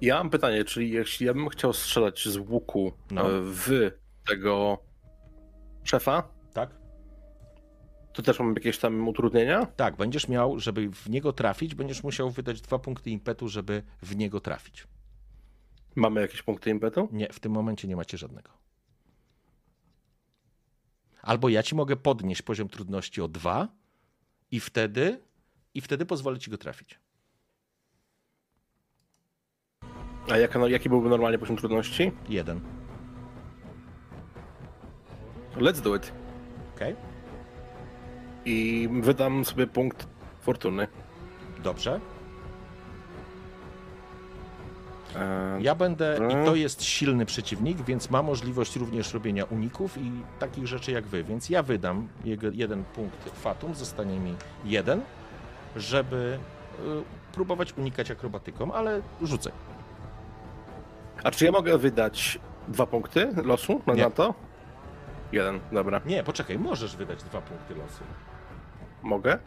Ja mam pytanie, czyli jeśli ja bym chciał strzelać z łuku No. e, w tego szefa, Tak? to też mam jakieś tam utrudnienia? Tak, będziesz miał, żeby w niego trafić, będziesz musiał wydać dwa punkty impetu, żeby w niego trafić. Mamy jakieś punkty impetu? Nie, w tym momencie nie macie żadnego. Albo ja ci mogę podnieść poziom trudności o dwa i wtedy, i wtedy pozwolę ci go trafić. A jaka, no, jaki byłby normalnie poziom trudności? Jeden. Let's do it. Okej? I wydam sobie punkt fortuny. Dobrze. E, Ja będę, i to jest silny przeciwnik, więc ma możliwość również robienia uników i takich rzeczy jak wy. Więc ja wydam jego jeden punkt fatum, zostanie mi jeden, żeby y, próbować unikać akrobatyką, ale rzucę. A czy ja mogę wydać dwa punkty losu na, na to? Jeden, dobra. Nie, poczekaj, możesz wydać dwa punkty losu. Mogę?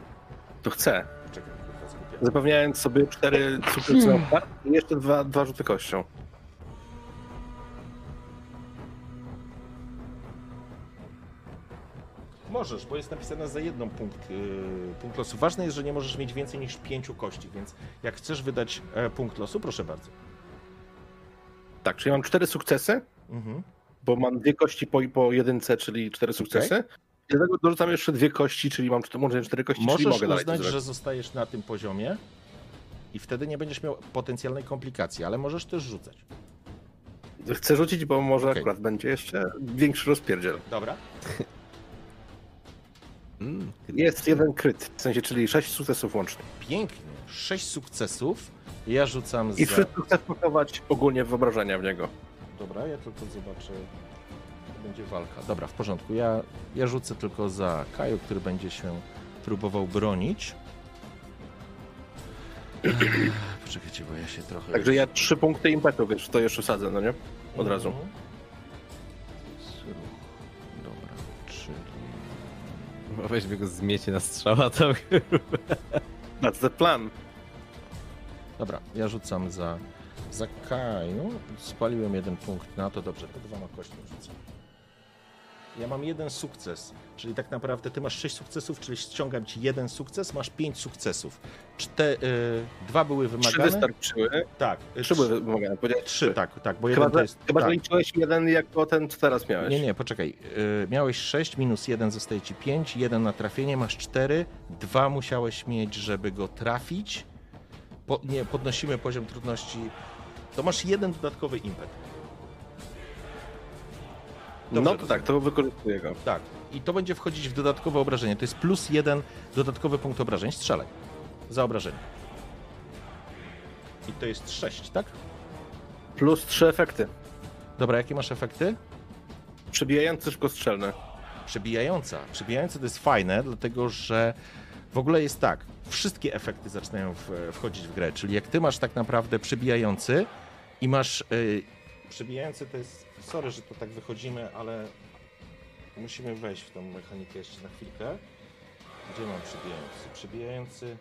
To chcę. Poczekaj, kurwa, skupiam. Zapewniając sobie cztery sukcesy start i jeszcze dwa, dwa rzuty kością. Możesz, bo jest napisane za jedną punkt, yy, punkt losu. Ważne jest, że nie możesz mieć więcej niż pięciu kości, więc jak chcesz wydać e, punkt losu, proszę bardzo. Tak, czyli mam cztery sukcesy, Mhm. Bo mam dwie kości po, po jedynce, czyli cztery sukcesy. I do tego dorzucam jeszcze dwie kości, czyli mam cztery, może cztery kości, czyli Możesz mogę dalej to uznać, że zrobić. zostajesz na tym poziomie i wtedy nie będziesz miał potencjalnej komplikacji, ale możesz też rzucać. Chcę rzucić, bo może Okej. akurat będzie jeszcze większy rozpierdziel. Dobra? Mm, Jest jeden kryt, w sensie, czyli sześć sukcesów łącznie. Pięknie. Sześć sukcesów. Ja rzucam I za... wszystko chcę wpakować ogólnie wyobrażenia w niego. Dobra, ja tylko zobaczę. To będzie walka. Dobra, w porządku. Ja, ja rzucę tylko za Kaju, który będzie się próbował bronić. Poczekajcie, bo ja się trochę. Także ja trzy punkty impetu, więc to jeszcze wsadzę, no nie? Od razu. Mhm. Zruch. Dobra, czyli. Weźmy go zmiecie na strzała tam. That's the plan. Dobra, ja rzucam za Za Kaju spaliłem jeden punkt na to, dobrze, to dwoma kośćmi rzucę. Ja mam jeden sukces, czyli tak naprawdę ty masz sześć sukcesów, czyli ściągam ci jeden sukces, masz pięć sukcesów. Czte, y, dwa były Trzy wymagane. wystarczyły. Tak, y, Trzy były wymagane. powiedziałeś Trzy, tak, tak, bo Chyba, jeden to jest... chyba tak. że liczyłeś jeden jako ten, co teraz miałeś. Nie, nie, poczekaj. Yy, miałeś 6, minus 1 zostaje ci 5, 1 na trafienie, masz 4, 2 musiałeś mieć, żeby go trafić. Po, nie, podnosimy poziom trudności. To masz jeden dodatkowy impet. no Dobrze, to tak, to wykorzystuję go. Tak. I to będzie wchodzić w dodatkowe obrażenie. To jest plus jeden dodatkowy punkt obrażeń. Strzelaj. Za obrażenie. I to jest 6, tak? Plus trzy efekty. Dobra, jakie masz efekty? Przebijający szybkostrzelny. przebijająca. Przebijające to jest fajne, dlatego że w ogóle jest tak, wszystkie efekty zaczynają w, wchodzić w grę, czyli jak ty masz tak naprawdę przebijający i masz... Yy, przebijający to jest... Sorry, że to tak wychodzimy, ale musimy wejść w tą mechanikę jeszcze na chwilkę. Gdzie mam przebijający? Przebijający...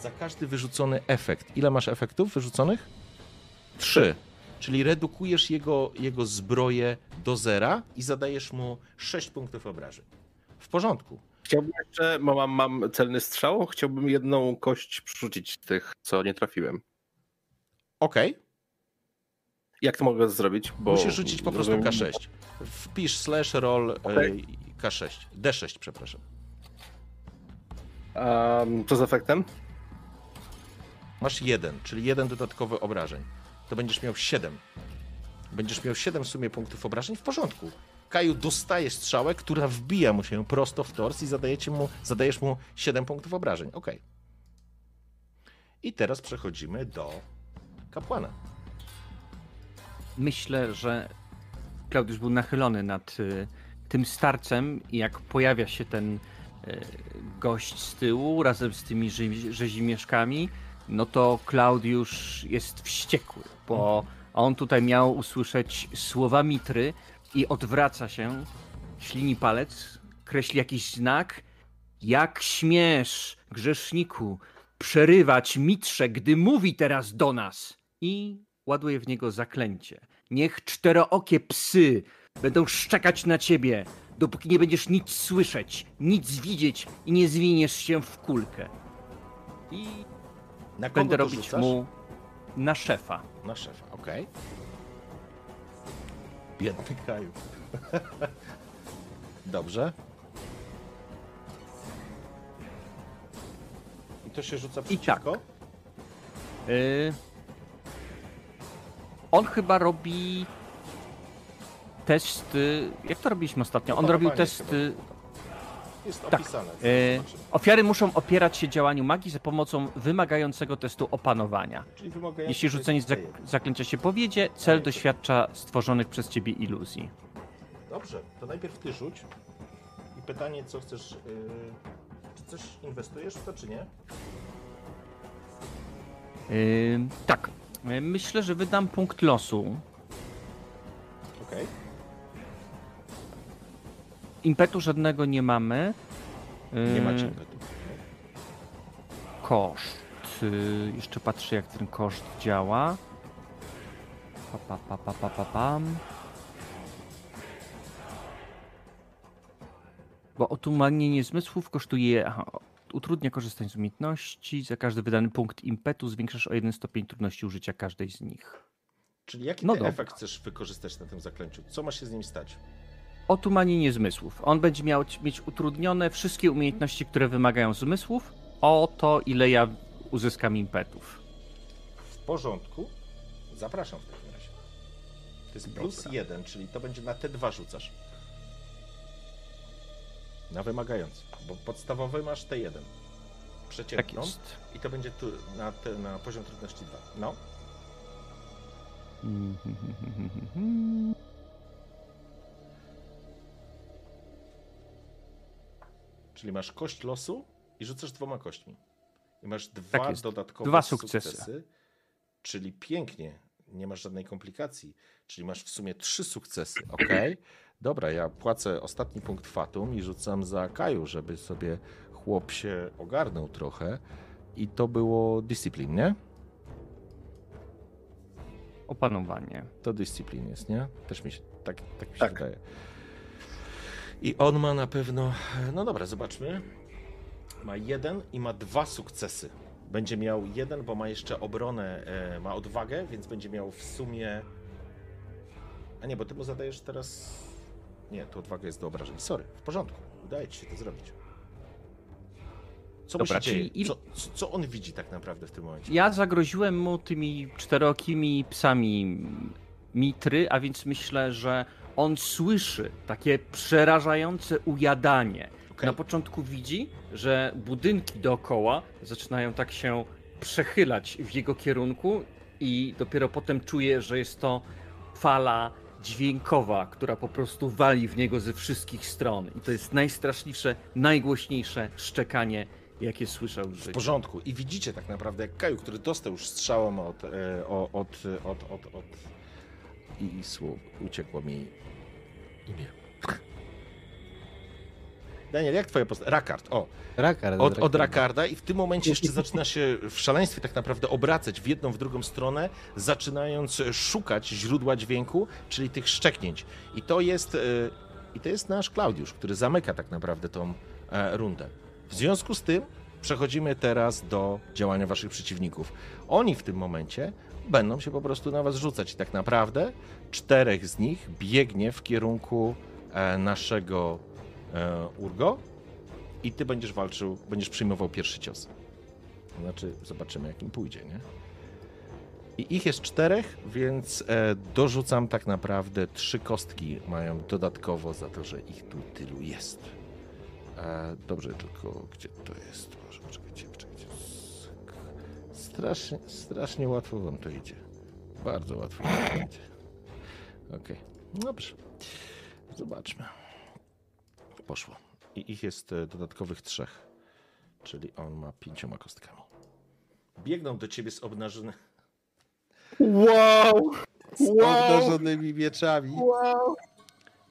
Za każdy wyrzucony efekt. Ile masz efektów wyrzuconych? Trzy. Czyli redukujesz jego, jego zbroję do zera i zadajesz mu 6 punktów obrażeń. W porządku. Chciałbym jeszcze, bo mam, mam celny strzał, chciałbym jedną kość przerzucić tych, co nie trafiłem. Okej, Jak to mogę zrobić? Bo musisz rzucić po prostu rozumiem- K6. Wpisz slash roll Okej. y, K6. D6, przepraszam. A co z efektem? Masz jeden, czyli jeden dodatkowy obrażeń. To będziesz miał 7. Będziesz miał 7 w sumie punktów obrażeń w porządku. Kaju dostaje strzałę, która wbija mu się prosto w tors i zadajecie mu, zadajesz mu 7 punktów obrażeń. Ok. I teraz przechodzimy do kapłana. Myślę, że Klaudiusz był nachylony nad y, tym starcem i jak pojawia się ten y, gość z tyłu razem z tymi rze- rzezimieszkami, no to Klaudiusz jest wściekły, bo on tutaj miał usłyszeć słowa mitry i odwraca się, ślini palec, kreśli jakiś znak. Jak śmiesz, grzeszniku, przerywać mitrze, gdy mówi teraz do nas? I ładuje w niego zaklęcie. Niech czterookie psy będą szczekać na ciebie, dopóki nie będziesz nic słyszeć, nic widzieć i nie zwiniesz się w kulkę. I Na będę robić rzucasz? mu na szefa. Na szefa, okej. Biedny Kaju. Dobrze. I to się rzuca I tak. przeciwko? Y... On chyba robi testy. Jak to robiliśmy ostatnio? On robił testy. Jest Tak. opisane. Y... Zobaczymy. Ofiary muszą opierać się działaniu magii za pomocą wymagającego testu opanowania. Czyli wymagające Jeśli rzucenie zak- D1. zaklęcia się powiedzie, cel doświadcza stworzonych przez ciebie iluzji. Dobrze, to najpierw ty rzuć. I pytanie, co chcesz. Yy... Czy coś inwestujesz w to, czy nie? Y... Tak. Y, Myślę, że wydam punkt losu. Okej. Impetu żadnego nie mamy. Y, Nie macie impetu. Koszt. Y, Jeszcze patrzę, jak ten koszt działa. Pa, pa, pa, pa, pa, pa, pam. Bo otumanienie zmysłów kosztuje. Aha, utrudnia korzystanie z umiejętności. Za każdy wydany punkt impetu zwiększasz o jeden stopień trudności użycia każdej z nich. Czyli jaki No dobra. efekt chcesz wykorzystać na tym zaklęciu? Co ma się z nim stać? Otumanienie zmysłów. On będzie miał mieć utrudnione wszystkie umiejętności, które wymagają zmysłów, o to, ile ja uzyskam impetów. W porządku. Zapraszam w takim razie. To jest plus jeden, czyli to będzie na T2 rzucasz. Na wymagający. Bo podstawowy masz T1. Tak Przeciętną. jest. I to będzie tu na, te, na poziom trudności 2. No. Czyli masz kość losu i rzucasz dwoma kośćmi. I masz dwa Tak dodatkowe Dwa sukcesy. sukcesy. Czyli pięknie. Nie masz żadnej komplikacji. Czyli masz w sumie trzy sukcesy. Ok. Dobra, ja płacę ostatni punkt fatum i rzucam za Kaju, żeby sobie chłop się ogarnął trochę. I to było discipline, nie? Opanowanie. To dyscyplin jest, nie? Też mi się, tak, tak mi się Tak. wydaje. I on ma na pewno. No dobra, zobaczmy. Ma jeden i ma dwa sukcesy. Będzie miał jeden, bo ma jeszcze obronę, e, ma odwagę, więc będzie miał w sumie. A nie, bo ty mu zadajesz teraz. Nie, to odwaga jest do obrażeń. Sorry, w porządku. Udaje ci się to zrobić. Co Dobra, dzieje? czyli co- co on widzi tak naprawdę w tym momencie? Ja zagroziłem mu tymi czterokimi psami mitry, a więc myślę, że on słyszy takie przerażające ujadanie. Okej. Na początku widzi, że budynki dookoła zaczynają tak się przechylać w jego kierunku i dopiero potem czuje, że jest to fala dźwiękowa, która po prostu wali w niego ze wszystkich stron. I to jest najstraszliwsze, najgłośniejsze szczekanie, jakie słyszał w W życiu. porządku. I widzicie tak naprawdę, jak Kaju, który dostał już strzałem od, e, o- od, od, od, od, i słów, uciekło mi imię. Daniel, jak twoja postać? Rakard, o. Rakard. Od, od Rakarda i w tym momencie jeszcze zaczyna się w szaleństwie tak naprawdę obracać w jedną, w drugą stronę, zaczynając szukać źródła dźwięku, czyli tych szczeknięć. I to jest, e, i to jest nasz Klaudiusz, który zamyka tak naprawdę tą e, rundę. W związku z tym przechodzimy teraz do działania waszych przeciwników. Oni w tym momencie będą się po prostu na was rzucać i tak naprawdę czterech z nich biegnie w kierunku e, naszego e, Urgo i ty będziesz walczył, będziesz przyjmował pierwszy cios. Znaczy, zobaczymy, jak im pójdzie, nie? I ich jest czterech, więc e, dorzucam tak naprawdę trzy kostki mają dodatkowo za to, że ich tu tylu jest. E, dobrze, tylko gdzie to jest? Może poczekajcie, poczekajcie. Strasznie, strasznie łatwo wam to idzie. Bardzo łatwo wam to idzie. Okej, dobrze. Zobaczmy. Poszło. I ich jest e, dodatkowych trzech. Czyli on ma pięcioma kostkami. Biegną do ciebie z obnażonymi. Wow! Z Wow! obnażonymi mieczami. Wow!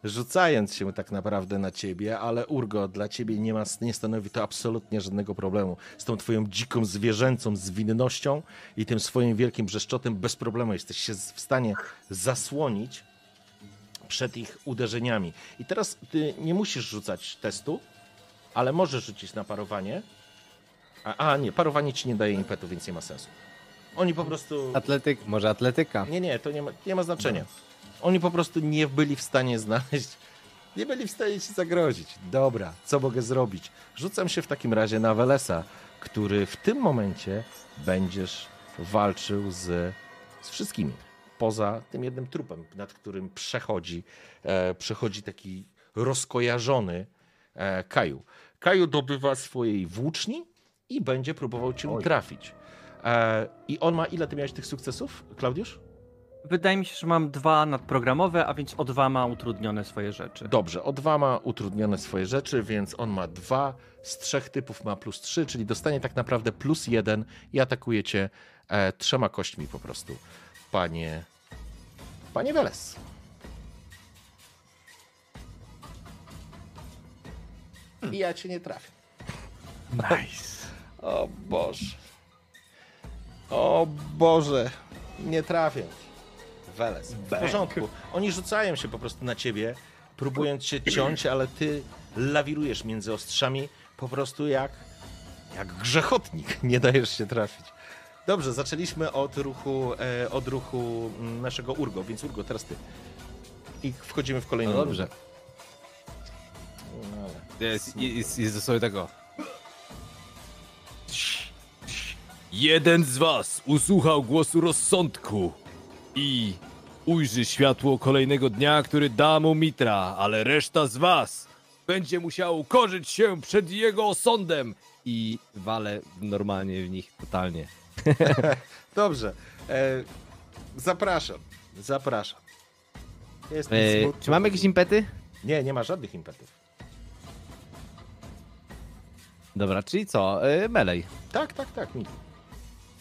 Rzucając się tak naprawdę na ciebie, ale Urgo, dla ciebie nie, ma, nie stanowi to absolutnie żadnego problemu. Z tą twoją dziką, zwierzęcą zwinnością i tym swoim wielkim brzeszczotem bez problemu jesteś się w stanie zasłonić przed ich uderzeniami. I teraz ty nie musisz rzucać testu, ale możesz rzucić na parowanie. A, a nie, parowanie ci nie daje impetu, więc nie ma sensu. Oni po prostu. Atletyk, może atletyka. Nie, nie, to nie ma, nie ma znaczenia. Oni po prostu nie byli w stanie znaleźć. Nie byli w stanie ci zagrozić. Dobra, co mogę zrobić? Rzucam się w takim razie na Welesa, który w tym momencie będziesz walczył z, z wszystkimi. Poza tym jednym trupem, nad którym przechodzi, e, przechodzi taki rozkojarzony e, Kaju. Kaju dobywa swojej włóczni i będzie próbował cię trafić. E, I on ma ile ty miałeś tych sukcesów, Klaudiusz? Wydaje mi się, że mam dwa nadprogramowe, a więc o dwa ma utrudnione swoje rzeczy. Dobrze, o dwa ma utrudnione swoje rzeczy, więc on ma dwa, z trzech typów ma plus trzy, czyli dostanie tak naprawdę plus jeden i atakuje cię e, trzema kośćmi po prostu. Panie. Panie Weles. I ja cię nie trafię. Nice. O Boże. O Boże. Nie trafię. Weles. W porządku. Oni rzucają się po prostu na ciebie, próbując cię ciąć, ale ty lawirujesz między ostrzami po prostu jak, jak grzechotnik. Nie dajesz się trafić. Dobrze, zaczęliśmy od ruchu, e, od ruchu mm, naszego Urgo, więc Urgo, teraz ty. I wchodzimy w kolejną No dobrze. No, ale... Jest, jest, jest sobie tego. Jeden z was usłuchał głosu rozsądku i ujrzy światło kolejnego dnia, który da mu Mitra, ale reszta z was będzie musiał korzyć się przed jego osądem. I walę normalnie w nich totalnie. Dobrze. E, zapraszam. Zapraszam. E, czy mamy jakieś impety? Nie, nie ma żadnych impetów. Dobra, czyli co? E, melej. Tak, tak, tak. Mi.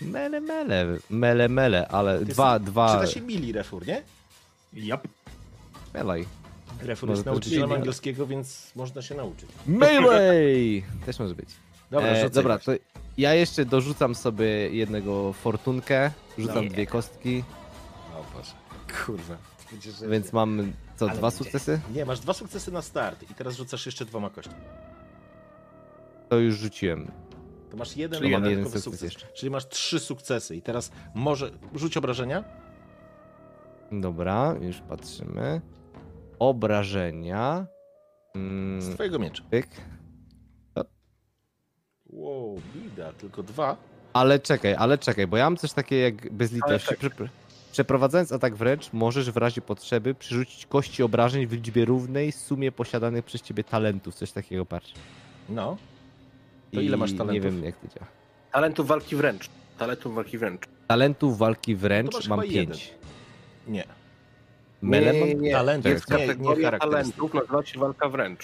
Mele, mele. Mele, mele, ale Ty dwa, jest- dwa. Czyta się mili refur, nie? Yep. Melej. Refur jest nauczycielem angielskiego, więc można się nauczyć. Melee! Też może być. Dobra, E, dobra, to ja jeszcze dorzucam sobie jednego fortunkę, rzucam Nie. dwie kostki. O, Boże, kurwa. Będziesz, Więc mam co, Ale dwa będzie. sukcesy? Nie, masz dwa sukcesy na start i teraz rzucasz jeszcze dwoma kośćmi. To już rzuciłem. To masz jeden Czyli dodatkowy jeden sukces sukces. jeszcze. Czyli masz trzy sukcesy i teraz może rzuć obrażenia. Dobra, już patrzymy. Obrażenia. Mm, Z twojego miecza. pyk. Wow, bida, tylko dwa. Ale czekaj, ale czekaj, bo ja mam coś takiego jak bez litości. tak. Przepr- Przeprowadzając atak wręcz, możesz w razie potrzeby przerzucić kości obrażeń w liczbie równej sumie posiadanych przez ciebie talentów. Coś takiego, patrz. No. To ile masz I talentów? Nie wiem, jak to działa. Talentów walki wręcz. Talentów walki wręcz. Talentów walki No to wręcz masz mam chyba 5. Nie. Melemon? Talentów, Jest nie, nie kategoria charakterystyk. talentów, nazywa się walka wręcz.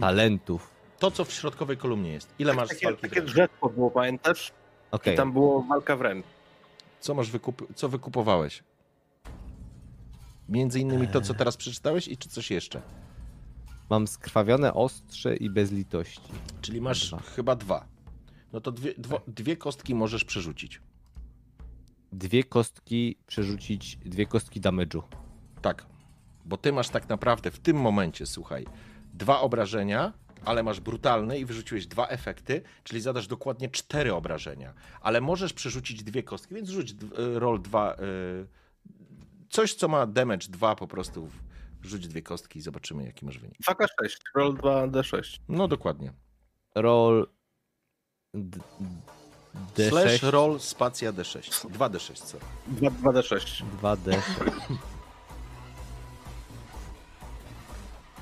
Talentów. To, co w środkowej kolumnie jest. Ile masz z Takie, walki takie wręcz? drzewko było, pamiętasz? Okej. I tam było walka wręcz. Co masz wykup... co wykupowałeś? Między innymi to, co teraz przeczytałeś i czy coś jeszcze? Mam skrwawione ostrze i bez litości. Czyli masz Dwa. chyba dwa. No to dwie, dwo, dwie kostki możesz przerzucić. Dwie kostki przerzucić, dwie kostki damage'u. Tak. Bo ty masz tak naprawdę w tym momencie, słuchaj, dwa obrażenia, ale masz brutalne i wyrzuciłeś dwa efekty, czyli zadasz dokładnie cztery obrażenia. Ale możesz przerzucić dwie kostki, więc rzuć y, roll dwa. y, Coś, co ma damage 2 po prostu. Rzuć dwie kostki i zobaczymy, jaki masz wynik. 2K6, roll 2D6. No dokładnie. Roll. D- D6. Slash roll spacja D6. 2D6, co? 2, 2D6. 2D6.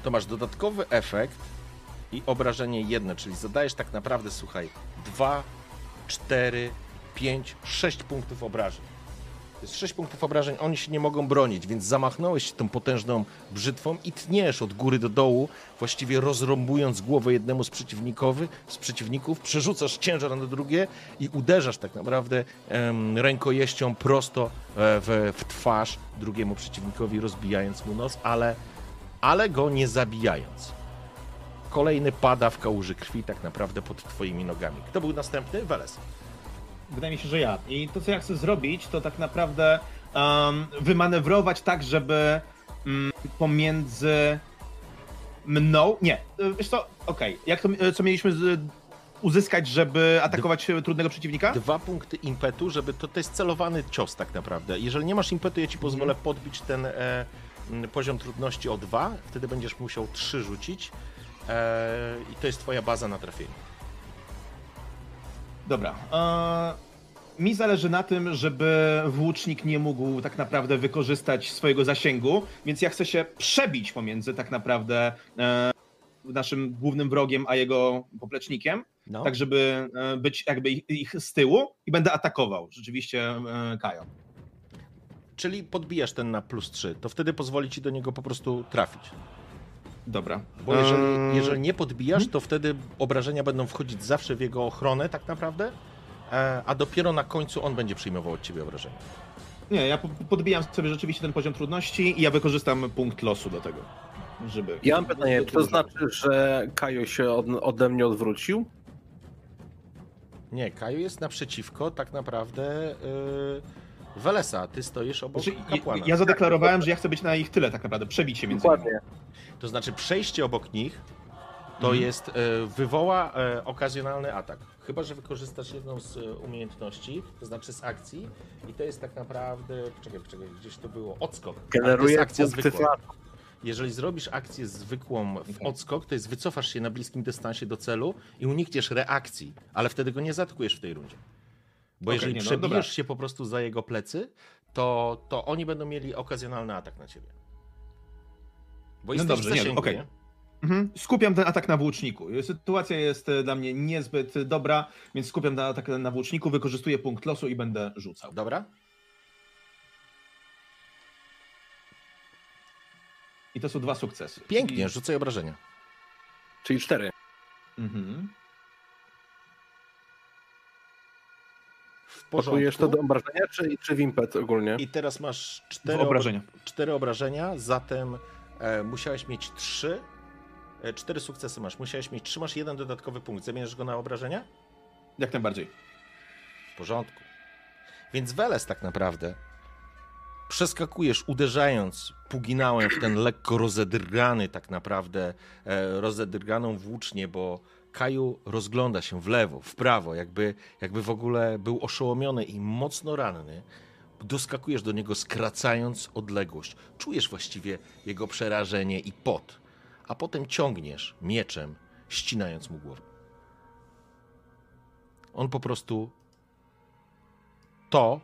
to masz dodatkowy efekt i obrażenie jedno, czyli zadajesz tak naprawdę, słuchaj, 2, 4, 5, 6 punktów obrażeń. To jest 6 punktów obrażeń, oni się nie mogą bronić, więc zamachnąłeś się tą potężną brzytwą i tniesz od góry do dołu, właściwie rozrąbując głowę jednemu z, przeciwnikowy, z przeciwników, przerzucasz ciężar na drugie i uderzasz tak naprawdę em, rękojeścią prosto e, w, w twarz drugiemu przeciwnikowi, rozbijając mu nos, ale ale go nie zabijając. Kolejny pada w kałuży krwi tak naprawdę pod twoimi nogami. Kto był następny? Weles. Wydaje mi się, że ja. I to, co ja chcę zrobić, to tak naprawdę um, wymanewrować tak, żeby mm, pomiędzy mną. Nie, wiesz co, okej. Jak to, co mieliśmy z, uzyskać, żeby atakować y, trudnego przeciwnika? Dwa punkty impetu, żeby to, to jest celowany cios tak naprawdę. Jeżeli nie masz impetu, ja ci pozwolę podbić ten e, poziom trudności o dwa, wtedy będziesz musiał trzy rzucić i to jest twoja baza na trafienie. Dobra. E, mi zależy na tym, żeby włócznik nie mógł tak naprawdę wykorzystać swojego zasięgu, więc ja chcę się przebić pomiędzy tak naprawdę e, naszym głównym wrogiem, a jego poplecznikiem, No. tak żeby e, być jakby ich, ich z tyłu i będę atakował rzeczywiście e, Kajo. Czyli podbijasz ten na plus 3, to wtedy pozwoli ci do niego po prostu trafić. Dobra. Bo jeżeli, jeżeli nie podbijasz, to wtedy obrażenia będą wchodzić zawsze w jego ochronę, tak naprawdę, e, a dopiero na końcu on będzie przyjmował od ciebie obrażenia. Nie, ja po- podbijam sobie rzeczywiście ten poziom trudności i ja wykorzystam punkt losu do tego, żeby... Ja mam pytanie, czy to znaczy, że Kajo się od, ode mnie odwrócił? Nie, Kaju jest naprzeciwko tak naprawdę yy, Welesa, ty stoisz obok Znaczy, kapłana. ja, zadeklarowałem, że ja chcę być na ich tyle tak naprawdę, przebić się między nimi. Dokładnie. To znaczy przejście obok nich to Mhm. jest, e, wywoła e, okazjonalny atak. Chyba, że wykorzystasz jedną z e, umiejętności, to znaczy z akcji i to jest tak naprawdę, czekaj, czekaj, gdzieś to było, odskok. Generuje akcja zwykła. Jeżeli zrobisz akcję zwykłą w odskok, to jest wycofasz się na bliskim dystansie do celu i unikniesz reakcji, ale wtedy go nie zaatakujesz w tej rundzie. Bo Okej, jeżeli nie, no przebijesz dobra. się po prostu za jego plecy, to, to oni będą mieli okazjonalny atak na ciebie. Bo No dobrze, nie, zasięgu, okej. nie? Mhm. Skupiam ten atak na włóczniku. Sytuacja jest e, dla mnie niezbyt dobra, więc skupiam ten atak na włóczniku, wykorzystuję punkt losu i będę rzucał. Dobra? I to są dwa sukcesy. Pięknie, I... rzucaj obrażenia. Czyli cztery. Mhm. W Pakujesz to porządku. do obrażenia, czy, czy w impet ogólnie? I teraz masz cztery, obra- obrażenia. cztery obrażenia, zatem e, musiałeś mieć trzy. E, cztery sukcesy masz. Musiałeś mieć trzy, masz jeden dodatkowy punkt. Zamieniasz go na obrażenia? Jak najbardziej. W porządku. Więc Weles tak naprawdę Przeskakujesz, uderzając puginałem w ten lekko rozedrgany, tak naprawdę, e, rozedrganą włócznię, bo Kaju rozgląda się w lewo, w prawo, jakby, jakby w ogóle był oszołomiony i mocno ranny. Doskakujesz do niego, skracając odległość. Czujesz właściwie jego przerażenie i pot, a potem ciągniesz mieczem, ścinając mu głowę. On po prostu. To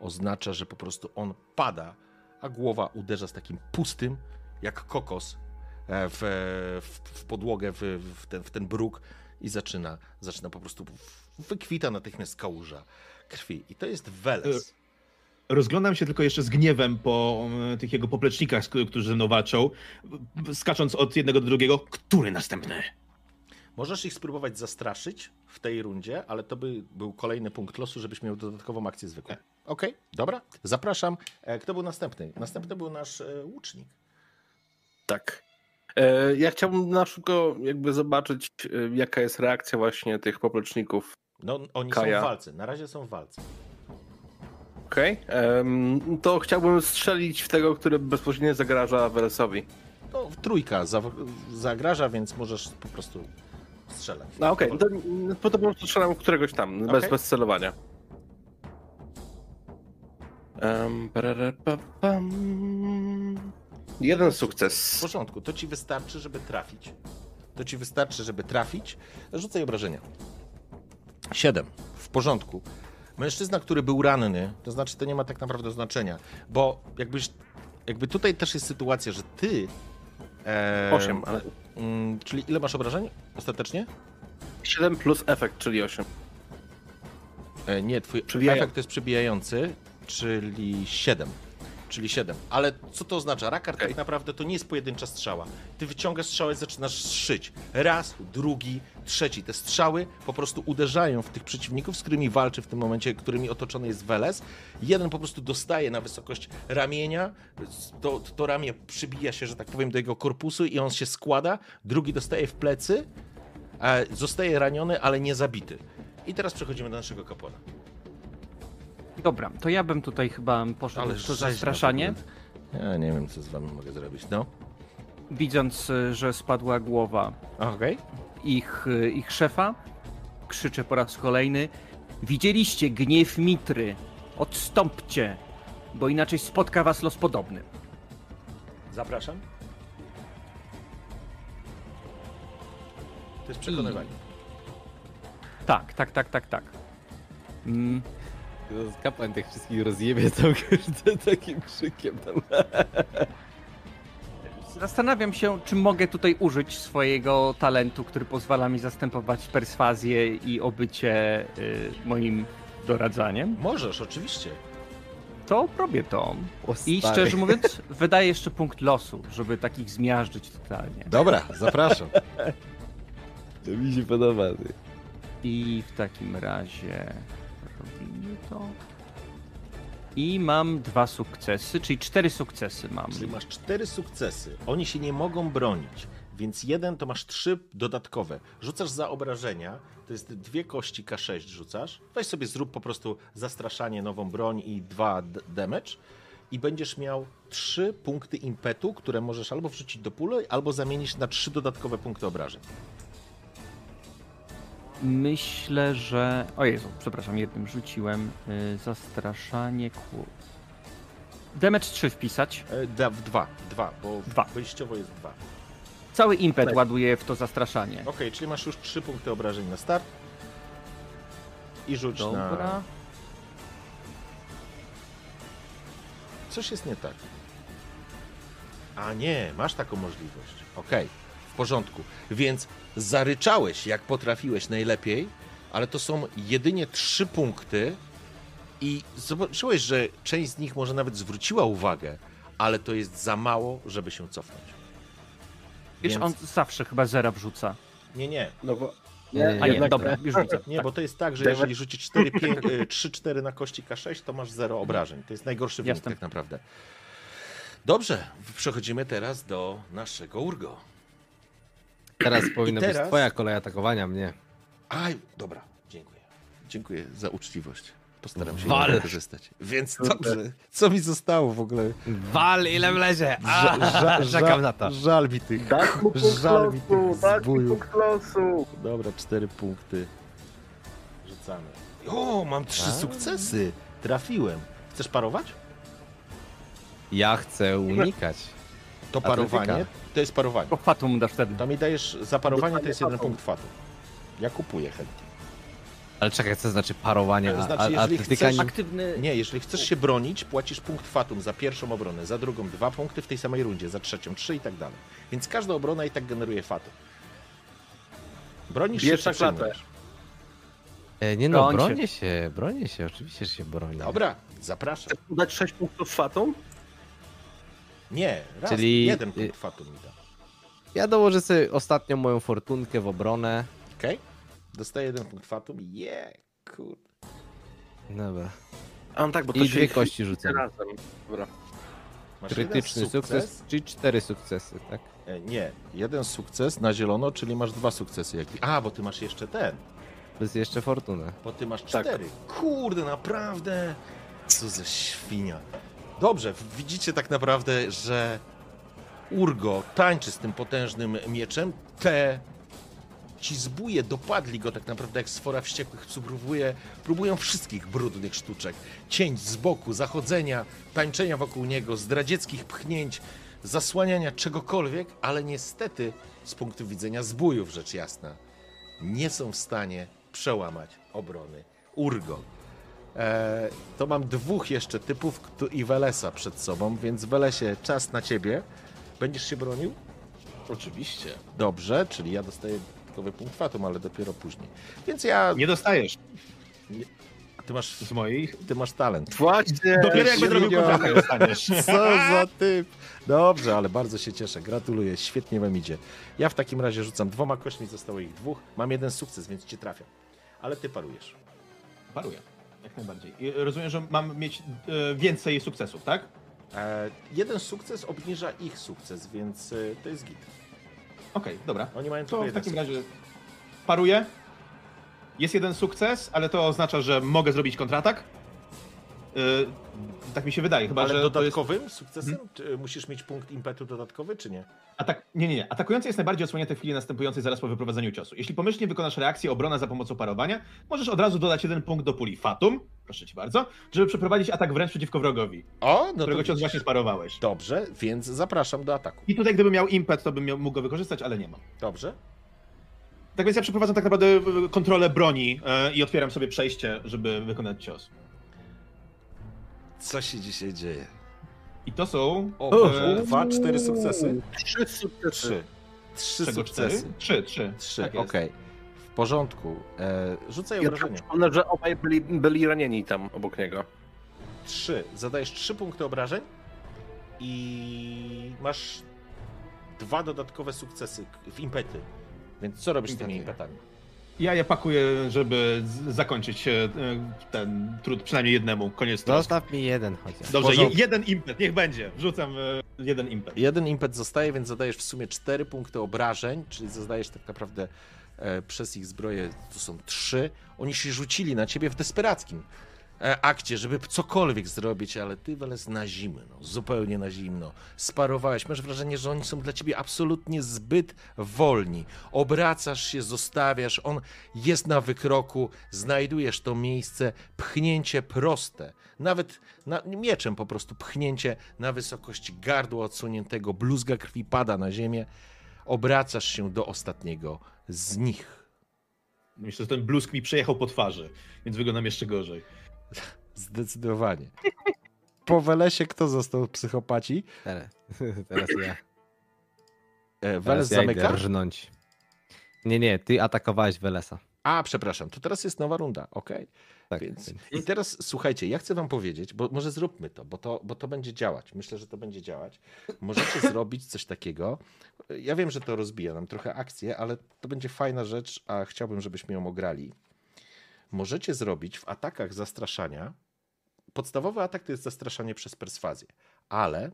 oznacza, że po prostu on pada, a głowa uderza z takim pustym, jak kokos, w, w, w podłogę, w, w, ten, w ten bruk i zaczyna, zaczyna po prostu wykwita natychmiast kałuża krwi. I to jest Weles. Rozglądam się tylko jeszcze z gniewem po e, tych jego poplecznikach, którzy walczą, skacząc od jednego do drugiego. Który następny? Możesz ich spróbować zastraszyć w tej rundzie, ale to by był kolejny punkt losu, żebyś miał dodatkową akcję zwykłą. Okej, dobra, zapraszam. E, Kto był następny? Następny był nasz e, łucznik. Tak. E, Ja chciałbym na szybko jakby zobaczyć, e, jaka jest reakcja właśnie tych popleczników. No, oni Kaja. są w walce, na razie są w walce. Okej. em, To chciałbym strzelić w tego, który bezpośrednio zagraża Welesowi. No, trójka za, zagraża, więc możesz po prostu strzelać. No okej, to, to po prostu strzelam któregoś tam, bez, Okej. bez celowania. Um, Jeden W sukces. porządku, to ci wystarczy, żeby trafić. To ci wystarczy, żeby trafić. Rzucaj obrażenia. Siedem. W porządku. Mężczyzna, który był ranny, to znaczy to nie ma tak naprawdę znaczenia, bo jakbyś, jakby tutaj też jest sytuacja, że ty... E, Osiem, ale mm, czyli ile masz obrażeń ostatecznie? 7 plus efekt, czyli 8. E, nie, twój Przebijają. efekt jest przebijający, czyli 7. Czyli 7. Ale co to oznacza? Rakar Okej. tak naprawdę to nie jest pojedyncza strzała. Ty wyciągasz strzałę i zaczynasz szyć. Raz, drugi, trzeci. Te strzały po prostu uderzają w tych przeciwników, z którymi walczy w tym momencie, którymi otoczony jest Weles. Jeden po prostu dostaje na wysokość ramienia, to, to ramię przybija się, że tak powiem, do jego korpusu i on się składa. Drugi dostaje w plecy, e, zostaje raniony, ale nie zabity. I teraz przechodzimy do naszego kapłana. Dobra, to ja bym tutaj chyba poszedł w to zastraszanie, Ja nie wiem, co z wami mogę zrobić. No. widząc, y, że spadła głowa Okej. ich, y, ich szefa. Krzyczę po raz kolejny. Widzieliście gniew Mitry. Odstąpcie, bo inaczej spotka was los podobny. Zapraszam. To jest przekonywanie. Tak, tak, tak, tak, tak. Mm, Kapłan tych wszystkich rozjebie tam każdy takim krzykiem tam. Zastanawiam się, czy mogę tutaj użyć swojego talentu, który pozwala mi zastępować perswazję i obycie y, moim doradzaniem. Możesz, oczywiście. To robię to. O, I stary. szczerze mówiąc, wydaję jeszcze punkt losu, żeby takich zmiażdżyć totalnie. Dobra, zapraszam. To mi się podoba. Ty. I w takim razie robimy to. I mam dwa sukcesy, czyli cztery sukcesy mam. Czyli masz cztery sukcesy. Oni się nie mogą bronić, więc jeden to masz trzy dodatkowe. Rzucasz za obrażenia, to jest dwie kości K6 rzucasz. Weź sobie zrób po prostu zastraszanie, nową broń i dwa damage. I będziesz miał trzy punkty impetu, które możesz albo wrzucić do puli, albo zamienić na trzy dodatkowe punkty obrażeń. Myślę, że. O Jezu, przepraszam, jednym rzuciłem. Y, zastraszanie. Ku... Damage 3 wpisać. E, Da, w dwa, dwa, bo Dwa. wyjściowo jest dwa. Cały impet ładuję w to zastraszanie. Okej, czyli masz już trzy punkty obrażeń na start. I rzuć Dobra. na... Coś jest nie tak. A nie, masz taką możliwość. Okej, w porządku. Więc zaryczałeś, jak potrafiłeś najlepiej, ale to są jedynie trzy punkty i zobaczyłeś, że część z nich może nawet zwróciła uwagę, ale to jest za mało, żeby się cofnąć. Wiesz, Więc- on zawsze chyba zera wrzuca. Nie, nie. No bo... Nie, A nie, jednak dobra, nie. już widzę. Nie, tak. bo to jest tak, że jeżeli rzucić 4, 5, 3-4 na kości K6, to masz 0 obrażeń. To jest najgorszy wynik Jasne. tak naprawdę. Dobrze, przechodzimy teraz do naszego Urgo. Teraz powinna teraz- być twoja kolej atakowania mnie. Aj, dobra, dziękuję. Dziękuję za uczciwość. Postaram się Wal. nie wykorzystać. Więc dobrze, co mi zostało w ogóle? Wal ile wlezie! A, Ża- ża- czekam ża- na to. Żal mi tych, żal mi tych zbójów. punkt losu. Dobra, cztery punkty. Rzucamy. O, mam trzy A. sukcesy. Trafiłem. Chcesz parować? Ja chcę unikać. To Atletyka. parowanie. To jest parowanie. To fatum mu dasz wtedy. To mi dajesz za parowanie, to jest jeden punkt fatu. Ja kupuję chętnie. Ale czekaj, co znaczy parowanie? To A, znaczy, a, jeżeli atletyka chcesz- nie... Aktywny... Nie, jeżeli chcesz się bronić, płacisz punkt fatum za pierwszą obronę, za drugą dwa punkty w tej samej rundzie, za trzecią trzy i tak dalej. Więc każda obrona i tak generuje fatum. Bronisz Bierz się przyjmujesz? E, Nie no, bronię się, bronię się, oczywiście, że się bronię. Dobra, zapraszam. Chcesz dać 6 punktów fatum? Nie, raz, Czyli- jeden punkt fatum mi da. Ja dołożę sobie ostatnią moją fortunkę w obronę. Okej? Dostaję jeden punkt fatum. Je, kurde. Dobra. A no tak, bo to I się dwie kości rzucam. razem. Dobra. Masz Krytyczny jeden sukces, czyli cztery sukcesy, tak? E, Nie, jeden sukces na zielono, czyli masz dwa sukcesy. Jak... A, bo ty masz jeszcze ten. Plus jeszcze fortunę. Bo ty masz Tak. cztery. Kurde, naprawdę. Co za świnia. Dobrze, widzicie tak naprawdę, że Urgo tańczy z tym potężnym mieczem. Te ci zbóje dopadli go tak naprawdę jak sfora wściekłych. Próbuje, próbują wszystkich brudnych sztuczek. Cięć z boku, zachodzenia, tańczenia wokół niego, zdradzieckich pchnięć, zasłaniania czegokolwiek, ale niestety z punktu widzenia zbójów rzecz jasna nie są w stanie przełamać obrony Urgo. E, to mam dwóch jeszcze typów i Welesa przed sobą, więc Welesie, czas na ciebie. Będziesz się bronił? Oczywiście. Dobrze, czyli ja dostaję dodatkowy punkt fatum, ale dopiero później. Więc ja... Nie dostajesz Ty masz, z moich. ty masz talent. Właśnie. Dopiero jak będę robił Junior. kontraktę dostaniesz. Co za typ! Dobrze, ale bardzo się cieszę. Gratuluję, świetnie wam idzie. Ja w takim razie rzucam dwoma kośćmi, zostało ich dwóch. Mam jeden sukces, więc cię trafiam. Ale ty parujesz. Paruję. Jak najbardziej. I rozumiem, że mam mieć e, więcej sukcesów, tak? E, jeden sukces obniża ich sukces, więc e, to jest git. Okej, dobra. Oni mają To tylko w jeden takim sukces. razie paruję. Jest jeden sukces, ale to oznacza, że mogę zrobić kontratak. Yy, tak mi się wydaje, chyba Ale że to jest... dodatkowym sukcesem? Czy musisz mieć punkt impetu dodatkowy, czy nie? Atak... Nie, nie, nie. Atakujący jest najbardziej odsłonięty w chwili następującej zaraz po wyprowadzeniu ciosu. Jeśli pomyślnie wykonasz reakcję obrona za pomocą parowania, możesz od razu dodać jeden punkt do puli Fatum, proszę cię bardzo, żeby przeprowadzić atak wręcz przeciwko wrogowi, O, no którego cios właśnie sparowałeś. Dobrze, więc zapraszam do ataku. I tutaj gdybym miał impet, to bym miał, mógł go wykorzystać, ale nie mam. Dobrze? Tak więc ja przeprowadzam tak naprawdę e, kontrolę broni e, i otwieram sobie przejście, żeby wykonać cios. Co się dzisiaj dzieje? I to są... O, e, dwa, cztery sukcesy? Trzy sukcesy. Trzy. Trzy czego sukcesy. cztery? Trzy, trzy. Trzy, Tak okej. jest. W porządku. E, rzucaj Ja obrażenia. przypomnę, że obaj byli, byli ranieni tam obok niego. Trzy. Zadajesz trzy punkty obrażeń i masz dwa dodatkowe sukcesy w impety. Więc co robisz z tymi impetami? Ja je pakuję, żeby z- zakończyć e, ten trud przynajmniej jednemu. Koniec trosk. Zostaw mi jeden chociaż. Dobrze, je, jeden impet, niech będzie. Wrzucam e, jeden impet. Jeden impet zostaje, więc zadajesz w sumie cztery punkty obrażeń, czyli zadajesz tak naprawdę e, przez ich zbroję, to są trzy. Oni się rzucili na ciebie w desperackim akcie, żeby cokolwiek zrobić, ale ty Weles na zimno, zupełnie na zimno. Sparowałeś, masz wrażenie, że oni są dla ciebie absolutnie zbyt wolni. Obracasz się, zostawiasz, on jest na wykroku, znajdujesz to miejsce, pchnięcie proste, nawet na, mieczem po prostu pchnięcie na wysokość gardła odsuniętego, bluzga krwi pada na ziemię, obracasz się do ostatniego z nich. Myślę, że ten bluzk mi przejechał po twarzy, więc wyglądam jeszcze gorzej. Zdecydowanie. Po Welesie kto został psychopaci? Teraz, teraz ja. E, Weles Teraz ja zamyka? rżnąć. Nie, nie, ty atakowałeś Welesa. A, przepraszam, to teraz jest nowa runda, okej. Tak, Więc, więc- I teraz słuchajcie, ja chcę wam powiedzieć, bo może zróbmy to bo, to, bo to będzie działać. Myślę, że to będzie działać. Możecie zrobić coś takiego. Ja wiem, że to rozbija nam trochę akcję, ale to będzie fajna rzecz, a chciałbym, żebyśmy ją ograli. Możecie zrobić w atakach zastraszania. Podstawowy atak to jest zastraszanie przez perswazję, ale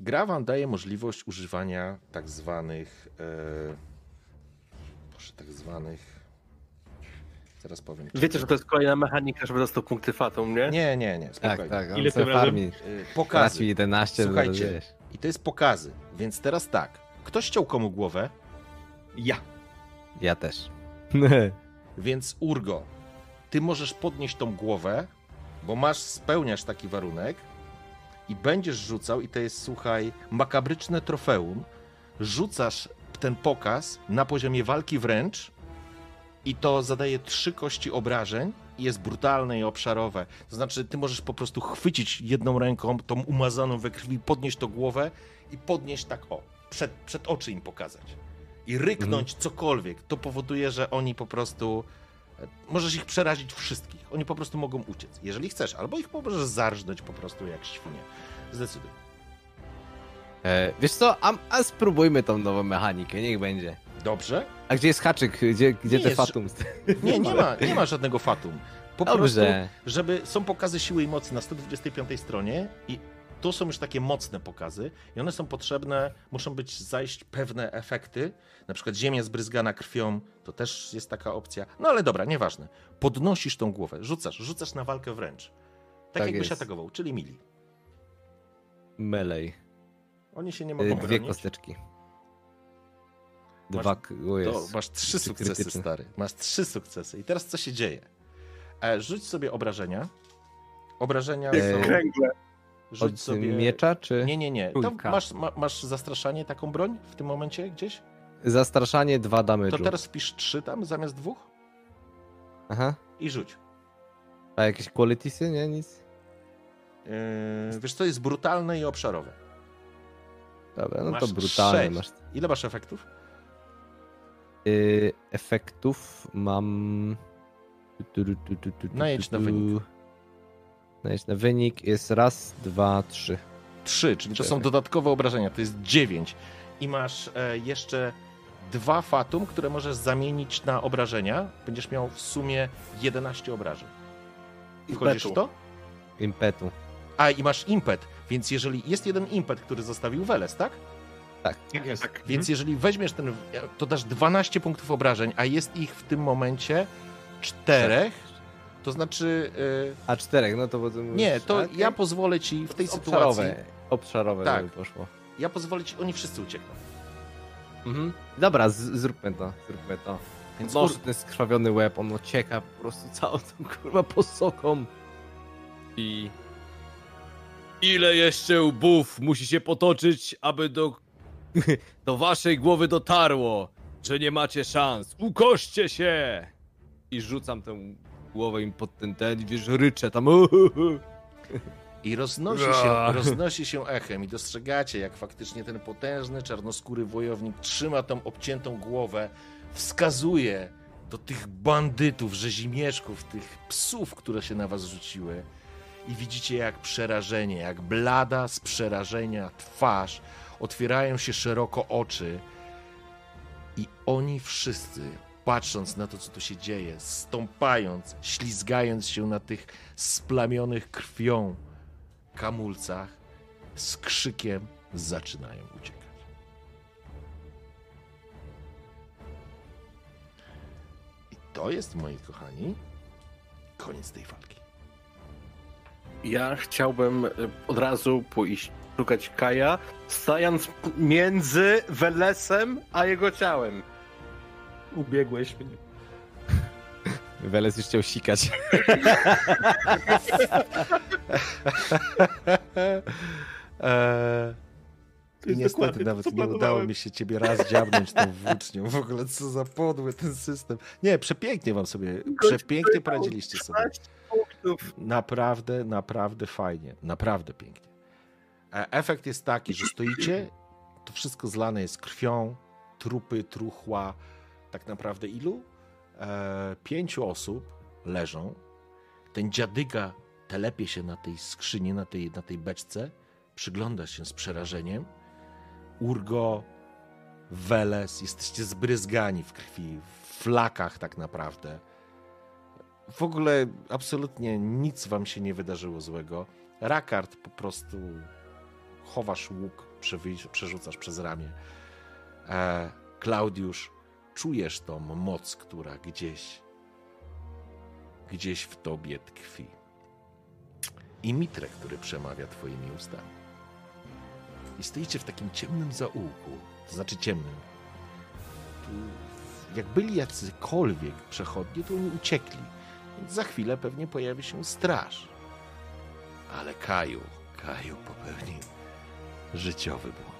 gra wam daje możliwość używania tak zwanych. E, proszę, tak zwanych Zaraz powiem. Wiecie, że to jest kolejna mechanika, żeby dostał punkty Fatum, nie? Nie, nie, nie, Tak, spokojnie. tak. On Ile tym razem? farmi. Pokazy. Traci 11, no Słuchajcie. I to jest pokazy. Więc teraz tak. Ktoś ściął komu głowę, Ja. Ja też. więc Urgo, ty możesz podnieść tą głowę, bo masz, spełniasz taki warunek i będziesz rzucał, i to jest, słuchaj, makabryczne trofeum, rzucasz ten pokaz na poziomie walki wręcz i to zadaje trzy kości obrażeń i jest brutalne i obszarowe. To znaczy, ty możesz po prostu chwycić jedną ręką tą umazaną we krwi, podnieść to głowę i podnieść tak o, przed, przed oczy im pokazać. I ryknąć cokolwiek. To powoduje, że oni po prostu... e, Możesz ich przerazić wszystkich. Oni po prostu mogą uciec, jeżeli chcesz. Albo ich możesz zarżnąć po prostu jak świnie. Zdecyduj. E, wiesz co, a, a spróbujmy tą nową mechanikę, niech będzie. Dobrze? A gdzie jest haczyk? Gdzie, gdzie Nie te jest- fatum? Nie, nie ma, nie ma żadnego fatum. Po prostu, Dobrze. żeby są pokazy siły i mocy na 125 stronie i tu są już takie mocne pokazy i one są potrzebne, muszą być zajść pewne efekty, na przykład ziemia zbryzgana krwią, to też jest taka opcja. No ale dobra, nieważne. Podnosisz tą głowę, rzucasz, rzucasz na walkę wręcz. Tak, Tak jakbyś jest. atakował, czyli mili. Melej. Oni się nie E, mogą Dwie bronić. kosteczki. Masz- Dwa, k- o To jest. masz trzy sukcesy, krytyczne. stary. Masz trzy sukcesy. I teraz co się dzieje? E, rzuć sobie obrażenia. Obrażenia E, są... Kręgle. Rzuć Od sobie... miecza, czy Nie, nie, nie. To masz, ma, masz zastraszanie, taką broń w tym momencie gdzieś? zastraszanie 2 To damage'u? teraz wpisz trzy tam zamiast dwóch Aha. i rzuć. A jakieś qualitiesy? Nie, nic? Yy, wiesz, to jest brutalne i obszarowe. Dobra, no Masz to brutalnie sześć. masz. Ile masz efektów? Y, efektów mam... Tu, tu, tu, tu, tu, tu, Najedź tu, na wynik. Na wynik jest raz, dwa, trzy. Trzy, czyli to są dodatkowe obrażenia. To jest dziewięć. I masz e, jeszcze dwa fatum, które możesz zamienić na obrażenia. Będziesz miał w sumie 11 obrażeń. Wchodzisz w to? Impetu. A, i masz impet, więc jeżeli jest jeden impet, który zostawił Weles, tak? Tak jest. Tak. Więc jeżeli weźmiesz ten, to dasz 12 punktów obrażeń, a jest ich w tym momencie czterech, to znaczy... y, A czterech, no to potem... nie, to ja pozwolę ci w tej sytuacji... Obszarowe. Obszarowe Tak. żeby poszło. Ja pozwolę ci, oni wszyscy uciekną. Mhm. Dobra, z, zróbmy to, zróbmy to. Więc ur- ten skrwawiony łeb, on ocieka po prostu całą tą kurwa posoką. I ile jeszcze łbów musi się potoczyć, aby do, do waszej głowy dotarło, że nie macie szans? Ukoście się! I rzucam tę głowę im pod ten ten, i wiesz, ryczę tam. I roznosi się, roznosi się echem i dostrzegacie, jak faktycznie ten potężny, czarnoskóry wojownik trzyma tą obciętą głowę, wskazuje do tych bandytów, rzezimieszków, tych psów, które się na was rzuciły. I widzicie, jak przerażenie, jak blada z przerażenia twarz, otwierają się szeroko oczy i oni wszyscy, patrząc na to, co tu się dzieje, stąpając, ślizgając się na tych splamionych krwią kamulcach, z krzykiem zaczynają uciekać. I to jest, moi kochani, koniec tej walki. Ja chciałbym y, od razu pójść szukać Kaja, stając między Welesem a jego ciałem. Ubiegłeś mnie. Weles już chciał sikać. Eee, niestety nawet nie udało mi się ciebie raz dziabnąć tą włócznią. W ogóle co za podły ten system. Nie, przepięknie wam sobie, przepięknie poradziliście sobie. 16 punktów. Naprawdę, naprawdę fajnie. Naprawdę pięknie. E, Efekt jest taki, że stoicie, to wszystko zlane jest krwią, trupy, truchła. Tak naprawdę ilu? E, pięciu osób leżą. Ten dziadyga telepie się na tej skrzyni, na tej, na tej beczce, przygląda się z przerażeniem. Urgo, Weles, jesteście zbryzgani w krwi, w flakach tak naprawdę. W ogóle absolutnie nic wam się nie wydarzyło złego. Rakard po prostu chowasz łuk, przerzucasz przez ramię. E, Klaudiusz, czujesz tą moc, która gdzieś gdzieś w tobie tkwi. I mitrę, który przemawia twoimi ustami. I stoicie w takim ciemnym zaułku, to znaczy ciemnym. Tu, jak byli jacykolwiek przechodnie, to oni uciekli. Więc za chwilę pewnie pojawi się straż. Ale Kaju, Kaju popełnił życiowy błąd.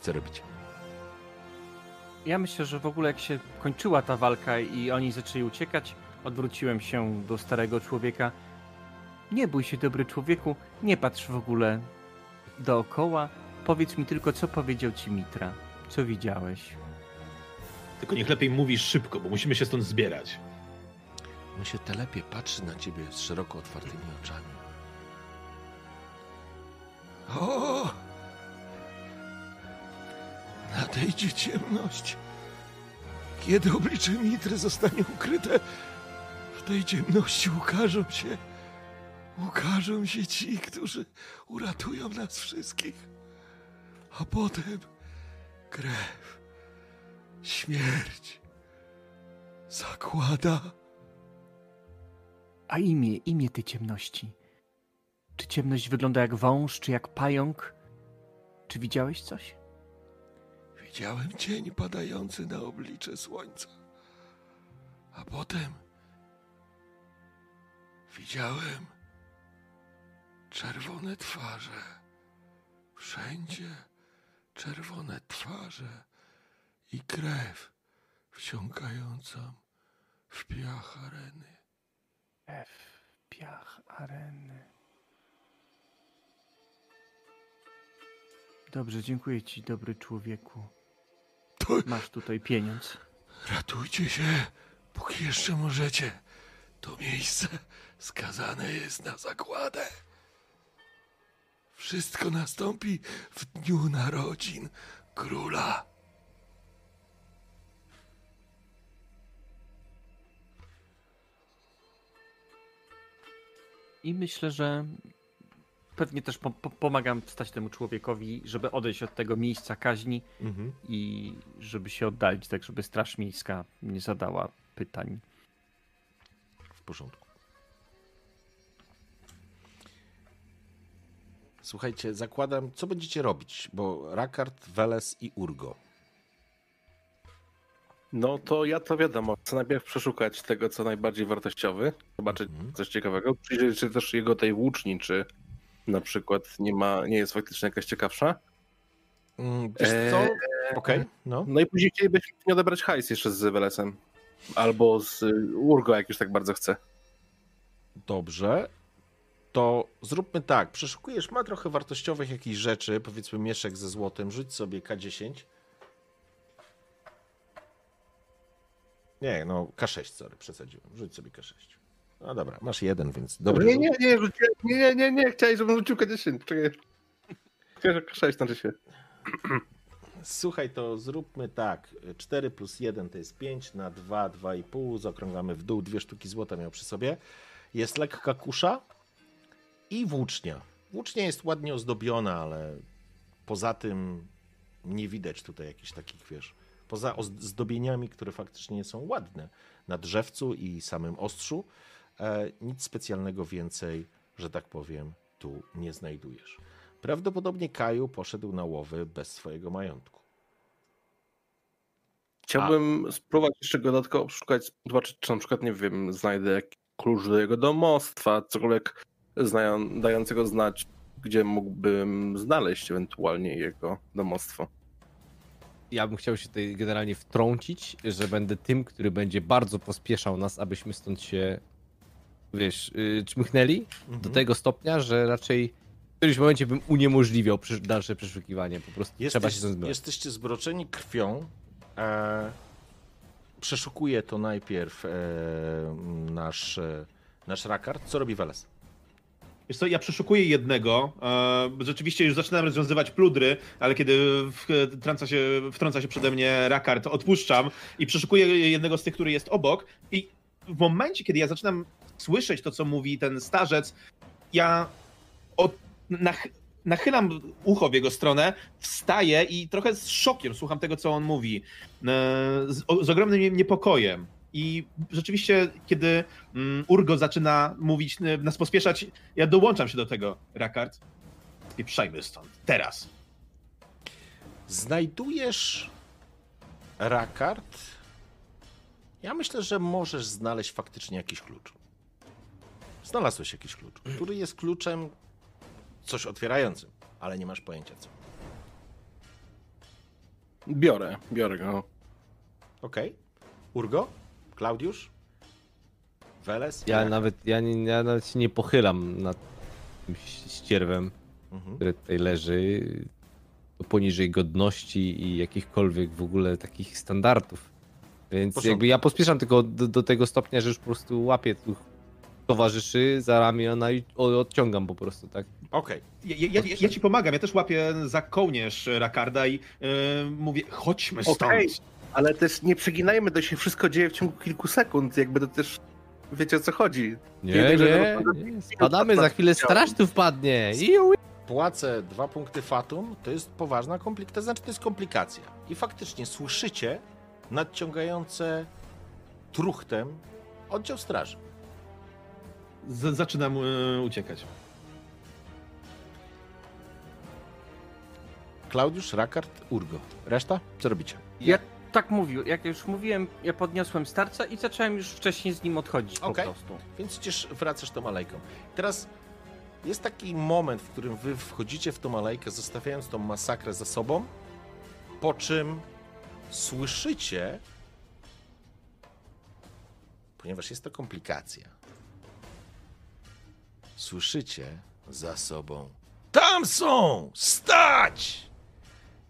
Co robicie? Ja myślę, że w ogóle jak się kończyła ta walka i oni zaczęli uciekać, odwróciłem się do starego człowieka. Nie bój się, dobry człowieku, nie patrz w ogóle dookoła. Powiedz mi tylko, co powiedział ci Mitra. Co widziałeś? Tylko niech lepiej mówisz szybko, bo musimy się stąd zbierać. On się telepie, patrzy na ciebie z szeroko otwartymi oczami. Nadejdzie ciemność. Kiedy oblicze Mitry zostanie ukryte, w tej ciemności ukażą się, ukażą się ci, którzy uratują nas wszystkich. A potem krew, śmierć, zakłada. A imię, imię tej ciemności. Czy ciemność wygląda jak wąż, czy jak pająk? Czy widziałeś coś? Widziałem cień padający na oblicze słońca. A potem widziałem czerwone twarze. Wszędzie czerwone twarze i krew wsiąkającą w piach areny. F, piach areny. Dobrze, dziękuję ci, dobry człowieku. Masz tutaj pieniądz. ratujcie się, póki jeszcze możecie. To miejsce skazane jest na zagładę. Wszystko nastąpi w dniu narodzin króla. I myślę, że pewnie też po, po, pomagam wstać temu człowiekowi, żeby odejść od tego miejsca kaźni Mhm. i żeby się oddalić, tak żeby Straż Miejska nie zadała pytań. W porządku. Słuchajcie, zakładam, co będziecie robić, bo Rakard, Weles i Urgo. No to ja to wiadomo. Chcę najpierw przeszukać tego, co najbardziej wartościowy, zobaczyć Mhm. coś ciekawego, przyjrzeć się też jego tej włóczni, czy na przykład nie ma, nie jest faktycznie jakaś ciekawsza. Mm, Wiesz co? Eee, Okej, no. No i później chcielibyśmy odebrać hajs jeszcze z Welesem. Albo z y, Urgo, jak już tak bardzo chce. Dobrze. To zróbmy tak. Przeszukujesz, ma trochę wartościowych jakichś rzeczy, powiedzmy mieszek ze złotem. Rzuć sobie K10. Nie, no K6, sorry, przesadziłem. Rzuć sobie K6. No dobra, masz jeden, więc dobry nie, nie, nie, rzuciłem, nie, nie, nie, nie, chciałeś, żebym rzucił K10. Czekaj. Chciałem, że K6 znaczy się. Słuchaj, to zróbmy tak. 4 plus 1 to jest 5, na 2, 2,5. Zaokrąglamy w dół. Dwie sztuki złota miał przy sobie. Jest lekka kusza i włócznia. Włócznia jest ładnie ozdobiona, ale poza tym nie widać tutaj jakichś takich, wiesz, poza ozd- zdobieniami, które faktycznie są ładne na drzewcu i samym ostrzu, nic specjalnego więcej, że tak powiem, tu nie znajdujesz. Prawdopodobnie Kaju poszedł na łowy bez swojego majątku. Chciałbym spróbować jeszcze go dodatkowo szukać, zobaczyć, czy na przykład, nie wiem, znajdę jakiś klucz do jego domostwa, cokolwiek znają, dającego znać, gdzie mógłbym znaleźć ewentualnie jego domostwo. Ja bym chciał się tutaj generalnie wtrącić, że będę tym, który będzie bardzo pospieszał nas, abyśmy stąd się, wiesz, yy, czmychnęli Mhm. do tego stopnia, że raczej w którymś momencie bym uniemożliwiał dalsze przeszukiwanie. Po prostu trzeba się stąd zbierać. jesteście zbroczeni krwią. E, przeszukuje to najpierw e, nasz, e, nasz Rakard. Co robi Weles? Wiesz co, ja przeszukuję jednego. E, rzeczywiście już zaczynam rozwiązywać pludry, ale kiedy wtrąca się, wtrąca się przede mnie Rakard, odpuszczam i przeszukuję jednego z tych, który jest obok. I w momencie, kiedy ja zaczynam słyszeć to, co mówi ten starzec, ja od, nach, nachylam ucho w jego stronę, wstaję i trochę z szokiem słucham tego, co on mówi. E, z, z ogromnym niepokojem. I rzeczywiście, kiedy mm, Urgo zaczyna mówić, y, nas pospieszać, ja dołączam się do tego, Rakard. Pieprzajmy stąd, teraz. Znajdujesz rakard. Ja myślę, że możesz znaleźć faktycznie jakiś klucz. Znalazłeś jakiś klucz, który jest kluczem coś otwierającym, ale nie masz pojęcia co. Biorę, biorę go. Okej. Urgo? Klaudiusz? Weles? Ja nawet, ja, nie, ja nawet się nie pochylam nad tym ścierwem, Mhm. który tutaj leży, poniżej godności i jakichkolwiek w ogóle takich standardów. Więc porządku. jakby ja pospieszam tylko do, do tego stopnia, że już po prostu łapię tu towarzyszy za ramiona i o- odciągam po prostu, tak? Okej. Ja, ja, ja, ja ci pomagam, ja też łapię za kołnierz Rakarda i y, mówię, chodźmy stąd. Okej. Ale też nie przeginajmy, to się wszystko dzieje w ciągu kilku sekund, jakby to też wiecie o co chodzi. Nie, że nie. Spadamy, za chwilę straż tu wpadnie. Iu, Płacę dwa punkty fatum, to jest poważna komplikacja, to znaczy to jest komplikacja. I faktycznie słyszycie nadciągające truchtem oddział straży. Z, zaczynam y, uciekać. Klaudiusz, Rakard, Urgo. Reszta? Co robicie? Ja tak mówił, jak już mówiłem, ja podniosłem starca i zacząłem już wcześniej z nim odchodzić po Okej. prostu. Więc idziesz, wracasz tą alejką. Teraz jest taki moment, w którym wy wchodzicie w tą alejkę, zostawiając tą masakrę za sobą, po czym słyszycie, ponieważ jest to komplikacja, słyszycie za sobą Tam są! Stać!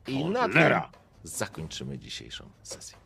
I na tym Cholera! zakończymy dzisiejszą sesję.